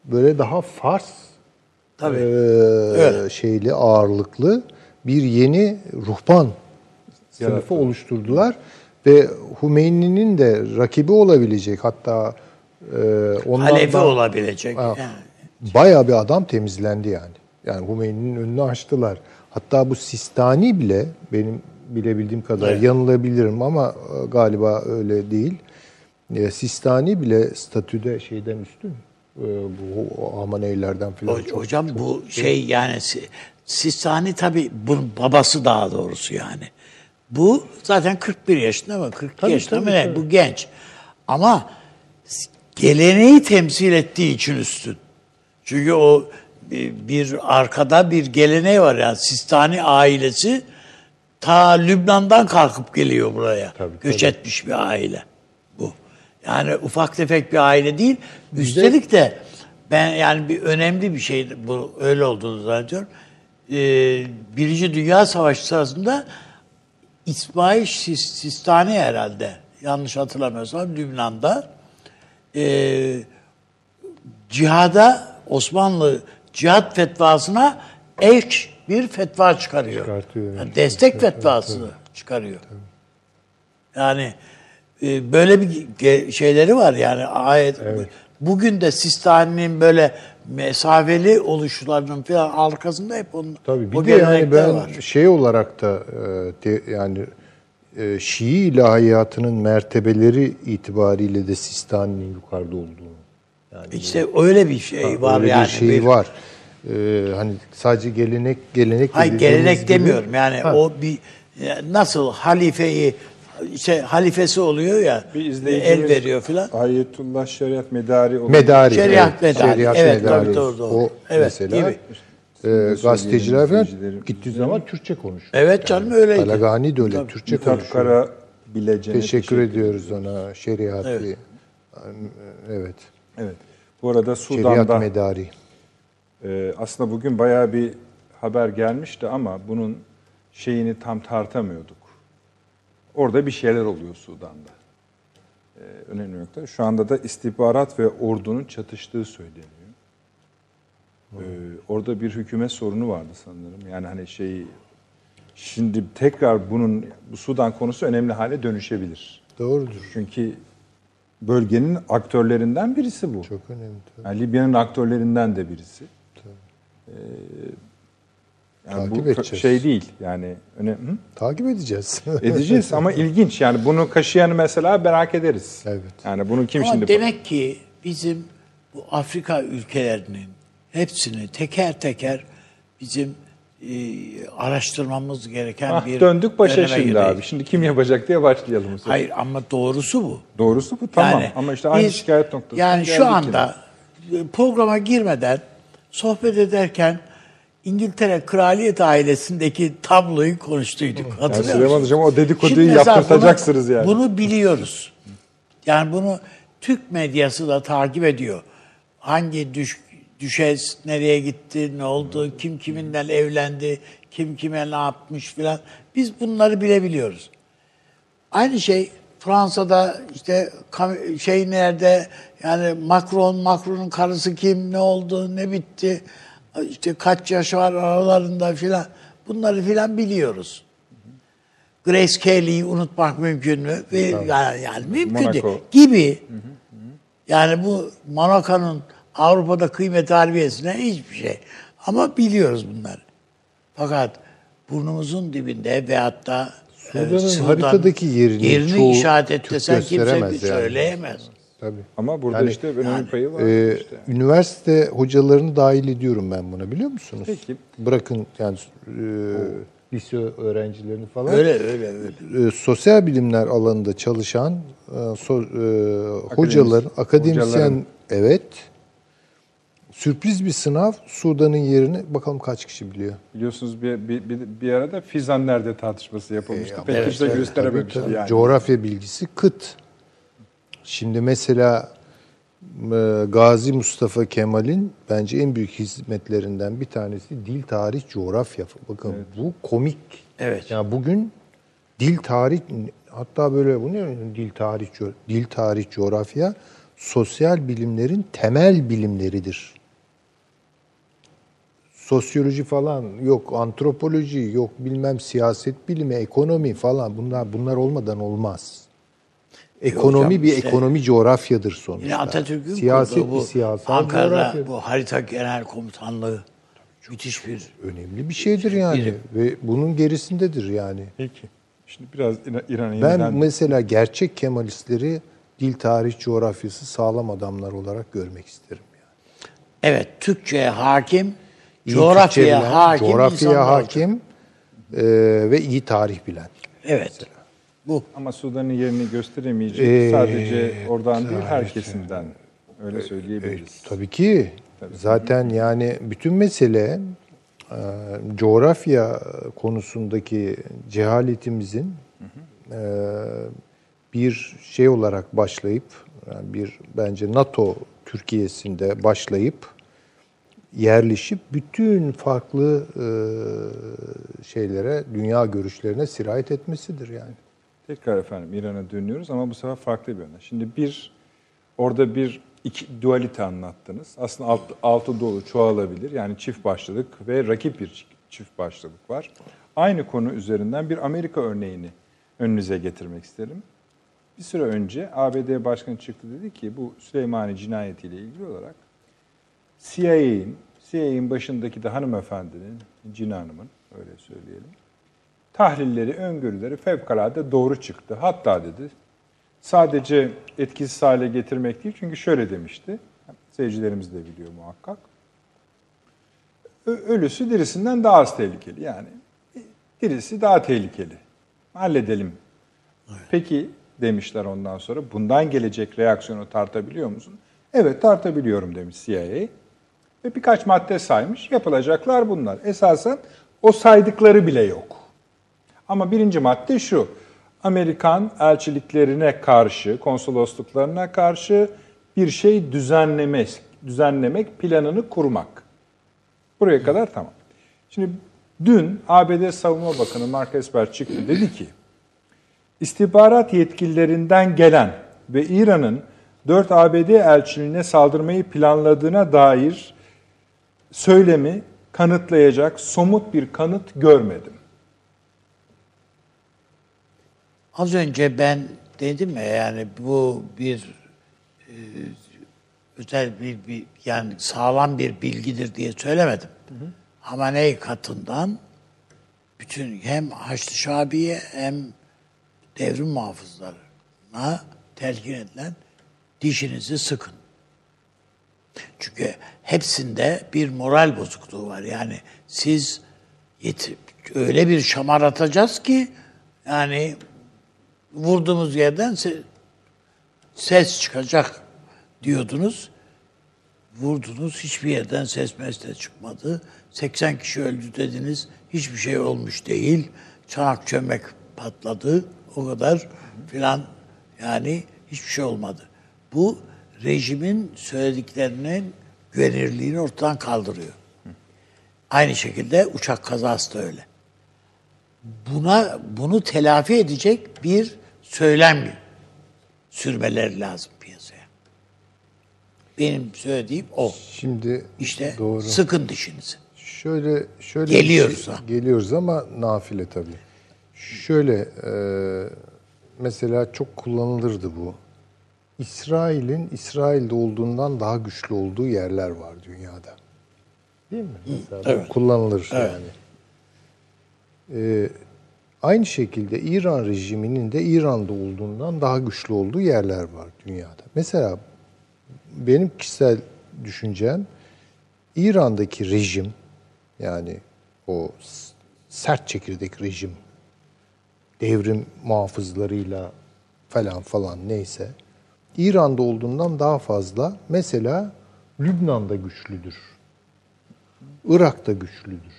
Böyle daha Fars tabii. e, Öyle. şeyli ağırlıklı bir yeni ruhban sınıfı oluşturdular ve Hümeyni'nin de rakibi olabilecek hatta e, ondan Halefi da- olabilecek. Ha, Yani. Bayağı bir adam temizlendi yani. Yani Hümeyni'nin önünü açtılar. Hatta bu Sistani bile benim bilebildiğim kadar Evet. yanılabilirim ama e, galiba öyle değil. E, Sistani bile statüde şeyden üstün. E, bu Amaneylerden falan. Ho- çok- Hocam bu şey yani Si- Sistani tabii bunun babası daha doğrusu yani. Bu zaten 41 yaşında mı? 42 Tabii, yaşında mı tabii, ne? tabii. Bu genç. Ama geleneği temsil ettiği için üstün. Çünkü o bir, bir arkada bir geleneği var yani Sistani ailesi ta Lübnan'dan kalkıp geliyor buraya. Tabii, Göç tabii. etmiş bir aile bu. Yani ufak tefek bir aile değil. Üstelik de ben yani bir önemli bir şey bu öyle olduğunu zannediyorum. Ee, Birinci Dünya Savaşı sırasında İsmail Sis- Sistani herhalde yanlış hatırlamıyorsam Lübnan'da ee, cihada Osmanlı cihat fetvasına eş bir fetva çıkarıyor. Çıkartıyor, evet. Yani destek fetvası çıkarıyor. Yani e, böyle bir şeyleri var yani ayet. Bugün de Sistani'nin böyle mesafeli oluşlarının falan arkasında hep onun Tabii o bir de yani ben var. şey olarak da e, de- yani e, Şii ilahiyatının mertebeleri itibariyle de Sistani'nin yukarıda olduğunu. Yani İşte öyle bir şey var öyle yani. bir şey var. Ee, hani sadece gelenek gelenek Hayır dediğimiz gelenek gibi- demiyorum yani Ha, o bir e, nasıl halifeyi işte halifesi oluyor ya Bir el veriyor filan. Ayetullah Şeriat Medari olan Medari. Şeriat evet, medari. Şeriat Evet, medari. tabii, doğru, doğru. O Evet, mesela gibi. e, gazeteciler falan gittiği zaman Türkçe konuşuyor. Evet canım öyleydi. Talagani de öyle Türkçe Mithat konuşuyor. Kara Bilecen'e Teşekkür ediyoruz ona. Şeriat. Evet. evet. Evet. Bu arada Şeriat Sudan'da medari. E, aslında bugün bayağı bir haber gelmişti ama bunun şeyini tam tartamıyorduk. Orada bir şeyler oluyor Sudan'da. E, önemli nokta. Şu anda da istihbarat ve ordunun çatıştığı söyleniyor. E, orada bir hükümet sorunu vardı sanırım. Yani hani şey şimdi tekrar bunun bu Sudan konusu önemli hale dönüşebilir. Doğrudur. Çünkü bölgenin aktörlerinden birisi bu. Çok önemli. tabii. Yani Libya'nın aktörlerinden de birisi. Ee, yani Takip bu edeceğiz. şey değil yani öne, hı? Takip edeceğiz. edeceğiz ama ilginç yani bunu kaşıyanı mesela merak ederiz. Evet. Yani bunu kim Ama şimdi demek ki bizim bu Afrika ülkelerinin hepsini teker teker bizim e, araştırmamız gereken Ah, bir döndük başa şimdi girdik. abi. Şimdi kim yapacak diye başlayalım. sefer. Hayır ama doğrusu bu. Doğrusu bu tamam Yani ama işte aynı biz- şikayet noktası. Yani şu anda e, programa girmeden sohbet ederken İngiltere kraliyet ailesindeki tabloyu konuştuyduk. Yani Hatırlıyor Süleyman musun? Hocam o dedikoduyu yaptırtacaksınız bunu, yani. Bunu biliyoruz. Yani bunu Türk medyası da takip ediyor. Hangi düş, düşes nereye gitti, ne oldu, kim kiminle evlendi, kim kime ne yapmış filan. Biz bunları bilebiliyoruz. Aynı şey Fransa'da işte şey nerede yani Macron, Macron'un karısı kim, ne oldu, ne bitti, işte kaç yaş var aralarında filan bunları filan biliyoruz. Grace Kelly'yi unutmak mümkün mü? Yani, yani mümkün değil. Gibi. Yani bu Monaco'nun Avrupa'da kıymet harbiyesine hiçbir şey. Ama biliyoruz bunları. Fakat burnumuzun dibinde ve hatta Sudan'ın Sudan- haritadaki yerini yerini çoğu işaret desen kimse gösteremez bir yani. söyleyemez. Tabii. Ama burada Yani- işte önemli payı var. Ee, işte. Üniversite hocalarını dahil ediyorum ben buna biliyor musunuz? Peki. Bırakın yani e, lise öğrencilerini falan. Öyle öyle öyle. E, sosyal bilimler alanında çalışan e, so, e, hocaların, akademisyen hocaların. evet. Sürpriz bir sınav Sudan'ın yerini bakalım kaç kişi biliyor. Biliyorsunuz bir, bir, bir, bir arada Fizan nerede tartışması yapılmıştı. Pek evet, kimse evet, gösterememişti Tabii, yani. Coğrafya bilgisi kıt. Şimdi mesela e, Gazi Mustafa Kemal'in bence en büyük hizmetlerinden bir tanesi dil, tarih, coğrafya. Bakın bu komik. Evet. Yani bugün dil, tarih hatta böyle bu ne dil, tarih, dil, tarih, coğrafya sosyal bilimlerin temel bilimleridir. Sosyoloji falan yok, antropoloji yok, bilmem siyaset bilimi, ekonomi falan bunlar bunlar olmadan olmaz. Ekonomi hocam bir işte- ekonomi coğrafyadır sonuçta. Yine Atatürk'ün siyaset kurduğu bir bu siyasal Ankara'da coğrafya. bu harita genel komutanlığı müthiş bir önemli bir şeydir yani Bilim. ve bunun gerisindedir yani. Peki. Şimdi biraz İran- İran'a Ben yeniden... mesela gerçek Kemalistleri dil, tarih, coğrafyası sağlam adamlar olarak görmek isterim. Yani. evet Türkçe'ye hakim, İyi Türkçe bilen, hakim olacak. hakim e, ve iyi tarih bilen. Evet. Bu Ama Sudan'ın yerini gösteremeyecek. Ee, Sadece oradan değil herkesinden. Öyle söyleyebiliriz. Tabii ki. Zaten yani bütün mesele e, coğrafya konusundaki cehaletimizin e, bir şey olarak başlayıp yani bir bence NATO Türkiye'sinde başlayıp yerleşip bütün farklı e, şeylere, dünya görüşlerine sirayet etmesidir yani. Tekrar efendim İran'a dönüyoruz ama bu sefer farklı bir yönden. Şimdi bir, orada bir iki dualite anlattınız. Aslında alt, altı dolu çoğalabilir. Yani çift başlılık ve rakip bir çift başlılık var. Aynı konu üzerinden bir Amerika örneğini önünüze getirmek isterim. Bir süre önce ABD Başkanı çıktı dedi ki bu Süleymani cinayetiyle ilgili olarak CIA'in, CIA'in başındaki de hanımefendinin, Cin Hanım'ın öyle söyleyelim, tahlilleri, öngörüleri fevkalade doğru çıktı. Hatta dedi sadece etkisiz hale getirmek değil çünkü şöyle demişti. Seyircilerimiz de biliyor muhakkak. Ölüsü dirisinden daha az tehlikeli. Yani dirisi daha tehlikeli. Halledelim. Peki demişler ondan sonra bundan gelecek reaksiyonu tartabiliyor musun? Evet tartabiliyorum demiş CIA. Ve birkaç madde saymış. Yapılacaklar bunlar. Esasen o saydıkları bile yok. Ama birinci madde şu. Amerikan elçiliklerine karşı, konsolosluklarına karşı bir şey düzenlemek, düzenlemek, planını kurmak. Buraya kadar tamam. Şimdi dün ABD Savunma Bakanı Mark Esper çıktı dedi ki istihbarat yetkililerinden gelen ve İran'ın 4 ABD elçiliğine saldırmayı planladığına dair söylemi kanıtlayacak somut bir kanıt görmedim. Az önce ben dedim ya yani bu bir e, özel bir, bir yani sağlam bir bilgidir diye söylemedim. Hamaney katından bütün hem Haçlı Şabi'ye hem devrim muhafızlarına telkin edilen dişinizi sıkın. Çünkü hepsinde bir moral bozukluğu var. Yani siz yet- öyle bir şamar atacağız ki yani vurduğumuz yerden se- ses çıkacak diyordunuz. Vurdunuz hiçbir yerden ses mesle çıkmadı. 80 kişi öldü dediniz. Hiçbir şey olmuş değil. Çanak çömek patladı. O kadar filan yani hiçbir şey olmadı. Bu rejimin söylediklerinin güvenirliğini ortadan kaldırıyor. Aynı şekilde uçak kazası da öyle buna bunu telafi edecek bir söylem sürmeleri lazım piyasaya. Benim söylediğim o. Şimdi İşte doğru. sıkın dişinizi. Şöyle şöyle bir Geliyoruz şey- ha. geliyoruz ama nafile tabii. Şöyle e, mesela çok kullanılırdı bu. İsrail'in İsrail'de olduğundan daha güçlü olduğu yerler var dünyada. Değil mi? Mesela evet. kullanılır yani. E, aynı şekilde İran rejiminin de İran'da olduğundan daha güçlü olduğu yerler var dünyada. Mesela benim kişisel düşüncem İran'daki rejim yani o sert çekirdek rejim devrim muhafızlarıyla falan falan neyse İran'da olduğundan daha fazla mesela Lübnan'da güçlüdür. Irak'ta güçlüdür.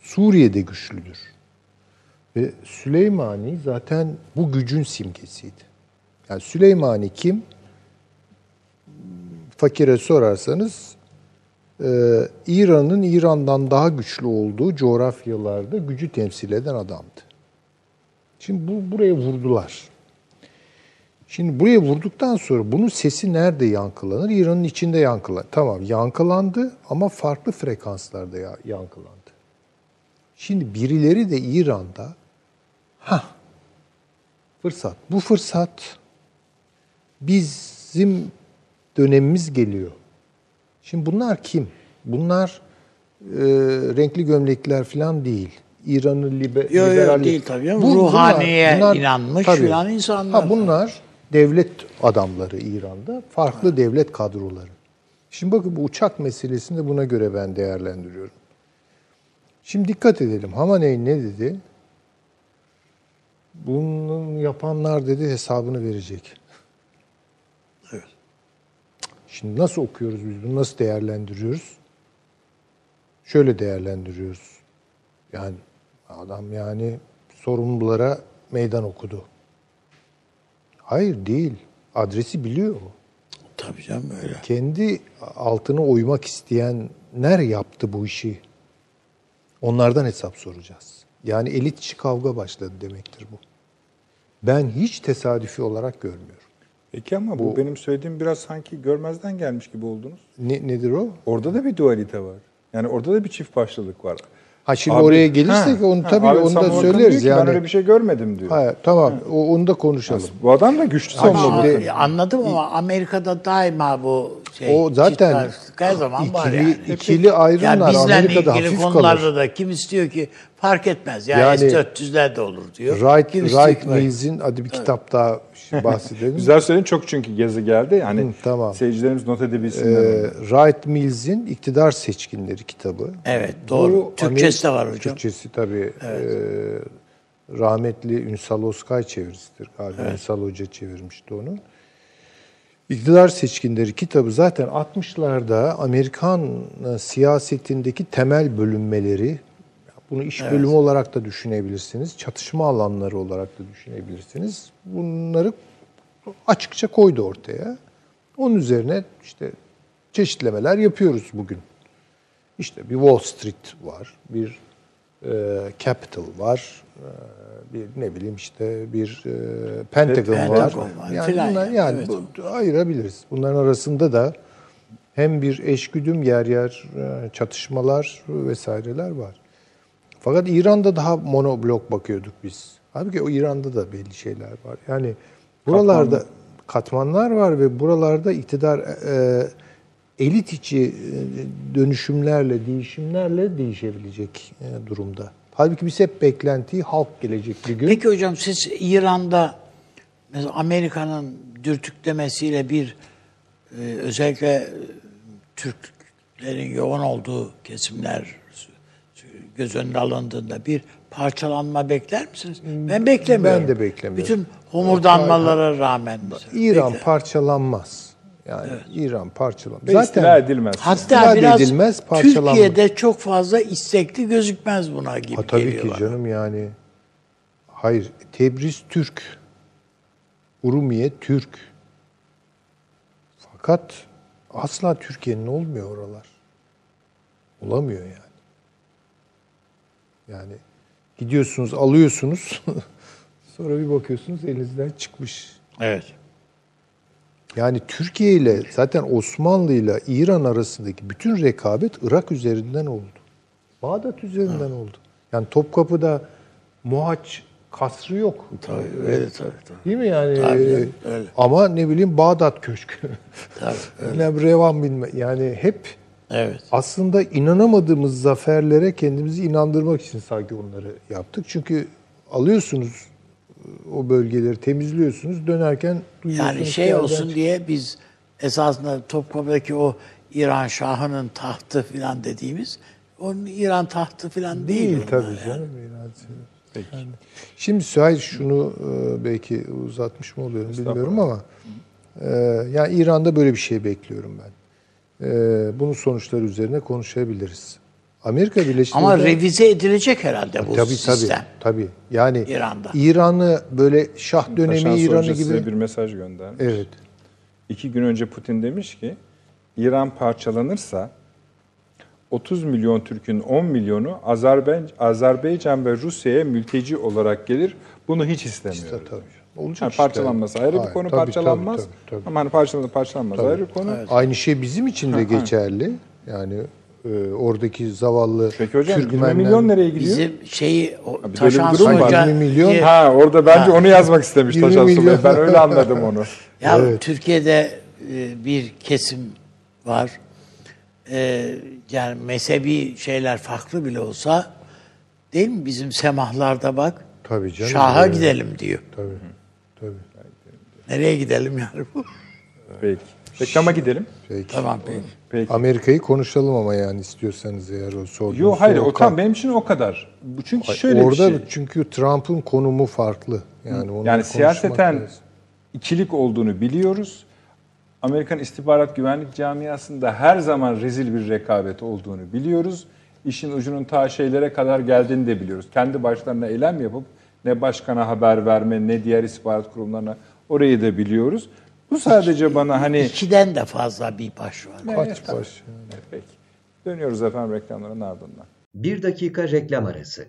Suriye'de güçlüdür. Ve Süleymani zaten bu gücün simgesiydi. Yani Süleymani kim? Fakire sorarsanız e, İran'ın İran'dan daha güçlü olduğu coğrafyalarda gücü temsil eden adamdı. Şimdi bu buraya vurdular. Şimdi buraya vurduktan sonra bunun sesi nerede yankılanır? İran'ın içinde yankılanır. Tamam yankılandı ama farklı frekanslarda ya- yankılandı. Şimdi birileri de İran'da ha fırsat. Bu fırsat bizim dönemimiz geliyor. Şimdi bunlar kim? Bunlar e, renkli gömlekler falan değil. İran'ın libe, Yo, yo, liberal- değil tabii ama ruhaniye inanmış filan insanlar. Ha, bunlar devlet adamları İran'da. Farklı devlet kadroları. Şimdi bakın bu uçak meselesini de buna göre ben değerlendiriyorum. Şimdi dikkat edelim. Hamaney ne dedi? Bunu yapanlar dedi hesabını verecek. Evet. Şimdi nasıl okuyoruz biz bunu? Nasıl değerlendiriyoruz? Şöyle değerlendiriyoruz. Yani adam yani sorumlulara meydan okudu. Hayır değil. Adresi biliyor o. Tabii canım öyle. Kendi altına oymak isteyenler yaptı bu işi. Onlardan hesap soracağız. Yani elit içi kavga başladı demektir bu. Ben hiç tesadüfi olarak görmüyorum. Peki ama bu, benim söylediğim biraz sanki görmezden gelmiş gibi oldunuz. Ne, nedir o? Orada da bir dualite var. Yani orada da bir çift başlılık var. Ha şimdi Abi- oraya gelirsek Ha, onu ha, tabii Ahmet onu da söyleriz yani. Ben öyle bir şey görmedim diyor. Hayır, tamam. O, onu da konuşalım. Bu adam da güçlü savunma. Ama anladım ama Amerika'da daima bu şey O zaten her zaman var ikili- yani. ikili ayrımlar yani Amerika'da ilgili hafif konularda kalır. da kim istiyor ki fark etmez. Yani, Yani- S-400'ler de olur diyor. Wright, Kim Mills'in hadi bir kitap daha bahsedelim. Güzel söyledin çok çünkü gezi geldi. Yani Hı, tamam. seyircilerimiz not edebilsinler. Ee. Wright Mills'in İktidar Seçkinleri kitabı. Evet doğru. Bu Türkçesi de var hocam. Türkçesi tabii. e, rahmetli Ünsal Oskay çevirisidir galiba. Ünsal Hoca çevirmişti onu. İktidar Seçkinleri kitabı zaten 60'larda Amerikan e, siyasetindeki temel bölünmeleri, bunu iş bölümü olarak da düşünebilirsiniz, çatışma alanları olarak da düşünebilirsiniz. Bunları açıkça koydu ortaya. Onun üzerine işte çeşitlemeler yapıyoruz bugün. İşte bir Wall Street var, bir e, Capital var, e, bir ne bileyim işte bir e, Pentagon, var. Pentagon var Yani filan bunlar yani, yani evet. bu, ayırabiliriz. Bunların arasında da hem bir eşgüdüm yer yer e, çatışmalar vesaireler var. Fakat İran'da daha monoblok bakıyorduk biz. Halbuki o İran'da da belli şeyler var. Yani buralarda katmanlar var ve buralarda iktidar e, elit içi e, dönüşümlerle, değişimlerle değişebilecek e, durumda. Halbuki biz hep beklentiyi halk gelecek bir gün. Peki hocam siz İran'da mesela Amerika'nın dürtüklemesiyle bir e, özellikle e, Türklerin yoğun olduğu kesimler göz önüne alındığında bir parçalanma bekler misiniz? Ben beklemiyorum. Ben de beklemiyorum. Bütün homurdanmalara rağmen. mesela. İran Bekler. parçalanmaz. Yani İran parçalanmaz. Ve istila edilmez. Hatta İstifade biraz edilmez, parçalanmaz. Türkiye'de çok fazla istekli gözükmez buna gibi Ha, tabii geliyor ki bana. canım yani. Hayır, Tebriz Türk. Urumiye Türk. Fakat asla Türkiye'nin olmuyor oralar. Olamıyor yani. Yani gidiyorsunuz, alıyorsunuz. sonra bir bakıyorsunuz elinizden çıkmış. Evet. Yani Türkiye ile zaten Osmanlı ile İran arasındaki bütün rekabet Irak üzerinden oldu. Bağdat üzerinden oldu. Yani Topkapı'da Muhaç kasrı yok. Tabii, öyle tabii tabii. Değil mi yani? Tabii, Ee, öyle. Ama ne bileyim Bağdat Köşkü. Tabii, Ne Revan bilme. Yani hep Evet. aslında inanamadığımız zaferlere kendimizi inandırmak için sanki onları yaptık. Çünkü alıyorsunuz o bölgeleri temizliyorsunuz dönerken duyuyorsunuz. Yani şey olsun diye biz esasında Topkapı'daki o İran Şahı'nın tahtı filan dediğimiz onun İran tahtı filan değil. Değil tabii yani. canım. Peki. Şimdi Süheyl şunu e, belki uzatmış mı oluyorum bilmiyorum ama e, yani İran'da böyle bir şey bekliyorum ben. E, bunun sonuçları üzerine konuşabiliriz. Amerika Birleşik Ama Devletleri- revize edilecek herhalde bu tabii sistem. tabii tabii. Yani İran'da. İran'ı böyle şah dönemi Taşan İran'ı Savcı size gibi bir mesaj göndermiş. Evet. İki gün önce Putin demiş ki İran parçalanırsa 30 milyon Türk'ün 10 milyonu Azerbaycan, Azerbaycan ve Rusya'ya mülteci olarak gelir. Bunu hiç istemiyoruz. İşte tabii. Olacak Yani işte. parçalanması ayrı bir konu tabii, parçalanmaz. tabii, tabii, tabii. Ama hani parçalanır parçalanmaz ayrı bir konu. Aynı şey bizim için de geçerli. Yani e, oradaki zavallı Peki hocam 20 Türkmenler- milyon nereye gidiyor? Bizim şeyi o, Taşan bir durum var. Hoca 20 milyon- Ha orada bence onu yazmak istemiş 20 Taşan milyon. Ben öyle anladım onu. Ya Evet. Türkiye'de e, bir kesim var. E, yani mezhebi şeyler farklı bile olsa değil mi bizim semahlarda bak Tabii canım. Şah'a Evet. gidelim diyor. Tabii. Tabii. Nereye gidelim yani? Peki. Reklama gidelim. Peki. tamam peki. Peki. Amerika'yı konuşalım ama yani istiyorsanız eğer o sorduğunuz Yok hayır o tam benim için o kadar. Çünkü şöyle Orada bir şey. çünkü Trump'ın konumu farklı. Yani onu Yani siyaseten lazım. ikilik olduğunu biliyoruz. Amerikan istihbarat güvenlik camiasında her zaman rezil bir rekabet olduğunu biliyoruz. İşin ucunun ta şeylere kadar geldiğini de biliyoruz. Kendi başlarına eylem yapıp ne başkana haber verme ne diğer istihbarat kurumlarına orayı da biliyoruz. Bu sadece bana hani İkiden de fazla bir baş var. kaç baş. peki. Dönüyoruz efendim reklamların ardından. Bir dakika reklam arası.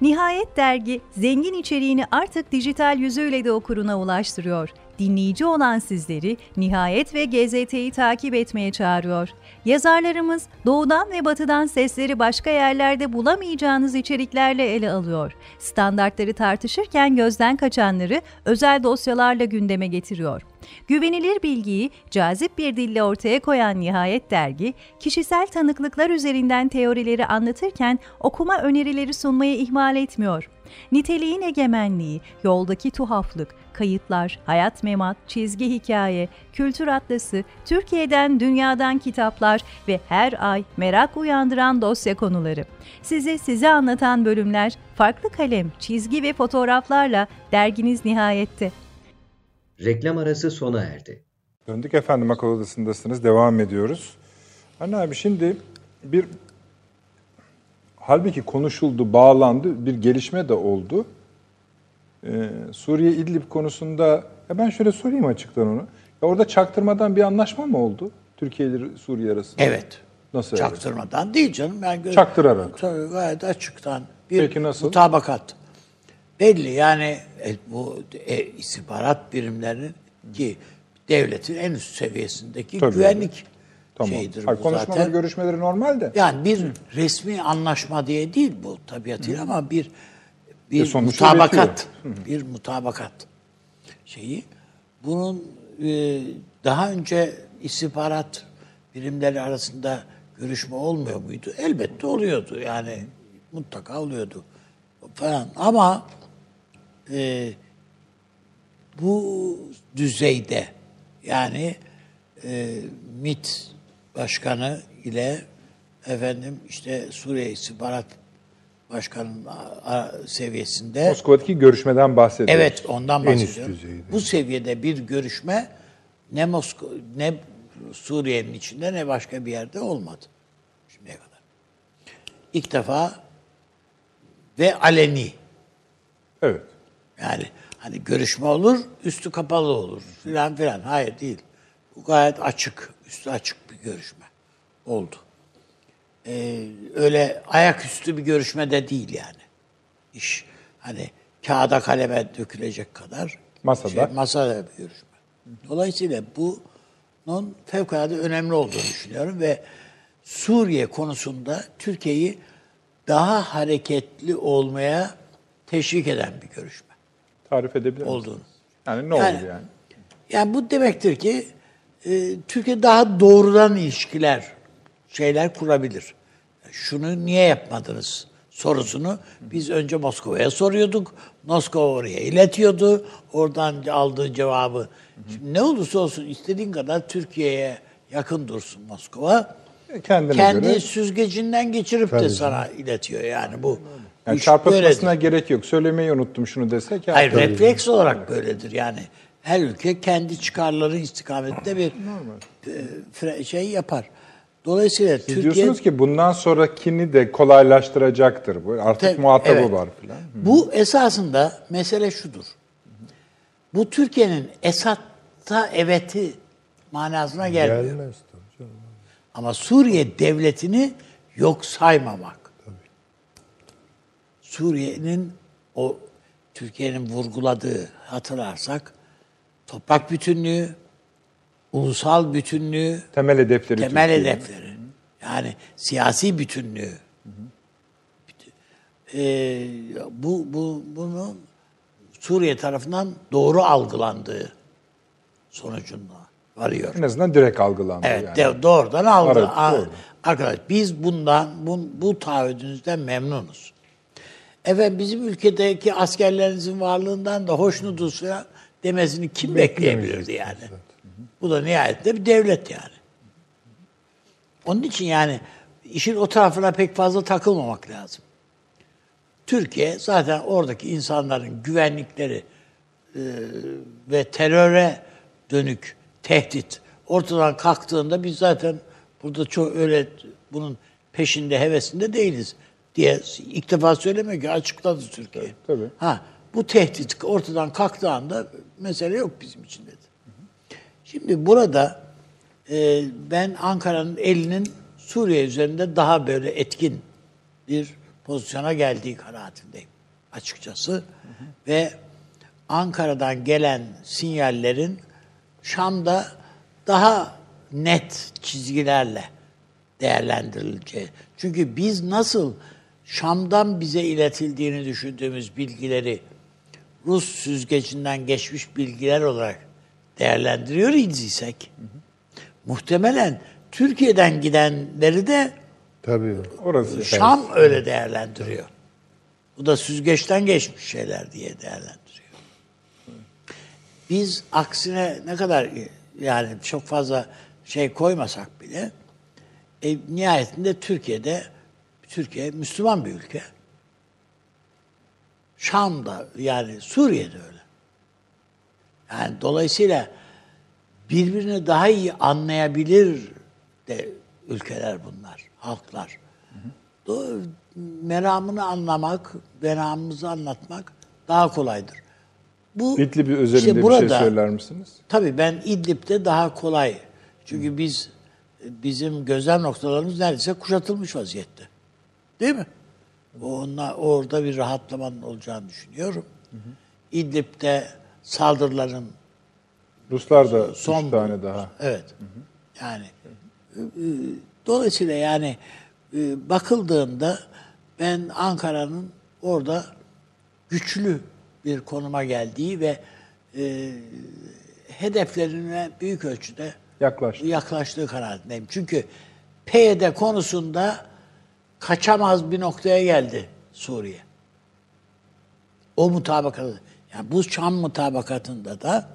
Nihayet dergi zengin içeriğini artık dijital yüzüyle de okuruna ulaştırıyor. Dinleyici olan sizleri Nihayet ve GZT'yi takip etmeye çağırıyor. Yazarlarımız doğudan ve batıdan sesleri başka yerlerde bulamayacağınız içeriklerle ele alıyor. Standartları tartışırken gözden kaçanları özel dosyalarla gündeme getiriyor. Güvenilir bilgiyi cazip bir dille ortaya koyan Nihayet dergi, kişisel tanıklıklar üzerinden teorileri anlatırken okuma önerileri sunmayı ihmal etmiyor. Niteliğin egemenliği, yoldaki tuhaflık, kayıtlar, hayat memat, çizgi hikaye, kültür atlası, Türkiye'den dünyadan kitaplar ve her ay merak uyandıran dosya konuları. Size size anlatan bölümler, farklı kalem, çizgi ve fotoğraflarla derginiz nihayette. Reklam arası sona erdi. Döndük efendim akıl odasındasınız. Devam ediyoruz. Hani abi şimdi bir halbuki konuşuldu, bağlandı. Bir gelişme de oldu. Ee, Suriye İdlib konusunda ya ben şöyle sorayım açıktan onu. Ya orada çaktırmadan bir anlaşma mı oldu? Türkiye ile Suriye arasında. Evet. Nasıl? evet? Çaktırmadan değil canım. Ben gö- Çaktırarak. Tabii gayet açıktan. Bir Peki nasıl? mutabakat. Belli yani e, bu e, istihbarat birimlerinin ki devletin en üst seviyesindeki Tabii. güvenlik Tamam. şeyidir Hayır, bu konuşmaları, zaten. görüşmeleri normal de. Yani bir resmi anlaşma diye değil bu tabiatıyla ama bir bir E, mutabakat, bir mutabakat şeyi. Bunun e, daha önce istihbarat birimleri arasında görüşme olmuyor muydu? Elbette oluyordu yani mutlaka oluyordu falan ama e, bu düzeyde yani e, MİT başkanı ile efendim işte Suriye İstihbarat Başkanı'nın seviyesinde Moskova'daki görüşmeden bahsediyoruz. evet ondan En üst bahsediyorum. Bu seviyede bir görüşme ne Moskova ne Suriye'nin içinde ne başka bir yerde olmadı şimdiye kadar. İlk defa ve aleni Evet. yani hani görüşme olur, üstü kapalı olur filan filan. Hayır değil. Bu gayet açık, üstü açık görüşme oldu. Ee, öyle ayaküstü bir görüşme de değil yani. İş hani kağıda kaleme dökülecek kadar Masada. şey, masada bir görüşme. Dolayısıyla bunun fevkalade önemli olduğunu düşünüyorum ve Suriye konusunda Türkiye'yi daha hareketli olmaya teşvik eden bir görüşme Tarif edebilir misiniz? olduğunu. Yani ne Yani- olur yani? Yani bu demektir ki e, Türkiye daha doğrudan ilişkiler, şeyler kurabilir. Şunu niye yapmadınız sorusunu biz önce Moskova'ya soruyorduk. Moskova oraya iletiyordu. Oradan aldığı cevabı. Şimdi ne olursa olsun istediğin kadar Türkiye'ye yakın dursun Moskova. E, Kendine Kendi göre. süzgecinden geçirip de sana iletiyor yani bu. Yani çarpıtmasına böyledir. gerek yok. Söylemeyi unuttum şunu desek. Hayır refleks olarak böyledir yani. Her ülke kendi çıkarları istikametinde bir e, şey yapar. Dolayısıyla Siz Türkiye diyorsunuz ki bundan sonrakini de kolaylaştıracaktır. Bu artık Tabii, muhatabı evet. var filan. bu esasında mesele şudur. Bu Türkiye'nin Esad'a eveti manasına gelmiyor. Gelmez tabii canım. Ama Suriye devletini yok saymamak. Suriye'nin o Türkiye'nin vurguladığı hatırlarsak toprak bütünlüğü, ulusal bütünlüğü, Temel hedefleri temel Türkiye'nin. hedefleri. Yani siyasi bütünlüğü. Bütün- Ee, bu, bu bunun Suriye tarafından doğru algılandığı sonucunda varıyor. En azından direkt algılandı Evet, yani. doğrudan aldı. Evet, doğru. Arkadaş biz bundan bu, bu taahhüdünüzden memnunuz. Efendim bizim ülkedeki askerlerinizin varlığından da hoşnutuz falan demesini kim bekleyebilirdi yani? Bu da nihayetinde bir devlet yani. Onun için yani işin o tarafına pek fazla takılmamak lazım. Türkiye zaten oradaki insanların güvenlikleri e, ve teröre dönük tehdit ortadan kalktığında biz zaten burada çok öyle bunun peşinde hevesinde değiliz diye ilk defa söylemiyor ki açıkladı Türkiye. Tabii. Ha bu tehdit ortadan kalktığı anda mesele yok bizim için dedi. Şimdi burada e, ben Ankara'nın elinin Suriye üzerinde daha böyle etkin bir pozisyona geldiği kanaatindeyim açıkçası. Ve Ankara'dan gelen sinyallerin Şam'da daha net çizgilerle değerlendirileceği. Çünkü biz nasıl Şam'dan bize iletildiğini düşündüğümüz bilgileri Rus süzgecinden geçmiş bilgiler olarak değerlendiriyor idiysek muhtemelen Türkiye'den gidenleri de Tabii. Orası Şam öyle değerlendiriyor. Bu da süzgeçten geçmiş şeyler diye değerlendiriyor. Biz aksine ne kadar yani çok fazla şey koymasak bile e, nihayetinde Türkiye'de Türkiye Müslüman bir ülke. Şam'da yani Suriye'de öyle. Yani dolayısıyla birbirini daha iyi anlayabilir de ülkeler bunlar, halklar. Do- Meramını anlamak, meramımızı anlatmak daha kolaydır. Bu İdlib özelinde işte bir burada, şey söyler misiniz? Tabii ben İdlib'de daha kolay. Çünkü biz bizim gözlem noktalarımız neredeyse kuşatılmış vaziyette. Değil mi? Onlar, orada bir rahatlamanın olacağını düşünüyorum. İdlib'de saldırıların Ruslar da son üç tane daha. Evet. Yani e, e, dolayısıyla yani e, bakıldığında ben Ankara'nın orada güçlü bir konuma geldiği ve e, hedeflerine büyük ölçüde Yaklaştı. yaklaştığı kanaatindeyim. Çünkü PYD konusunda kaçamaz bir noktaya geldi Suriye. O mutabakatı. Yani bu Şam mutabakatında da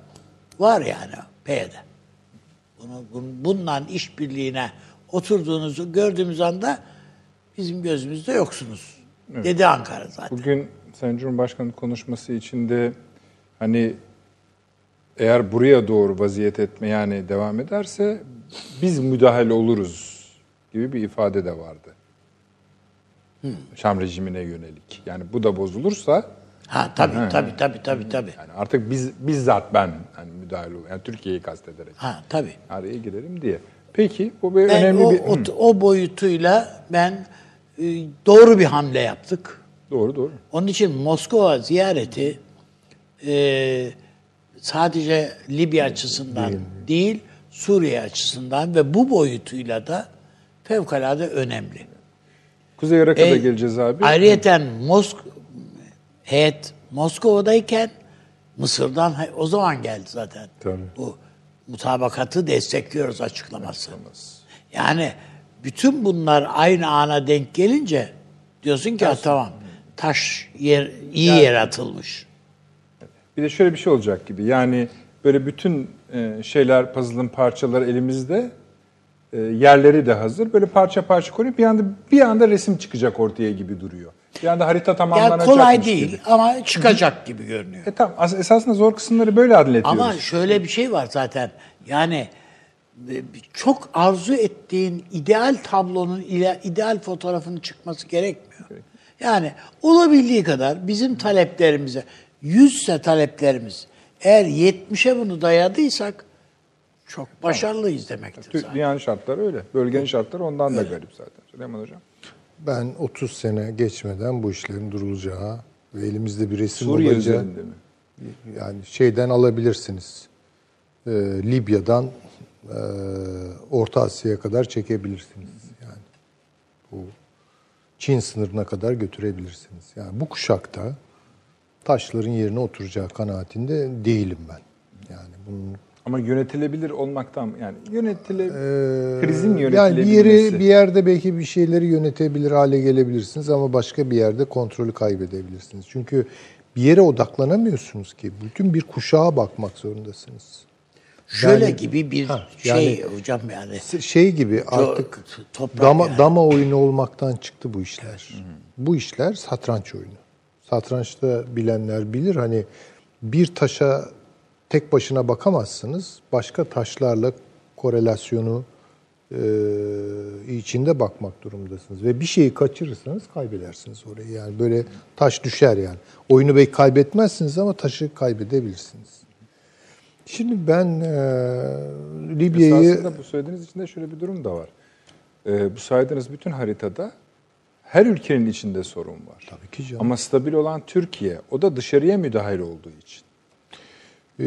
var yani PYD. Bunu, bun- bundan işbirliğine oturduğunuzu gördüğümüz anda bizim gözümüzde yoksunuz. Dedi Ankara zaten. Bugün Sayın Cumhurbaşkanı konuşması içinde hani eğer buraya doğru vaziyet etme yani devam ederse biz müdahale oluruz gibi bir ifade de vardı. Şam rejimine yönelik. Yani bu da bozulursa Ha tabii tabii tabii tabii tabii. yani artık biz bizzat ben hani müdahale ol- yani Türkiye'yi kastederek Ha tabii. araya girelim diye. Peki bu bir Ben önemli o, bir o, Hı, o boyutuyla ben e, doğru bir hamle yaptık. doğru doğru. Onun için Moskova ziyareti e, sadece Libya açısından değil, Suriye açısından ve bu boyutuyla da fevkalade önemli. Kuzey Irak'a da E, geleceğiz abi. Ayrıyeten Mosk heyet Moskova'dayken Mısır'dan o zaman geldi zaten. Tabii. Bu mutabakatı destekliyoruz açıklaması. Yani bütün bunlar aynı ana denk gelince diyorsun ki "Ha, tamam taş yer iyi yer atılmış. Bir de şöyle bir şey olacak gibi. Yani böyle bütün e, şeyler, puzzle'ın parçaları elimizde. E, yerleri de hazır. Böyle parça parça koyup bir anda bir anda resim çıkacak ortaya gibi duruyor. Bir anda harita Yani tamamlanacakmış kolay değil gibi. ama çıkacak gibi görünüyor. E tamam. as- Esasında zor kısımları böyle hallediyoruz. Ama şöyle bir şey var zaten. Yani e, çok arzu ettiğin ideal tablonun ideal fotoğrafının çıkması gerekmiyor. Yani olabildiği kadar bizim taleplerimize, yüzse taleplerimiz eğer 70'e bunu dayadıysak çok başarılıyız demektir. Zaten. Dünyanın şartları öyle. Bölgenin şartları ondan da garip zaten. Süleyman Hocam. Ben 30 sene geçmeden bu işlerin durulacağı ve elimizde bir resim Suriye olacağı üzerinde mi? yani şeyden alabilirsiniz. Ee, Libya'dan e, Orta Asya'ya kadar çekebilirsiniz. Yani bu Çin sınırına kadar götürebilirsiniz. Yani bu kuşakta taşların yerine oturacağı kanaatinde değilim ben. Yani bunun Ama yönetilebilir olmaktan yani yönetile Ee, krizin yani bir yönetilebilmesi. yeri bir yerde belki bir şeyleri yönetebilir hale gelebilirsiniz ama başka bir yerde kontrolü kaybedebilirsiniz. Çünkü bir yere odaklanamıyorsunuz ki. Bütün bir kuşağa bakmak zorundasınız. Şöyle Yani- gibi bir Ha, şey yani- hocam yani. Şey gibi artık toprak dama, yani. dama oyunu olmaktan çıktı bu işler. Bu işler satranç oyunu. Satrançta bilenler bilir hani bir taşa tek başına bakamazsınız. Başka taşlarla korelasyonu e, içinde bakmak durumdasınız. Ve bir şeyi kaçırırsanız kaybedersiniz orayı. Yani böyle taş düşer yani. Oyunu belki kaybetmezsiniz ama taşı kaybedebilirsiniz. Şimdi ben e, Libya'yı... Esasında bu söylediğiniz içinde şöyle bir durum da var. Ee, bu saydığınız bütün haritada her ülkenin içinde sorun var. Tabii ki canım. Ama stabil olan Türkiye. O da dışarıya müdahil olduğu için.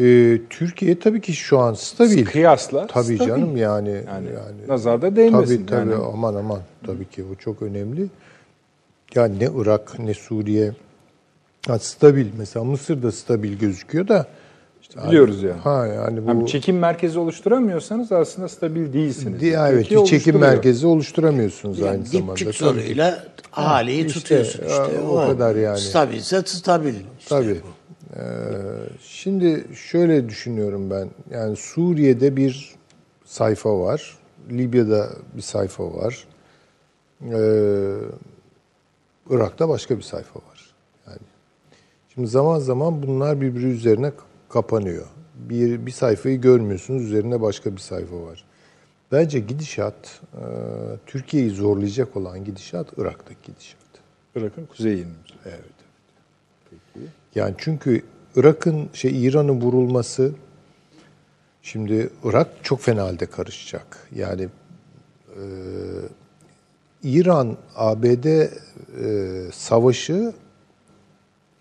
Ee, Türkiye tabii ki şu an stabil. Kıyasla Tabii stabil. canım yani Yani, yani, nazarda değmesin. tabii tabii yani. aman aman tabii ki o çok önemli. Yani ne Irak ne Suriye ha, stabil mesela Mısır da stabil gözüküyor da işte Biliyoruz yani. Ha yani bu Yani çekim merkezi oluşturamıyorsanız aslında stabil değilsiniz. Diye, evet bir çekim merkezi oluşturamıyorsunuz Yani aynı zamanda. dipçik soruyla ahaliyi işte, tutuyorsun işte. o kadar yani. Stabilse stabil. İşte Tabii. bu. Ee, şimdi şöyle düşünüyorum ben. Yani Suriye'de bir sayfa var. Libya'da bir sayfa var. Ee, Irak'ta başka bir sayfa var. Yani şimdi zaman zaman bunlar birbiri üzerine kapanıyor. Bir bir sayfayı görmüyorsunuz, üzerine başka bir sayfa var. Bence gidişat e, Türkiye'yi zorlayacak olan gidişat Irak'taki gidişat. Irak'ın kuzeyini. Evet. Yani çünkü Irak'ın şey İran'ın vurulması şimdi Irak çok fena halde karışacak. Yani e, İran ABD e, savaşı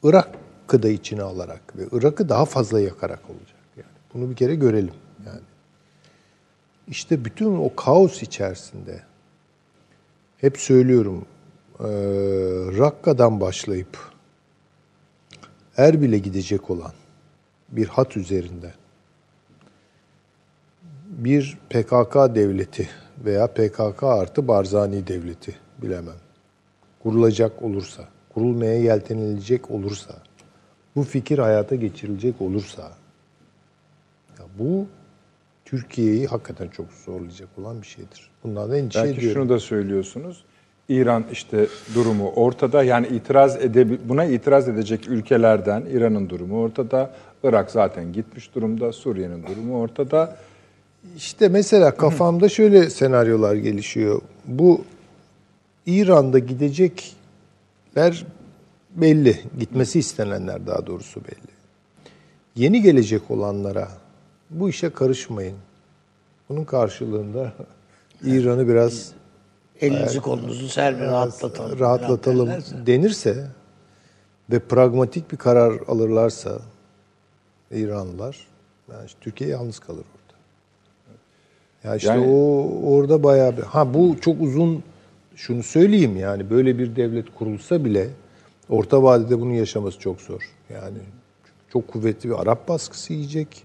Irak'ı da içine alarak ve Irak'ı daha fazla yakarak olacak. Yani bunu bir kere görelim yani. İşte bütün o kaos içerisinde hep söylüyorum e, Rakka'dan başlayıp Erbil'e gidecek olan bir hat üzerinde bir PKK devleti veya PKK artı Barzani devleti bilemem. Kurulacak olursa, kurulmaya yeltenilecek olursa, bu fikir hayata geçirilecek olursa ya bu Türkiye'yi hakikaten çok zorlayacak olan bir şeydir. Bundan da endişe Belki ediyorum. şunu da söylüyorsunuz. İran işte durumu ortada. Yani itiraz edebi buna itiraz edecek ülkelerden İran'ın durumu ortada. Irak zaten gitmiş durumda. Suriye'nin durumu ortada. İşte mesela kafamda şöyle senaryolar gelişiyor. Bu İran'da gidecekler belli. Gitmesi istenenler daha doğrusu belli. Yeni gelecek olanlara bu işe karışmayın. Bunun karşılığında İran'ı biraz Elinizi kolunuzu serbest rahatlatalım. rahatlatalım denirse ve pragmatik bir karar alırlarsa İranlılar. Yani işte Türkiye yalnız kalır orada. Ya işte Yani- o orada bayağı bir ha bu çok uzun şunu söyleyeyim yani böyle bir devlet kurulsa bile orta vadede bunu yaşaması çok zor. Yani çok kuvvetli bir Arap baskısı yiyecek.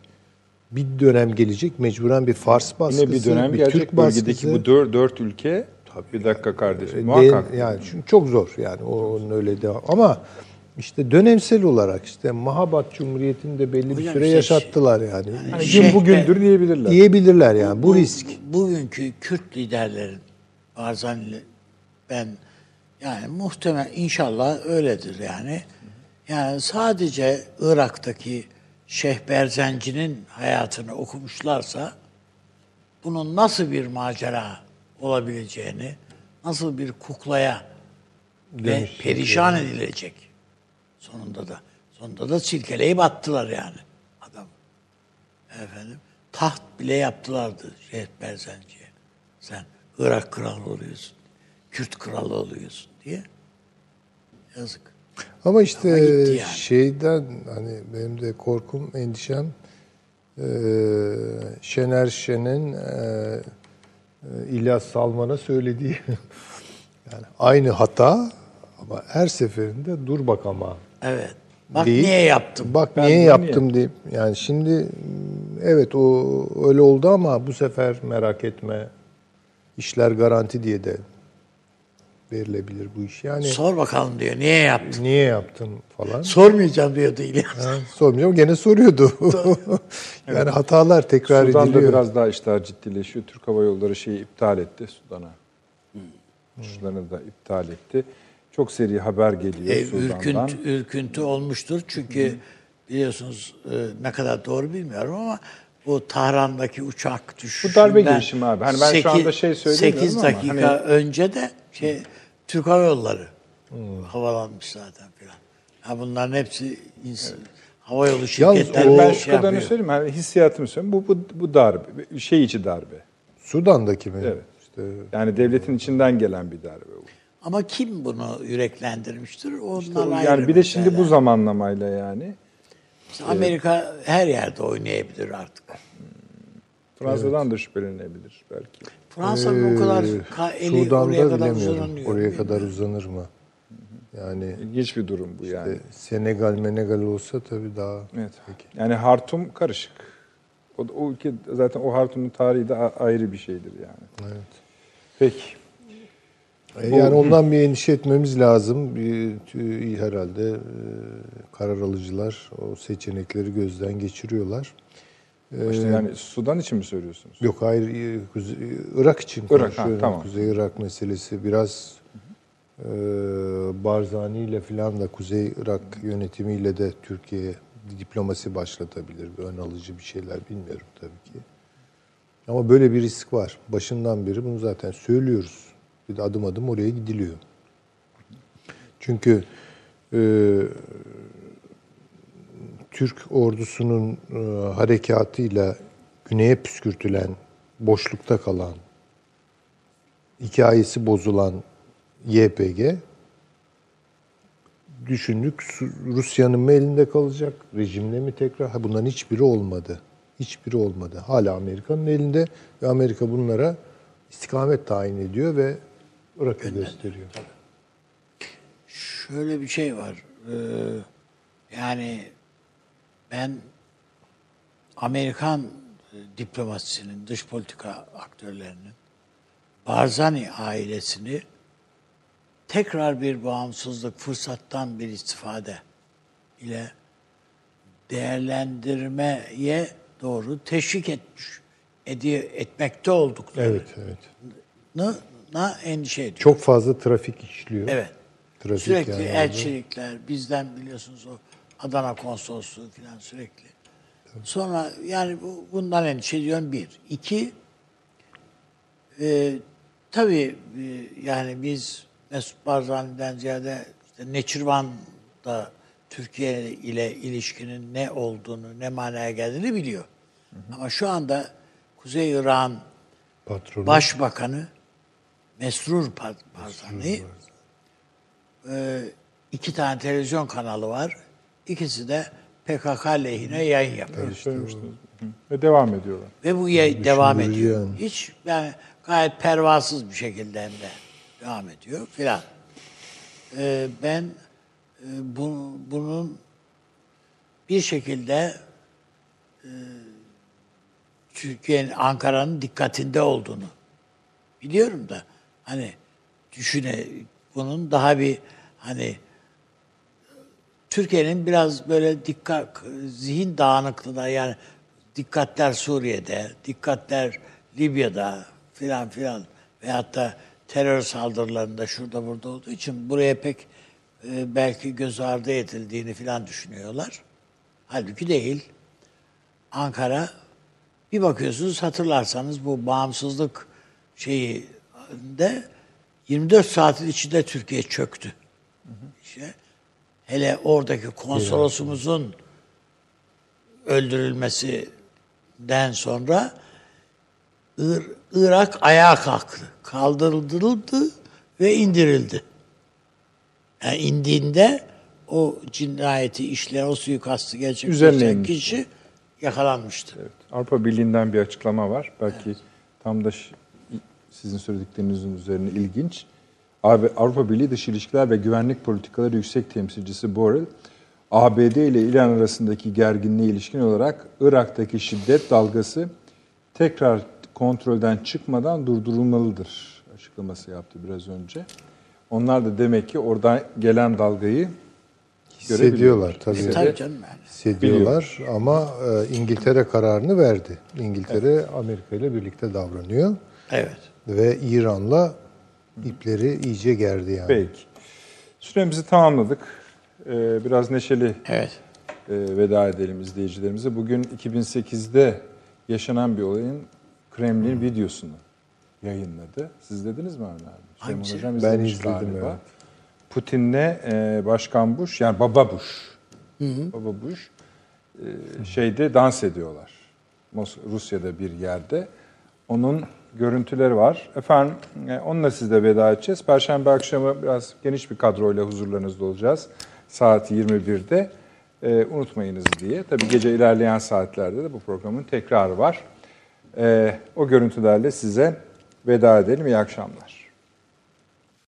Bir dönem gelecek mecburen bir Fars baskısı, Yine bir dönem gelecek Türk bölgedeki baskısı. bu dört, dört ülke. Bir dakika kardeşim. E, Muhakkak. de- yani çünkü çok zor yani o- onun öyle devam. Ama işte dönemsel olarak işte Mahabat Cumhuriyeti'nde belli bir Hocam süre işte yaşattılar yani. Hani Şeyh gün bugündür diyebilirler. Diyebilirler yani bu risk. Bugünkü Kürt liderlerin Barzani ben yani muhtemel inşallah öyledir yani. Yani sadece Irak'taki Şeyh Berzenci'nin hayatını okumuşlarsa bunun nasıl bir macera olabileceğini, nasıl bir kuklaya ve perişan edilecek sonunda da. Sonunda da silkeleyip attılar yani adam. Efendim taht bile yaptılardı Şeyh Berzenci'ye. Sen Irak kralı oluyorsun, Kürt kralı oluyorsun diye. Yazık. Ama işte Ama yani. şeyden hani benim de korkum, endişem eee, Şener Şen'in eee, İlyas Salman'a söylediği yani aynı hata ama her seferinde dur bak ama Evet. Bak deyip, niye yaptım? Bak Ben niye yaptım deyip yani şimdi mm, evet o öyle oldu ama bu sefer merak etme işler garanti diye de verilebilir bu iş. Yani Sor bakalım diyor. Niye yaptın? niye yaptın falan. Sormayacağım diyordu İlyas. Ha, sormayacağım gene soruyordu. yani hatalar tekrar Sudan'da ediliyor. biraz daha işler ciddileşiyor. Türk Hava Yolları şeyi iptal etti Sudan'a. Uçuşlarını da iptal etti. Çok seri haber geliyor E, Sudan'dan. ürküntü, ürküntü olmuştur. Çünkü biliyorsunuz e, ne kadar doğru bilmiyorum ama bu Tahran'daki uçak düşüşünden... darbe girişimi abi. Hani ben şu anda şey söylemiyorum 8 ama dakika hani- önce de şey, Türk Hava Yolları havalanmış zaten filan. Ha bunların hepsi ins- hava yolu şirketleri o- ben şey şu kadarını yapıyor. söyleyeyim. Hani hissiyatımı söyleyeyim. Bu, bu, bu darbe. Şey içi darbe. Sudan'daki mi? Evet. İşte Yani devletin içinden gelen bir darbe. bu. Ama kim bunu yüreklendirmiştir? Onlar ayrı Yani bir de şimdi bu mesele. zamanlamayla yani. İşte Amerika her yerde oynayabilir artık. Fransa'dan da şüphelenebilir belki. Fransa'nın o kadar Ee, ka- eli Sudan'da oraya kadar uzanıyor. Oraya kadar uzanır mı? Yani İlginç bir durum bu yani. e, Senegal Menegal olsa tabii daha Evet. Yani Hartum karışık. O, o ülke zaten o Hartum'un tarihi de ayrı bir şeydir yani. evet. Peki. E, Yani ondan bir endişe etmemiz lazım. Bir, herhalde e, karar alıcılar o seçenekleri gözden geçiriyor. İşte yani Sudan için mi söylüyorsunuz? Yok hayır e, Kuzey- Irak için Irak, ha, konuşuyorum. tamam. Kuzey Irak meselesi biraz e, Barzani ile filan da Kuzey Irak yönetimiyle de Türkiye diplomasi başlatabilir. Ön alıcı bir şeyler bilmiyorum tabii ki. Ama böyle bir risk var. Başından beri bunu zaten söylüyoruz. Bir de adım adım oraya gidiliyor. Çünkü e, Türk ordusunun e, harekatıyla güneye püskürtülen, boşlukta kalan, hikayesi bozulan YPG düşündük Rusya'nın mı elinde kalacak, rejimle mi tekrar? Ha, bunların hiçbiri olmadı. Hiçbiri olmadı. Hala Amerika'nın elinde ve Amerika bunlara istikamet tayin ediyor ve Irak'ı gösteriyor. Şöyle bir şey var. Ee, yani ben Amerikan e, diplomasisinin, dış politika aktörlerinin Barzani ailesini tekrar bir bağımsızlık, fırsattan bir istifade ile değerlendirmeye doğru teşvik etmiş, ediyor, etmekte olduklarını Evet, evet. na endişe ediyorum. Çok fazla trafik işliyor. Evet. Trafik sürekli yani elçilikler, bizden biliyorsunuz o Adana konsolosluğu falan sürekli. Sonra yani bu, bundan endişe ediyorum bir. İki, e, tabii e, yani biz Mesut Barzani'den ziyade işte Neçirvan'da Türkiye ile ilişkinin ne olduğunu, ne manaya geldiğini biliyor. Ama şu anda Kuzey Irak'ın Patronu. Başbakanı Mesrur Par- Barzani e, iki tane televizyon kanalı var. İkisi de PKK lehine yayın yapıyor. Söylemiştiniz. Ve devam ediyorlar. Ve bu yay- devam Düşündürücü ediyor. yani. Hiç yani gayet pervasız bir şekilde hem de devam ediyor filan. Ee, ben e, bu, bunun bir şekilde e, Türkiye'nin Ankara'nın dikkatinde olduğunu biliyorum da hani düşüne bunun daha bir hani Türkiye'nin biraz böyle dikkat zihin dağınıklığına yani dikkatler Suriye'de, dikkatler Libya'da filan filan veyahut da terör saldırılarında şurada burada olduğu için buraya pek e, belki göz ardı edildiğini filan düşünüyorlar. Halbuki değil. Ankara bir bakıyorsunuz hatırlarsanız bu bağımsızlık şeyi de 24 saatin içinde Türkiye çöktü. İşte hele oradaki konsolosumuzun öldürülmesinden sonra Ir- Irak ayağa kalktı. Kaldırıldı ve indirildi. Yani indiğinde o cinayeti işleyen, o suikastı gerçekleştiren kişi yakalanmıştı. Evet. Avrupa Birliği'nden bir açıklama var. Belki tam da sizin söylediklerinizin üzerine ilginç. Avrupa Birliği Dış İlişkiler ve Güvenlik Politikaları Yüksek Temsilcisi Borrell, ABD ile İran arasındaki gerginliğe ilişkin olarak Irak'taki şiddet dalgası tekrar kontrolden çıkmadan durdurulmalıdır açıklaması yaptı biraz önce. Onlar da demek ki oradan gelen dalgayı Hissediyorlar tabii. Hissediyor. Tabii canım yani. Hissediyorlar ama e, İngiltere kararını verdi. İngiltere Amerika ile birlikte davranıyor Evet. ve İran'la ipleri iyice gerdi yani. Peki. Süremizi tamamladık. Ee, biraz neşeli Evet. e, veda edelim izleyicilerimize. Bugün 2008'de yaşanan bir olayın Kremlin videosunu yayınladı. Siz izlediniz mi Avni abi? Hangisi? Hocam Ben izledim, galiba. evet. Putin'le e, Başkan Bush, yani Baba Bush, Baba Bush e, şeyde dans ediyorlar. Mos- Rusya'da bir yerde. Onun görüntüleri var. Efendim e, onunla sizle veda edeceğiz. Perşembe akşamı biraz geniş bir kadroyla huzurlarınızda olacağız. Saat 21'de. E, unutmayınız diye. Tabii gece ilerleyen saatlerde de bu programın tekrarı var. E, o görüntülerle size veda edelim. İyi akşamlar.